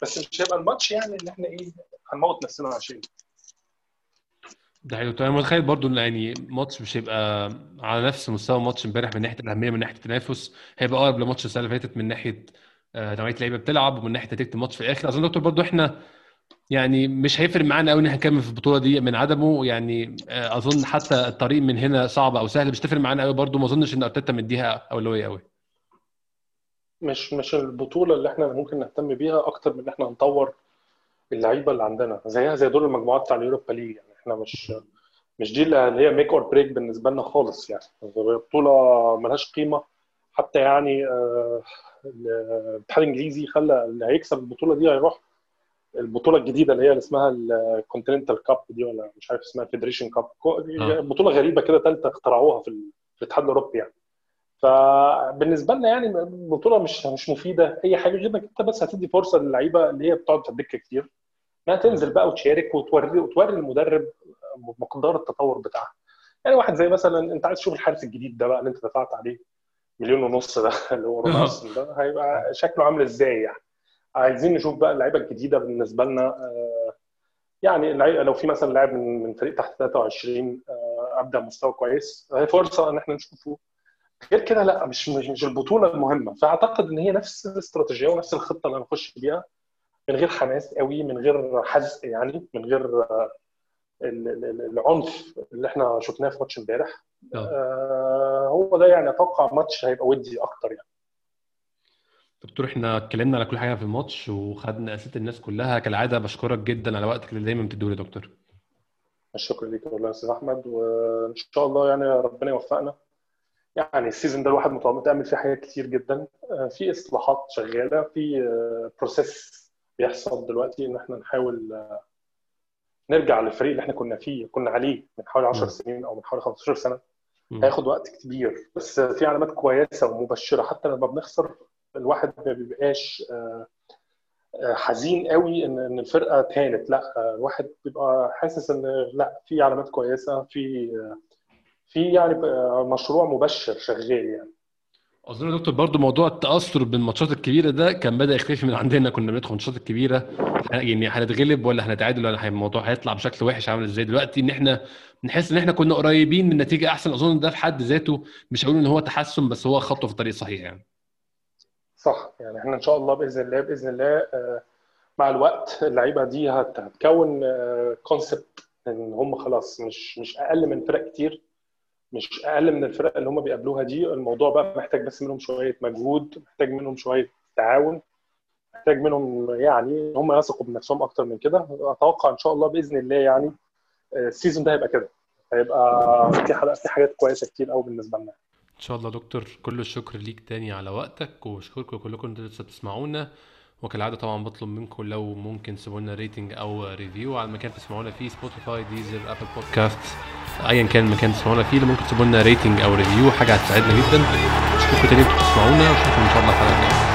بس مش هيبقى الماتش يعني إن إحنا إيه هنموت نفسنا عشان. ده حلو أنا متخيل برضو إن يعني ماتش مش هيبقى على نفس مستوى ماتش إمبارح من ناحية الأهمية من ناحية التنافس هيبقى أقرب لماتش السنة اللي فاتت من ناحية نوعيه اللعيبة بتلعب ومن ناحية نتيجة الماتش في الآخر. أظن دكتور برضو إحنا يعني مش هيفرق معانا قوي إن إحنا نكمل في البطولة دي من عدمه. يعني أظن حتى الطريق من هنا صعب أو سهل مش تفرق معانا قوي برضو. ما أظنش إن أرتيتا مديها أولوية قوي مش مش البطولة اللي إحنا ممكن نهتم بيها أكتر من إن إحنا نطور اللعيبة اللي عندنا زيها زي دور المجموعات بتاع ال Europa League. يعني إحنا مش مش دي اللي هي make or break بالنسبة لنا خالص. يعني بطولة ملهاش قيمة. حتى يعني الاتحاد الإنجليزي خلى اللي هيكسب البطولة دي هيروح البطولة الجديدة اللي هي اللي اسمها ال Continental Cup دي ولا مش عارف اسمها Federation Cup بطولة غريبة كده ثالثه اخترعوها في الاتحاد الأوروبي يعني. فبالنسبة لنا يعني البطوله مش مش مفيدة. أي حاجة غير إنك أنت بس هتدي فرصة للعيبة اللي هي بتقعد في الدكة كتير إنها تنزل بقى وتشارك وتوري وتوري المدرب مقدار التطور بتاعها. يعني واحد زي مثلا أنت عايز تشوف الحارس الجديد ده بقى اللي أنت دفعت عليه مليون ونص ده اللي هو رونالدو ده هيبقى شكله عامل إزاي يعني؟ عايزين نشوف بقى اللعيبة الجديدة بالنسبة لنا يعني لو في مثلا لاعب من فريق تحت 23 ابدا مستوى كويس هي فرصة إن إحنا نشوفه. غير كده لا مش مش, البطولة المهمة. فأعتقد إن هي نفس الاستراتيجية ونفس الخطة اللي هنخش بيها. من غير حماس قوي من غير حزق يعني من غير العنف اللي إحنا شفناه في ماتش امبارح. آه. هو ده يعني أتوقع ماتش هيبقى ودي أكتر يعني. دكتور إحنا اتكلمنا على كل حاجة في الماتش وخدنا أسئلة الناس كلها. كالعادة بشكرك جدا على وقتك اللي دايما بتديه لي دكتور. الشكر ليك والله يا أستاذ أحمد وإن شاء الله يعني ربنا يوفقنا. يعني ال season ده الواحد متامل فيه حاجات كتير جدا. في إصلاحات شغالة في process بيحصل دلوقتي إن إحنا نحاول نرجع للفريق اللي إحنا كنا فيه كنا عليه من حوالي 10 سنين أو من حوالي 15 سنة. هياخد وقت كبير بس في علامات كويسة ومبشرة. حتى لما بنخسر الواحد ما بيبقاش حزين قوي إن إن الفرقة تهانت. لا الواحد بيبقى حاسس إن لا في علامات كويسة في في يعني مشروع مبشر شغال يعني. أظن يا دكتور برضه موضوع التأثر بالماتشات الكبيرة ده كان بدأ يختفي من عندنا كنا بندخل الماتشات الكبيره يعني هنتغلب ولا هنتعادل ولا الموضوع هيطلع بشكل وحش عامل إزاي دلوقتي؟ إن إحنا نحس إن إحنا كنا قريبين من نتيجة أحسن. أظن ده في حد ذاته مش هقول إن هو تحسن بس هو خطوة في الطريق الصحيح يعني. صح. يعني إحنا إن شاء الله بإذن الله بإذن الله مع الوقت اللعيبة دي هتكون كونسبت إن هم خلاص مش مش أقل من فرق كتير. مش أقل من الفرق اللي هم بيقابلوها دي الموضوع بقى محتاج بس منهم شوية مجهود محتاج منهم شوية تعاون محتاج منهم يعني هم يثقوا بنفسهم أكتر من كده. أتوقع إن شاء الله بإذن الله يعني ال season ده هيبقى كده. هيبقى في حاجات في حاجات كويسة كتير قوي بالنسبة لنا. إن شاء الله دكتور كل الشكر ليك تاني على وقتك وبشكركم كلكم أنتوا لسه بتسمعونا وكالعادة طبعا بطلب منكم لو ممكن تسيبوا لنا rating أو review على المكان تسمعونا فيه Spotify Deezer Apple Podcast ايا كان المكان تسمعونا فيه. ممكن تسيبوا لنا rating أو review حاجة هتساعدنا جدا. أشوفكم تاني أنتوا بتسمعونا. وأشوفكم إن شاء الله الحلقة الجايه